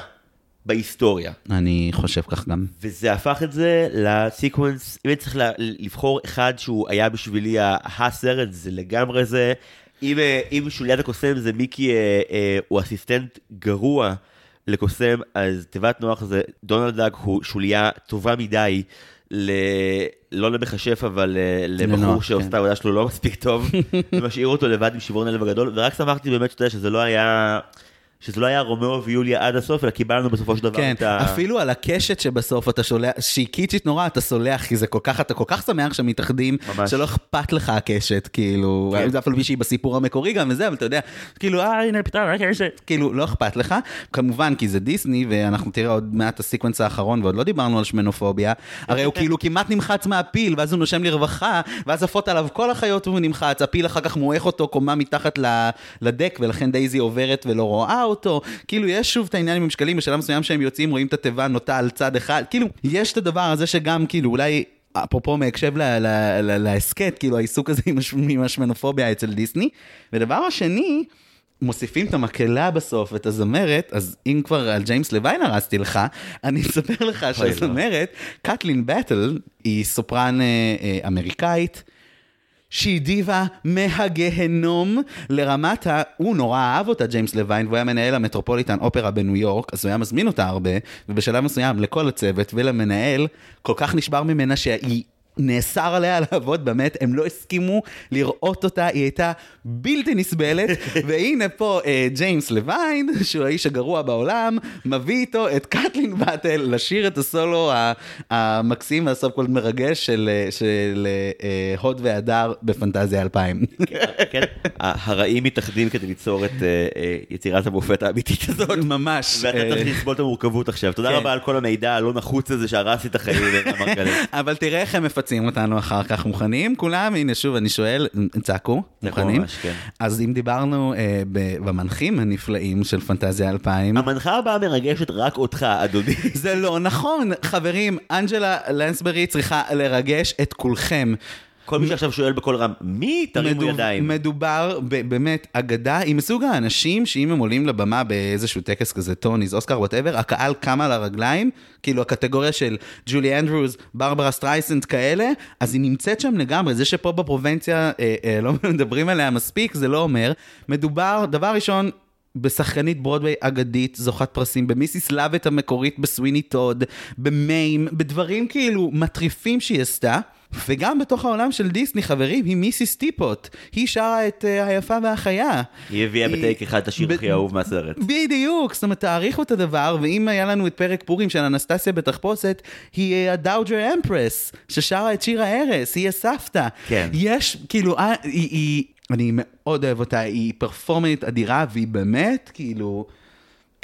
בהיסטוריה. אני חושב כך גם. וזה הפך את זה לסיקוונס, אם אני צריך לבחור אחד שהוא היה בשבילי הסרט, זה לגמרי זה. אם, אם שוליית הקוסם זה מיקי אה, אה, הוא אסיסטנט גרוע לקוסם, אז תיבת נוח זה דונלד דאק הוא שוליה טובה מדי. ל... לא למכשף, אבל אה, לבחור לנוח, שעושה כן. העבודה שלו לא מספיק טוב, ומשאיר אותו לבד עם שברון הלב הגדול, ורק שמחתי באמת, שאתה יודע, שזה לא היה... שזה לא היה רומאו ויוליה עד הסוף, אלא קיבלנו בסופו של דבר כן, את ה... אפילו על הקשת שבסוף אתה סולח, שהיא קיצ'ית נורא, אתה סולח, כי זה כל כך, אתה כל כך שמח שהם מתאחדים, ממש. שלא אכפת לך הקשת, כאילו, כן. זה אפילו שהיא בסיפור המקורי גם וזה, אבל אתה יודע, כאילו, אה, הנה, פתאום, הקשת, כאילו, לא אכפת לך. כמובן, כי זה דיסני, ואנחנו תראה עוד מעט את ה sequence האחרון, ועוד לא דיברנו על שמנופוביה, הרי הוא כאילו כמעט נמחץ מהפיל, ואז הוא נושם לרווחה, ואז עפות עליו כל החיות והוא נמחץ, הפיל אחר כך מועך אותו קומה מתחת לדק, ולכן דייזי עוברת ולא רואה אותו. כאילו, יש שוב את העניין עם המשקלים, בשלב מסוים שהם יוצאים, רואים את התיבה נוטה על צד אחד, כאילו, יש את הדבר הזה שגם, כאילו, אולי... אפרופו מהקשב להסכת, כאילו העיסוק הזה עם השמנופוביה אצל דיסני. ודבר השני, מוסיפים את המקהלה בסוף ואת הזמרת, אז אם כבר על ג'יימס לוין הרסתי לך, אני אספר לך לא. שהזמרת, קטלין באטל, היא סופרן אה, אה, אמריקאית. שהיא דיבה מהגהנום לרמת ה... הוא נורא אהב אותה, ג'יימס לוין, והוא היה מנהל המטרופוליטן אופרה בניו יורק, אז הוא היה מזמין אותה הרבה, ובשלב מסוים לכל הצוות ולמנהל, כל כך נשבר ממנה שהיא... נאסר עליה לעבוד, באמת, הם לא הסכימו לראות אותה, היא הייתה בלתי נסבלת, והנה פה אה, ג'יימס לוין, שהוא האיש הגרוע בעולם, מביא איתו את קטלין באטל לשיר את הסולו המקסים והסוף כל מרגש של, אה, של אה, הוד והדר בפנטזיה 2000. כן, הרעים מתאחדים כדי ליצור את אה, אה, יצירת המופת האמיתית הזאת. ממש. ואתה אה, צריך לסבול את המורכבות עכשיו. תודה כן. רבה על כל המידע הלא נחוץ הזה שהרס לי את החיים. אבל תראה איך הם מפצים אותנו אחר כך, מוכנים כולם? הנה שוב, אני שואל, צעקו, מוכנים? ממש, כן. אז אם דיברנו אה, ב- במנחים הנפלאים של פנטזיה 2000, המנחה הבאה מרגשת רק אותך, אדוני. זה לא נכון, חברים, אנג'לה לנסברי צריכה לרגש את כולכם. כל מי שעכשיו שואל בקול רם, מי? תרימו מדוב- ידיים. מדובר באמת אגדה, היא מסוג האנשים שאם הם עולים לבמה באיזשהו טקס כזה, טוניס, אוסקר, whatever, הקהל קם על הרגליים, כאילו הקטגוריה של ג'ולי אנדרוס, ברברה סטרייסנד כאלה, אז היא נמצאת שם לגמרי, זה שפה בפרובינציה אה, אה, לא מדברים עליה מספיק, זה לא אומר. מדובר, דבר ראשון, בשחקנית ברודוויי אגדית, זוכת פרסים, במיסיס לאבט המקורית בסוויני טוד, במיים, בדברים כאילו מטריפים שהיא עשתה. וגם בתוך העולם של דיסני, חברים, היא מיסיס טיפוט. היא שרה את uh, היפה והחיה. היא הביאה בטייק אחד את השיר ב- הכי אהוב מהסרט. בדיוק, זאת אומרת, תעריכו את הדבר, ואם היה לנו את פרק פורים של אנסטסיה בתחפושת, היא הדאוג'ר אמפרס, ששרה את שיר ההרס, היא הסבתא. כן. יש, כאילו, אה, היא, היא, אני מאוד אוהב אותה, היא פרפורמנית אדירה, והיא באמת, כאילו...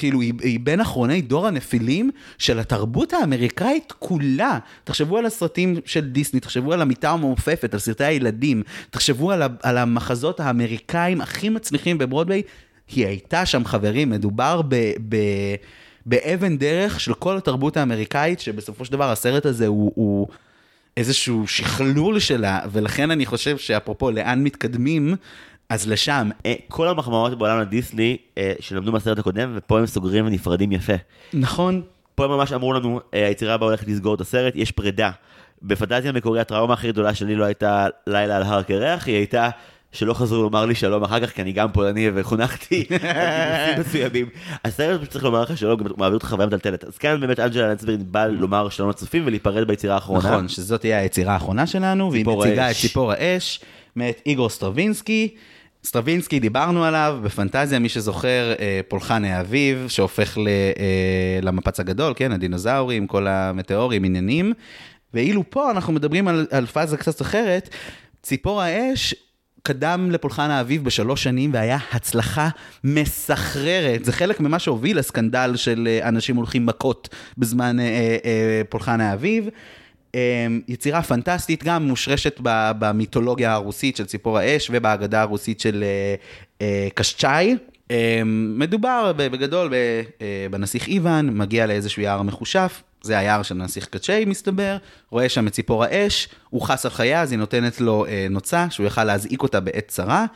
כאילו, היא, היא בין אחרוני דור הנפילים של התרבות האמריקאית כולה. תחשבו על הסרטים של דיסני, תחשבו על המיטה המעופפת, על סרטי הילדים, תחשבו על, ה, על המחזות האמריקאים הכי מצליחים בברודוויי. היא הייתה שם, חברים, מדובר ב... ב באבן דרך של כל התרבות האמריקאית, שבסופו של דבר הסרט הזה הוא, הוא איזשהו שכלול שלה, ולכן אני חושב שאפרופו לאן מתקדמים, אז לשם. אה, כל המחמאות בעולם לדיסני אה, שלמדו מהסרט הקודם, ופה הם סוגרים ונפרדים יפה. נכון, פה הם ממש אמרו לנו, אה, היצירה הבאה הולכת לסגור את הסרט, יש פרידה. בפנטזיה המקורי הטראומה הכי גדולה שלי לא הייתה לילה על הר קרח, היא הייתה שלא חזרו לומר לי שלום אחר כך, כי אני גם פולני וחונכתי מסוימים. הסרט צריך לומר לך שלום, הוא מעביר אותך חוויה מטלטלת. אז כאן באמת אנג'לה לנסברין בא לומר שלום לצופים ולהיפרד ביצירה האחרונה. נכון, שזאת תהיה היצירה האחרונה שלנו, והיא מציגה את. ציפור האש, מאת איגור סטרווינסקי. סטרווינסקי, דיברנו עליו, בפנטזיה, מי זוכר, אה, פולחן האביב, שהופך ל, אה, למפץ הגדול, כן, הדינוזאורים, כל המטאורים, עניינים. ואילו פה אנחנו מדברים על, על פאזה קצת אחרת, ציפור האש קדם לפולחן האביב בשלוש שנים והיה הצלחה מסחררת. זה חלק ממה שהוביל לסקנדל של אה, אנשים הולכים מכות בזמן אה, אה, פולחן האביב. אה, יצירה פנטסטית, גם מושרשת במיתולוגיה הרוסית של ציפור האש ובהגדה הרוסית של אה, אה, קשצ'אי. אה, מדובר בגדול אה, בנסיך איוון, מגיע לאיזשהו יער מחושף, זה היער של הנסיך קצ'י מסתבר, רואה שם את ציפור האש, הוא חס על חייה, אז היא נותנת לו נוצה, שהוא יכל להזעיק אותה בעת צרה,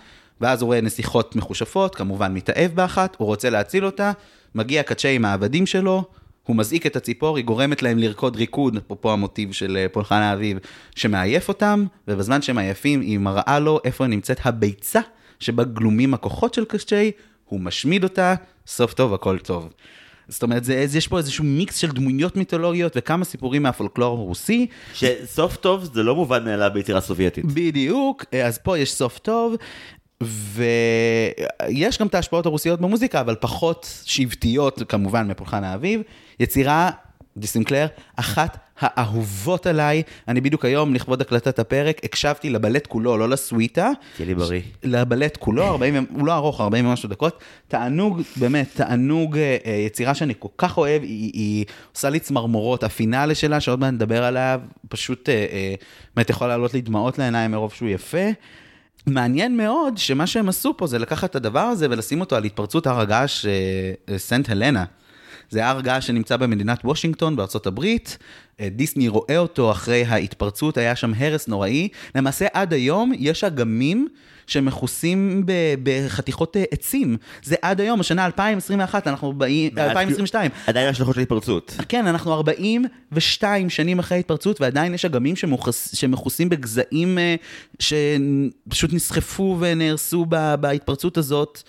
ואז הוא רואה נסיכות מחושפות, כמובן מתאהב באחת, הוא רוצה להציל אותה, מגיע קצ'י עם העבדים שלו, הוא מזעיק את הציפור, היא גורמת להם לרקוד ריקוד, אפרופו המוטיב של אה, פולחן האביב, שמעייף אותם, ובזמן שהם עייפים, היא מראה לו איפה נמצאת הביצה שבה גלומים הכוחות של קצ'י, הוא משמיד אותה, סוף טוב, הכל טוב. זאת אומרת, זה, יש פה איזשהו מיקס של דמויות מיתולוגיות וכמה סיפורים מהפולקלור הרוסי. שסוף טוב זה לא מובן מאליו ביצירה סובייטית. בדיוק, אז פה יש סוף טוב, ויש גם את ההשפעות הרוסיות במוזיקה, אבל פחות שבטיות כמובן מפולחן האביב. יצירה, דיסינקלר, אחת האהובות עליי. אני בדיוק היום, לכבוד הקלטת הפרק, הקשבתי לבלט כולו, לא לסוויטה. תהיה לי בריא. לבלט כולו, 40, הוא לא ארוך, 40 ומשהו דקות. תענוג, באמת, תענוג, אה, אה, יצירה שאני כל כך אוהב, היא, היא עושה לי צמרמורות. הפינאלה שלה, שעוד מעט נדבר עליו, פשוט אה, באמת יכול לעלות לי דמעות לעיניים מרוב שהוא יפה. מעניין מאוד שמה שהם עשו פה זה לקחת את הדבר הזה ולשים אותו על התפרצות הר הגעש סנט הלנה. זה הר געש שנמצא במדינת וושינגטון בארצות הברית. אה, דיסני רואה אותו אחרי ההתפרצות, היה שם הרס נוראי. למעשה עד היום יש אגמים שמכוסים ב- בחתיכות אה, עצים. זה עד היום, השנה 2021, אנחנו באים, 2022. עדיין השלכות של התפרצות. כן, אנחנו 42 שנים אחרי ההתפרצות, ועדיין יש אגמים שמוכס, שמכוסים בגזעים אה, שפשוט נסחפו ונהרסו בהתפרצות הזאת.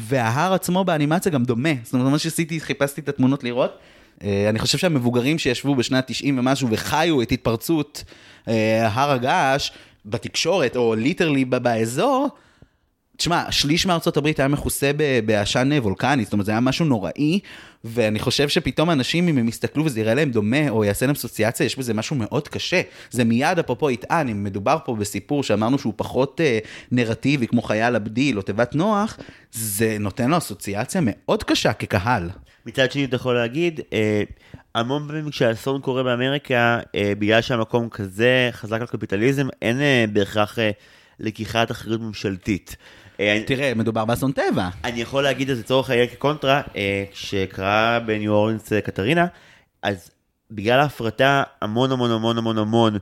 וההר עצמו באנימציה גם דומה. זאת אומרת, מה שעשיתי, חיפשתי את התמונות לראות. אה, אני חושב שהמבוגרים שישבו בשנת 90 ומשהו וחיו את התפרצות אה, הר הגעש בתקשורת, או ליטרלי באזור, תשמע, שליש מארצות הברית היה מכוסה בעשן וולקני, זאת אומרת, זה היה משהו נוראי, ואני חושב שפתאום אנשים, אם הם יסתכלו וזה יראה להם דומה, או יעשה להם אסוציאציה, יש בזה משהו מאוד קשה. זה מיד, אפרופו יטען, אם מדובר פה בסיפור שאמרנו שהוא פחות אה, נרטיבי, כמו חייל הבדיל או תיבת נוח, זה נותן לו אסוציאציה מאוד קשה כקהל. מצד שני אתה יכול להגיד, אה, המון פעמים כשהאסון קורה באמריקה, אה, בגלל שהמקום כזה חזק על קפיטליזם, אין אה, בהכרח אה, לקיחת אחריות ממשלתית. אה, תראה, מדובר באסון טבע. אני יכול להגיד את זה לצורך העניין כקונטרה, אה, כשקרה בניו אורלינס אה, קטרינה, אז בגלל ההפרטה, המון המון המון המון המון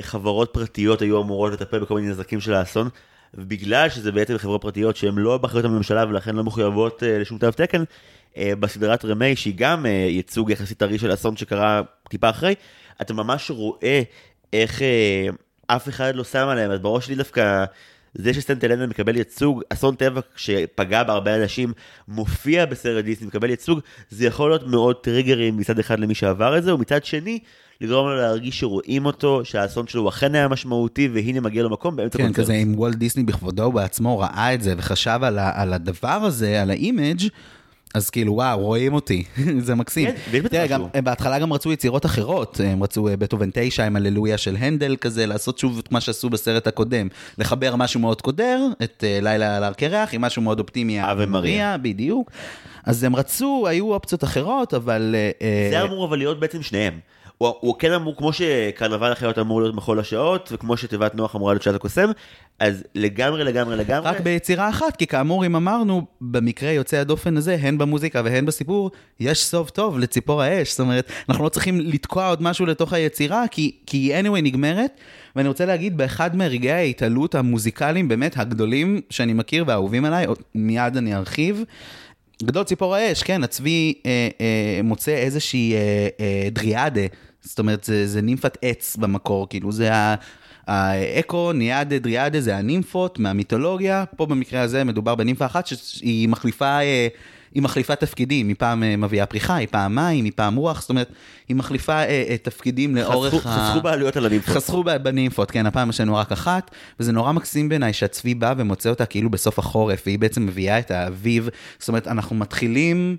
חברות פרטיות היו אמורות לטפל בכל מיני נזקים של האסון, ובגלל שזה בעצם חברות פרטיות שהן לא באחריות הממשלה ולכן לא מחויבות לשום תו תקן, בסדרת רמי, שהיא גם ייצוג יחסית טרי של אסון שקרה טיפה אחרי, אתה ממש רואה איך אף אחד לא שם עליהם, אז בראש שלי דווקא... זה שסנט אלנה מקבל ייצוג, אסון טבע שפגע בהרבה אנשים, מופיע בסרט דיסני, מקבל ייצוג, זה יכול להיות מאוד טריגרים מצד אחד למי שעבר את זה, ומצד שני, לגרום לו להרגיש שרואים אותו, שהאסון שלו אכן היה משמעותי, והנה מגיע לו מקום באמצע כן, קונצרט. כזה אם וולט דיסני בכבודו בעצמו ראה את זה וחשב על, ה, על הדבר הזה, על ה image, אז כאילו וואו, רואים אותי, זה מקסים. כן, תראה. גם, הם בהתחלה גם רצו יצירות אחרות, הם רצו אה, בטהובן 9 עם הללויה של הנדל כזה, לעשות שוב את מה שעשו בסרט הקודם, לחבר משהו מאוד קודר, את אה, לילה על הר קרח, עם משהו מאוד אופטימי, אבה מריה. בדיוק. אז הם רצו, היו אופציות אחרות, אבל... אה, אה, זה אמור אבל להיות בעצם שניהם. הוא, הוא כן אמור, כמו שקרנבל החיות אמור להיות מחול השעות, וכמו שתיבת נוח אמורה להיות שעת הקוסם, אז לגמרי לגמרי לגמרי. רק ביצירה אחת, כי כאמור, אם אמרנו, במקרה יוצא הדופן הזה, הן במוזיקה והן בסיפור, יש סוף טוב לציפור האש. זאת אומרת, אנחנו לא צריכים לתקוע עוד משהו לתוך היצירה, כי, היא anyway נגמרת. ואני רוצה להגיד, באחד מרגעי ההתעלות המוזיקליים באמת הגדולים שאני מכיר והאהובים עליי, מיד אני ארחיב. גדול ציפור האש, כן, הצבי אה, אה, מוצא איזושהי אה, אה, דריאדה, זאת אומרת, זה, זה נימפת עץ במקור, כאילו, זה ה... האקו, ניאדה, דריאדה, זה הנימפות מהמיתולוגיה. פה במקרה הזה מדובר בנימפה אחת שהיא מחליפה, אה, היא מחליפה תפקידים. היא פעם אה, מביאה פריחה, היא פעם מים, היא פעם רוח, זאת אומרת, היא מחליפה אה, תפקידים לאורך חסכו, חסכו בעלויות על הנימפות. חסכו בנימפות, כן, הפעם יש לנו רק אחת, וזה נורא מקסים בעיניי שהצבי בא ומוצא אותה כאילו בסוף החורף, והיא בעצם מביאה את האביב. זאת אומרת, אנחנו מתחילים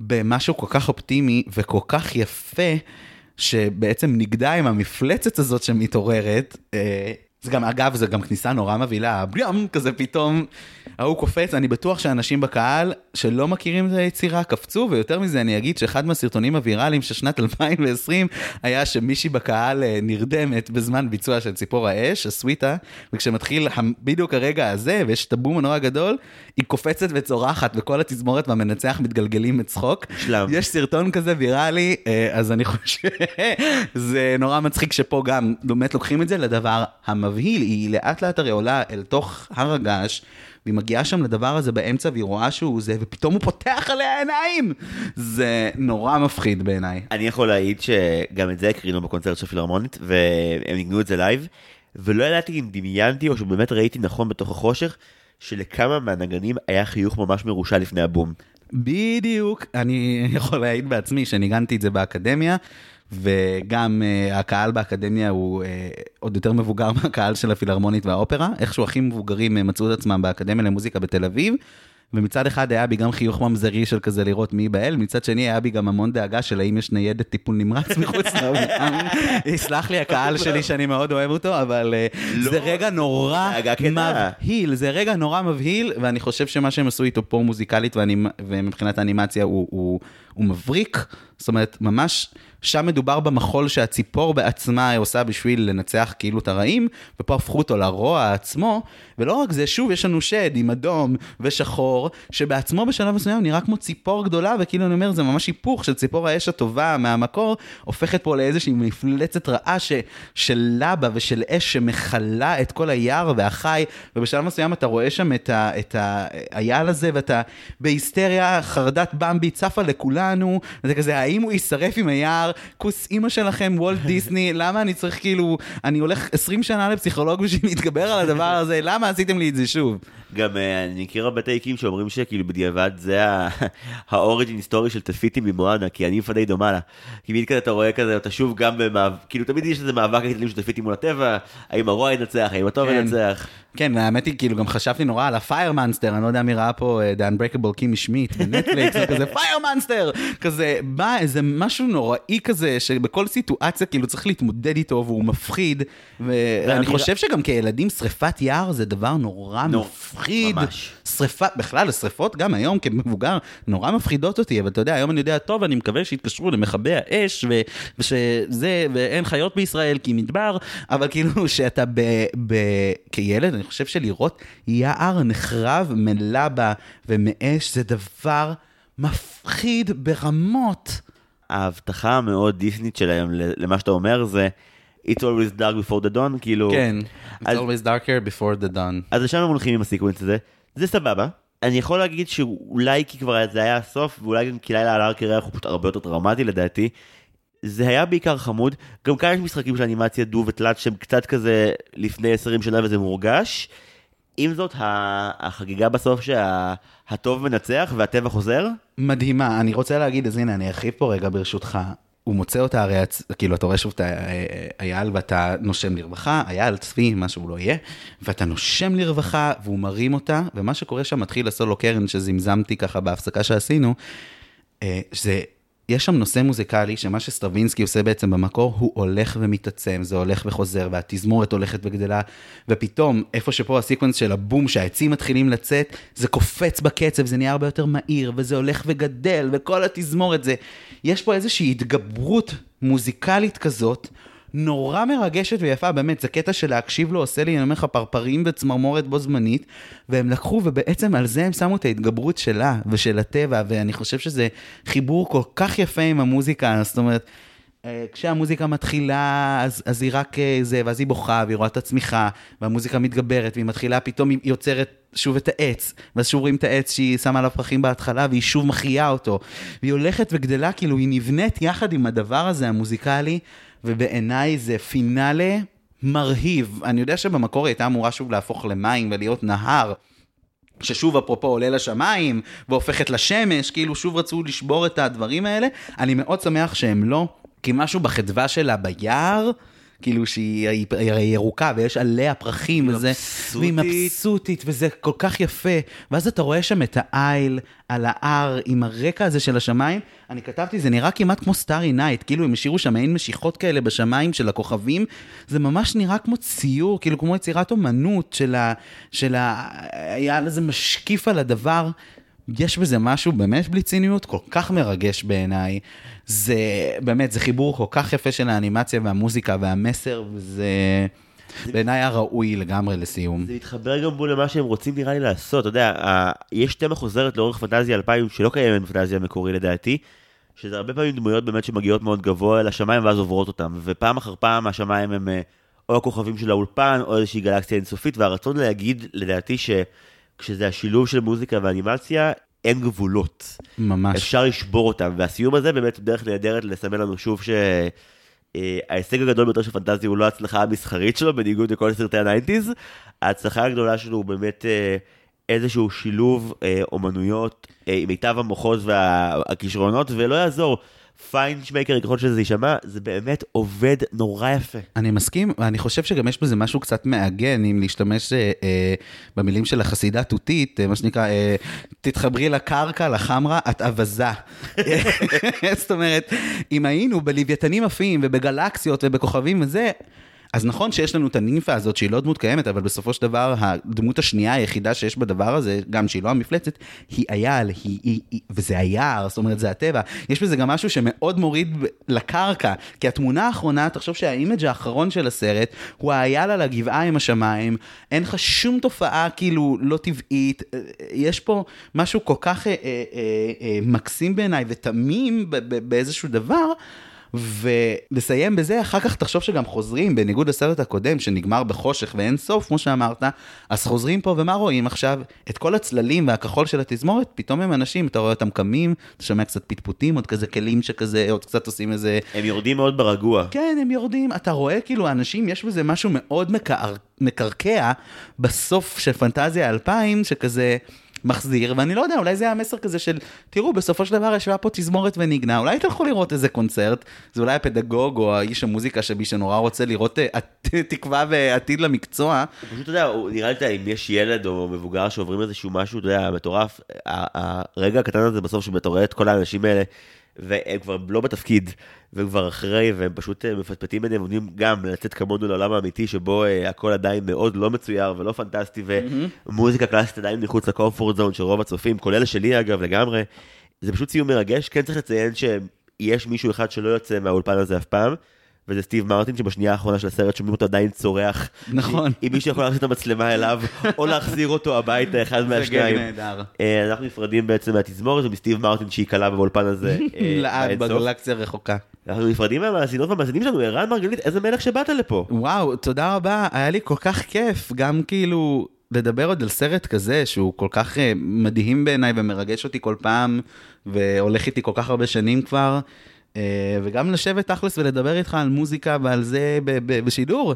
במשהו כל כך אופטימי וכל כך יפה, שבעצם נגדע עם המפלצת הזאת שמתעוררת. זה גם, אגב, זה גם כניסה נורא מבהילה, בליאם, כזה פתאום, ההוא קופץ, אני בטוח שאנשים בקהל שלא מכירים את היצירה קפצו, ויותר מזה אני אגיד שאחד מהסרטונים הוויראליים של שנת 2020 היה שמישהי בקהל אה, נרדמת בזמן ביצוע של ציפור האש, הסוויטה, וכשמתחיל בדיוק הרגע הזה, ויש את הבום הנורא גדול, היא קופצת וצורחת, וכל התזמורת והמנצח מתגלגלים מצחוק. שלב. יש סרטון כזה ויראלי, אה, אז אני חושב, זה נורא מצחיק שפה גם באמת לוקחים את זה לדבר המבהיל, היא לאט לאט הרי עולה אל תוך הר הגעש. והיא מגיעה שם לדבר הזה באמצע והיא רואה שהוא זה, ופתאום הוא פותח עליה עיניים! זה נורא מפחיד בעיניי. אני יכול להעיד שגם את זה הקרינו בקונצרט של פילהרמונית, והם ניגנו את זה live, ולא ידעתי אם דמיינתי או שבאמת ראיתי נכון בתוך החושך, שלכמה מהנגנים היה חיוך ממש מרושע לפני הבום. בדיוק, אני יכול להעיד בעצמי שניגנתי את זה באקדמיה, וגם אה, הקהל באקדמיה הוא אה, עוד יותר מבוגר מהקהל של הפילהרמונית והאופרה, איכשהו הכי מבוגרים אה, מצאו את עצמם באקדמיה למוזיקה בתל אביב. ומצד אחד היה בי גם חיוך ממזרי של כזה לראות מי ייבהל, מצד שני היה בי גם המון דאגה של האם יש ניידת טיפול נמרץ מחוץ לאולם. יסלח לי הקהל שלי שאני מאוד אוהב אותו, אבל לא. זה רגע נורא. מבהיל, זה רגע נורא מבהיל, ואני חושב שמה שהם עשו איתו פה מוזיקלית. ומבחינת האנימציה הוא מבריק, זאת אומרת, ממש שם מדובר במחול שהציפור בעצמה עושה בשביל לנצח כאילו את הרעים, ופה הפכו אותו לרוע עצמו, ולא רק זה, שוב, יש לנו שד עם אדום ושחור, שבעצמו בשלב מסוים נראה כמו ציפור גדולה, וכאילו אני אומר, זה ממש היפוך של ציפור האש הטובה מהמקור, הופכת פה לאיזושהי מפלצת רעה ש... של לבה ושל אש שמכלה את כל היער והחי, ובשלב מסוים אתה רואה שם את, ה... את האייל הזה, ואתה בהיסטריה, חרדת במבי צפה לכולנו, וזה כזה, האם הוא יישרף עם היער? כוס אימא שלכם, וולט דיסני, למה אני צריך כאילו, אני הולך 20 שנה לפסיכולוג בשביל להתגבר על הדבר הזה, למה עשיתם לי את זה שוב? גם אה, אני מכיר הרבה טייקים שאומרים שכאילו בדיעבד זה ה origin story של תפיטי ממואנה, כי אני די דומה לה. כי תמיד כזה אתה רואה כזה, אתה שוב גם במאבק, כאילו תמיד יש איזה מאבק הכללים של תפיטי מול הטבע, האם הרוע ינצח, האם הטוב כן. ינצח. כן, האמת היא, כאילו, גם חשבתי נורא על ה fire monster, אני לא יודע מי ראה פה אה, The Unbreakable Kimmy Schmidt בנטפליקס, כזה fire monster, כזה, בא איזה משהו נוראי כזה, שבכל סיטואציה כאילו צריך להתמודד איתו והוא מפחיד, ואני חושב שגם כילדים שריפת יער זה דבר נורא נו, מפחיד. ממש. שריפה, בכלל, השריפות גם היום כמבוגר נורא מפחידות אותי, אבל אתה יודע, היום אני יודע, טוב, אני מקווה שיתקשרו למכבי האש, ו- ושזה, ואין חיות בישראל כי מדבר, אבל כאילו שאתה ב, ב, כילד, אני חושב שלראות יער נחרב מלבה ומאש זה דבר מפחיד ברמות. ההבטחה המאוד דיסנית שלהם למה שאתה אומר זה It's always dark before the dawn, כאילו... כן, It's אז- always darker before the dawn. אז לשם הם הולכים עם הסיקוונס הזה, זה סבבה. אני יכול להגיד שאולי כי כבר זה היה הסוף, ואולי גם כי לילה על הר קרח הוא פשוט הרבה יותר דרמטי לדעתי. זה היה בעיקר חמוד, גם כאן יש משחקים של אנימציה דו ותלת שהם קצת כזה לפני 20 שנה וזה מורגש. עם זאת, החגיגה בסוף שהטוב מנצח והטבע חוזר, מדהימה, אני רוצה להגיד, אז הנה, אני ארחיב פה רגע ברשותך. הוא מוצא אותה הרי, כאילו, אתה רואה שוב את האייל ואתה נושם לרווחה, אייל, צבי, מה שהוא לא יהיה, ואתה נושם לרווחה והוא מרים אותה, ומה שקורה שם מתחיל הסולו קרן שזמזמתי ככה בהפסקה שעשינו, אה, זה, יש שם נושא מוזיקלי שמה שסטרווינסקי עושה בעצם במקור, הוא הולך ומתעצם, זה הולך וחוזר, והתזמורת הולכת וגדלה, ופתאום, איפה שפה הסיקוונס של הבום, שהעצים מתחילים לצאת, זה קופץ בקצב, זה נהיה הרבה יותר מהיר, וזה הולך וגדל, וכל התזמורת זה... יש פה איזושהי התגברות מוזיקלית כזאת, נורא מרגשת ויפה, באמת, זה קטע של להקשיב לו עושה לי, אני אומר לך, פרפרים וצמרמורת בו זמנית, והם לקחו, ובעצם על זה הם שמו את ההתגברות שלה ושל הטבע, ואני חושב שזה חיבור כל כך יפה עם המוזיקה, זאת אומרת, אה, כשהמוזיקה מתחילה, אז, אז היא רק אה, זה, ואז היא בוכה, והיא רואה את הצמיחה, והמוזיקה מתגברת, והיא מתחילה, פתאום היא יוצרת שוב את העץ, ואז שוב רואים את העץ שהיא שמה עליו פרחים בהתחלה, והיא שוב מחיה אותו. והיא הולכת וגדלה, כאילו היא נבנית יחד עם הדבר הזה, המוזיקלי, ובעיניי זה פינאלה מרהיב. אני יודע שבמקור היא הייתה אמורה שוב להפוך למים ולהיות נהר. ששוב אפרופו עולה לשמיים והופכת לשמש, כאילו שוב רצו לשבור את הדברים האלה. אני מאוד שמח שהם לא, כי משהו בחדווה שלה ביער, כאילו שהיא ירוקה ויש עליה פרחים וזה, והיא מבסוטית. וזה כל כך יפה, ואז אתה רואה שם את האייל על ההר עם הרקע הזה של השמיים, אני כתבתי, זה נראה כמעט כמו Starry Night, כאילו הם השאירו שם מעין משיכות כאלה בשמיים של הכוכבים, זה ממש נראה כמו ציור, כאילו כמו יצירת אומנות של ה... של ה... האייל הזה משקיף על הדבר. יש בזה משהו באמת בלי ציניות כל כך מרגש בעיניי. זה באמת, זה חיבור כל כך יפה של האנימציה והמוזיקה והמסר, וזה בעיניי הראוי לגמרי לסיום. זה מתחבר גם בול למה שהם רוצים נראה לי לעשות, אתה יודע, יש תמה חוזרת לאורך פנטזיה 2000 שלא קיימת בפנטזיה המקורי לדעתי, שזה הרבה פעמים דמויות באמת שמגיעות מאוד גבוה אל השמיים ואז עוברות אותם, ופעם אחר פעם השמיים הם אה, או הכוכבים של האולפן או איזושהי גלקסיה אינסופית, והרצון להגיד לדעתי שכשזה השילוב של מוזיקה ואנימציה, אין גבולות. ממש. אפשר לשבור אותם, והסיום הזה באמת דרך נהדרת לסמל לנו שוב ש... אה, ההישג הגדול ביותר של פנטזיה הוא לא ההצלחה המסחרית שלו, בניגוד לכל סרטי ה nineties. ההצלחה הגדולה שלו הוא באמת אה, איזשהו שילוב אה, אומנויות עם מיטב המוחות והכישרונות, ולא יעזור. פיינשמקר, ככל שזה יישמע, זה באמת עובד נורא יפה. אני מסכים, ואני חושב שגם יש בזה משהו קצת מעגן, אם להשתמש אה, אה, במילים של החסידה תותית, אה, מה שנקרא, אה, תתחברי לקרקע, לחמרה, את אווזה. זאת אומרת, אם היינו בלוויתנים עפים ובגלקסיות ובכוכבים וזה, אז נכון שיש לנו את הנימפה הזאת שהיא לא דמות קיימת, אבל בסופו של דבר הדמות השנייה היחידה שיש בדבר הזה, גם שהיא לא המפלצת, היא אייל, היא, היא, היא, וזה היער, זאת אומרת זה הטבע. יש בזה גם משהו שמאוד מוריד לקרקע, כי התמונה האחרונה, תחשוב שה image האחרון של הסרט, הוא האייל על הגבעה עם השמיים, אין לך שום תופעה כאילו לא טבעית, אה, יש פה משהו כל כך אה, אה, אה, אה, מקסים בעיניי ותמים באיזשהו דבר. ולסיים בזה, אחר כך תחשוב שגם חוזרים, בניגוד לסרט הקודם שנגמר בחושך ואין סוף, כמו שאמרת, אז חוזרים פה ומה רואים עכשיו? את כל הצללים והכחול של התזמורת, פתאום הם אנשים, אתה רואה אותם קמים, אתה שומע קצת פטפוטים, עוד כזה כלים שכזה, עוד קצת עושים איזה... הם יורדים מאוד ברגוע. כן, הם יורדים, אתה רואה כאילו האנשים, יש בזה משהו מאוד מקר... מקרקע בסוף של פנטזיה 2000, שכזה מחזיר, ואני לא יודע, אולי זה המסר כזה של, תראו, בסופו של דבר ישבה פה תזמורת וניגנה, אולי תלכו לראות איזה קונצרט, זה אולי הפדגוג או האיש המוזיקה שבי שנורא רוצה לראות אה, תקווה ועתיד למקצוע. פשוט, אתה יודע, נראה לי, אם יש ילד או מבוגר שעוברים איזשהו משהו, אתה יודע, מטורף, הרגע הקטן הזה בסוף, שאתה רואה את כל האנשים האלה, והם כבר לא בתפקיד, והם כבר אחרי, והם פשוט אה, מפטפטים ביניהם, עומדים גם לצאת כמונו לעולם האמיתי, שבו אה, הכל עדיין מאוד לא מצויר ולא פנטסטי, ומוזיקה קלאסית עדיין מחוץ לקומפורט זון של רוב הצופים, כולל שלי אגב, לגמרי. זה פשוט סיום מרגש, כן צריך לציין שיש מישהו אחד שלא יוצא מהאולפן הזה אף פעם, וזה סטיב מרטין, שבשנייה האחרונה של הסרט שומעים אותו עדיין צורח. נכון. אם מישהו יכול להכניס את המצלמה אליו, או להחזיר אותו הביתה, אחד זה מהשניים. גג נהדר. אה, אנחנו נפרדים בעצם מהתזמורת ומסטיב מרטין שהיא קלה באולפן הזה. אה, לעד באינסוף. בגלקסיה רחוקה. אנחנו נפרדים מהמאזינות והמאזינים שלנו, ערן מרגלית, איזה מלך שבאת לפה. וואו, תודה רבה, היה לי כל כך כיף, גם כאילו לדבר עוד על סרט כזה שהוא כל כך אה, מדהים בעיניי ומרגש אותי כל פעם, והולך איתי כל כך הרבה שנים כבר, וגם לשבת תכלס ולדבר איתך על מוזיקה ועל זה בשידור.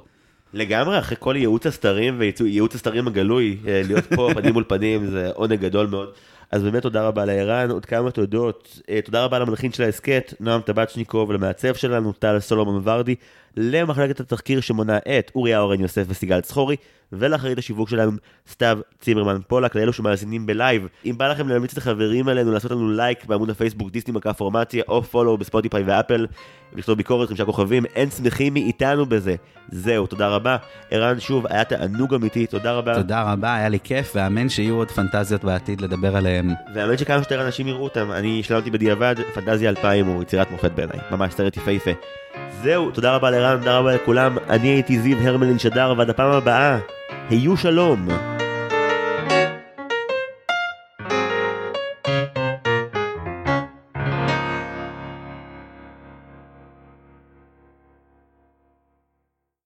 לגמרי, אחרי כל ייעוץ הסתרים וייעוץ הסתרים הגלוי, אה, להיות פה פנים מול פנים זה עונג גדול מאוד. אז באמת תודה רבה לערן, עוד כמה תודות. אה, תודה רבה למנחין של ההסכת, נועם טבצ'ניקוב, למעצב שלנו, טל סולומון ורדי, למחלקת התחקיר שמונה את אוריה אורן יוסף וסיגל צחורי, ולאחרית השיווק שלנו, סתיו צימרמן פולק, לאלו שמאזינים ב live. אם בא לכם להמליץ לחברים עלינו לעשות לנו לייק בעמוד הפייסבוק דיסני מכה פורמציה, או follow בספוטיפיי ואפל, ולכתוב ביקורת חמישה כוכבים, אין שמחים מאיתנו בזה. זהו, תודה רבה. ערן, שוב, היה תענוג אמיתי, תודה רבה. תודה רבה, היה לי כיף, ואמן שיהיו עוד פנטזיות בעתיד לדבר עליהן. והאמת שכמה שיותר אנשים יראו אותם, אני השלמתי בדיעבד, פנטזיה 2000 הוא יצירת מופת בעיניי, ממש סרט יפהפה. זהו, תודה רבה לרן, תודה רבה לכולם, אני הייתי זיו הרמלין שדר, ועד הפעם הבאה, היו שלום.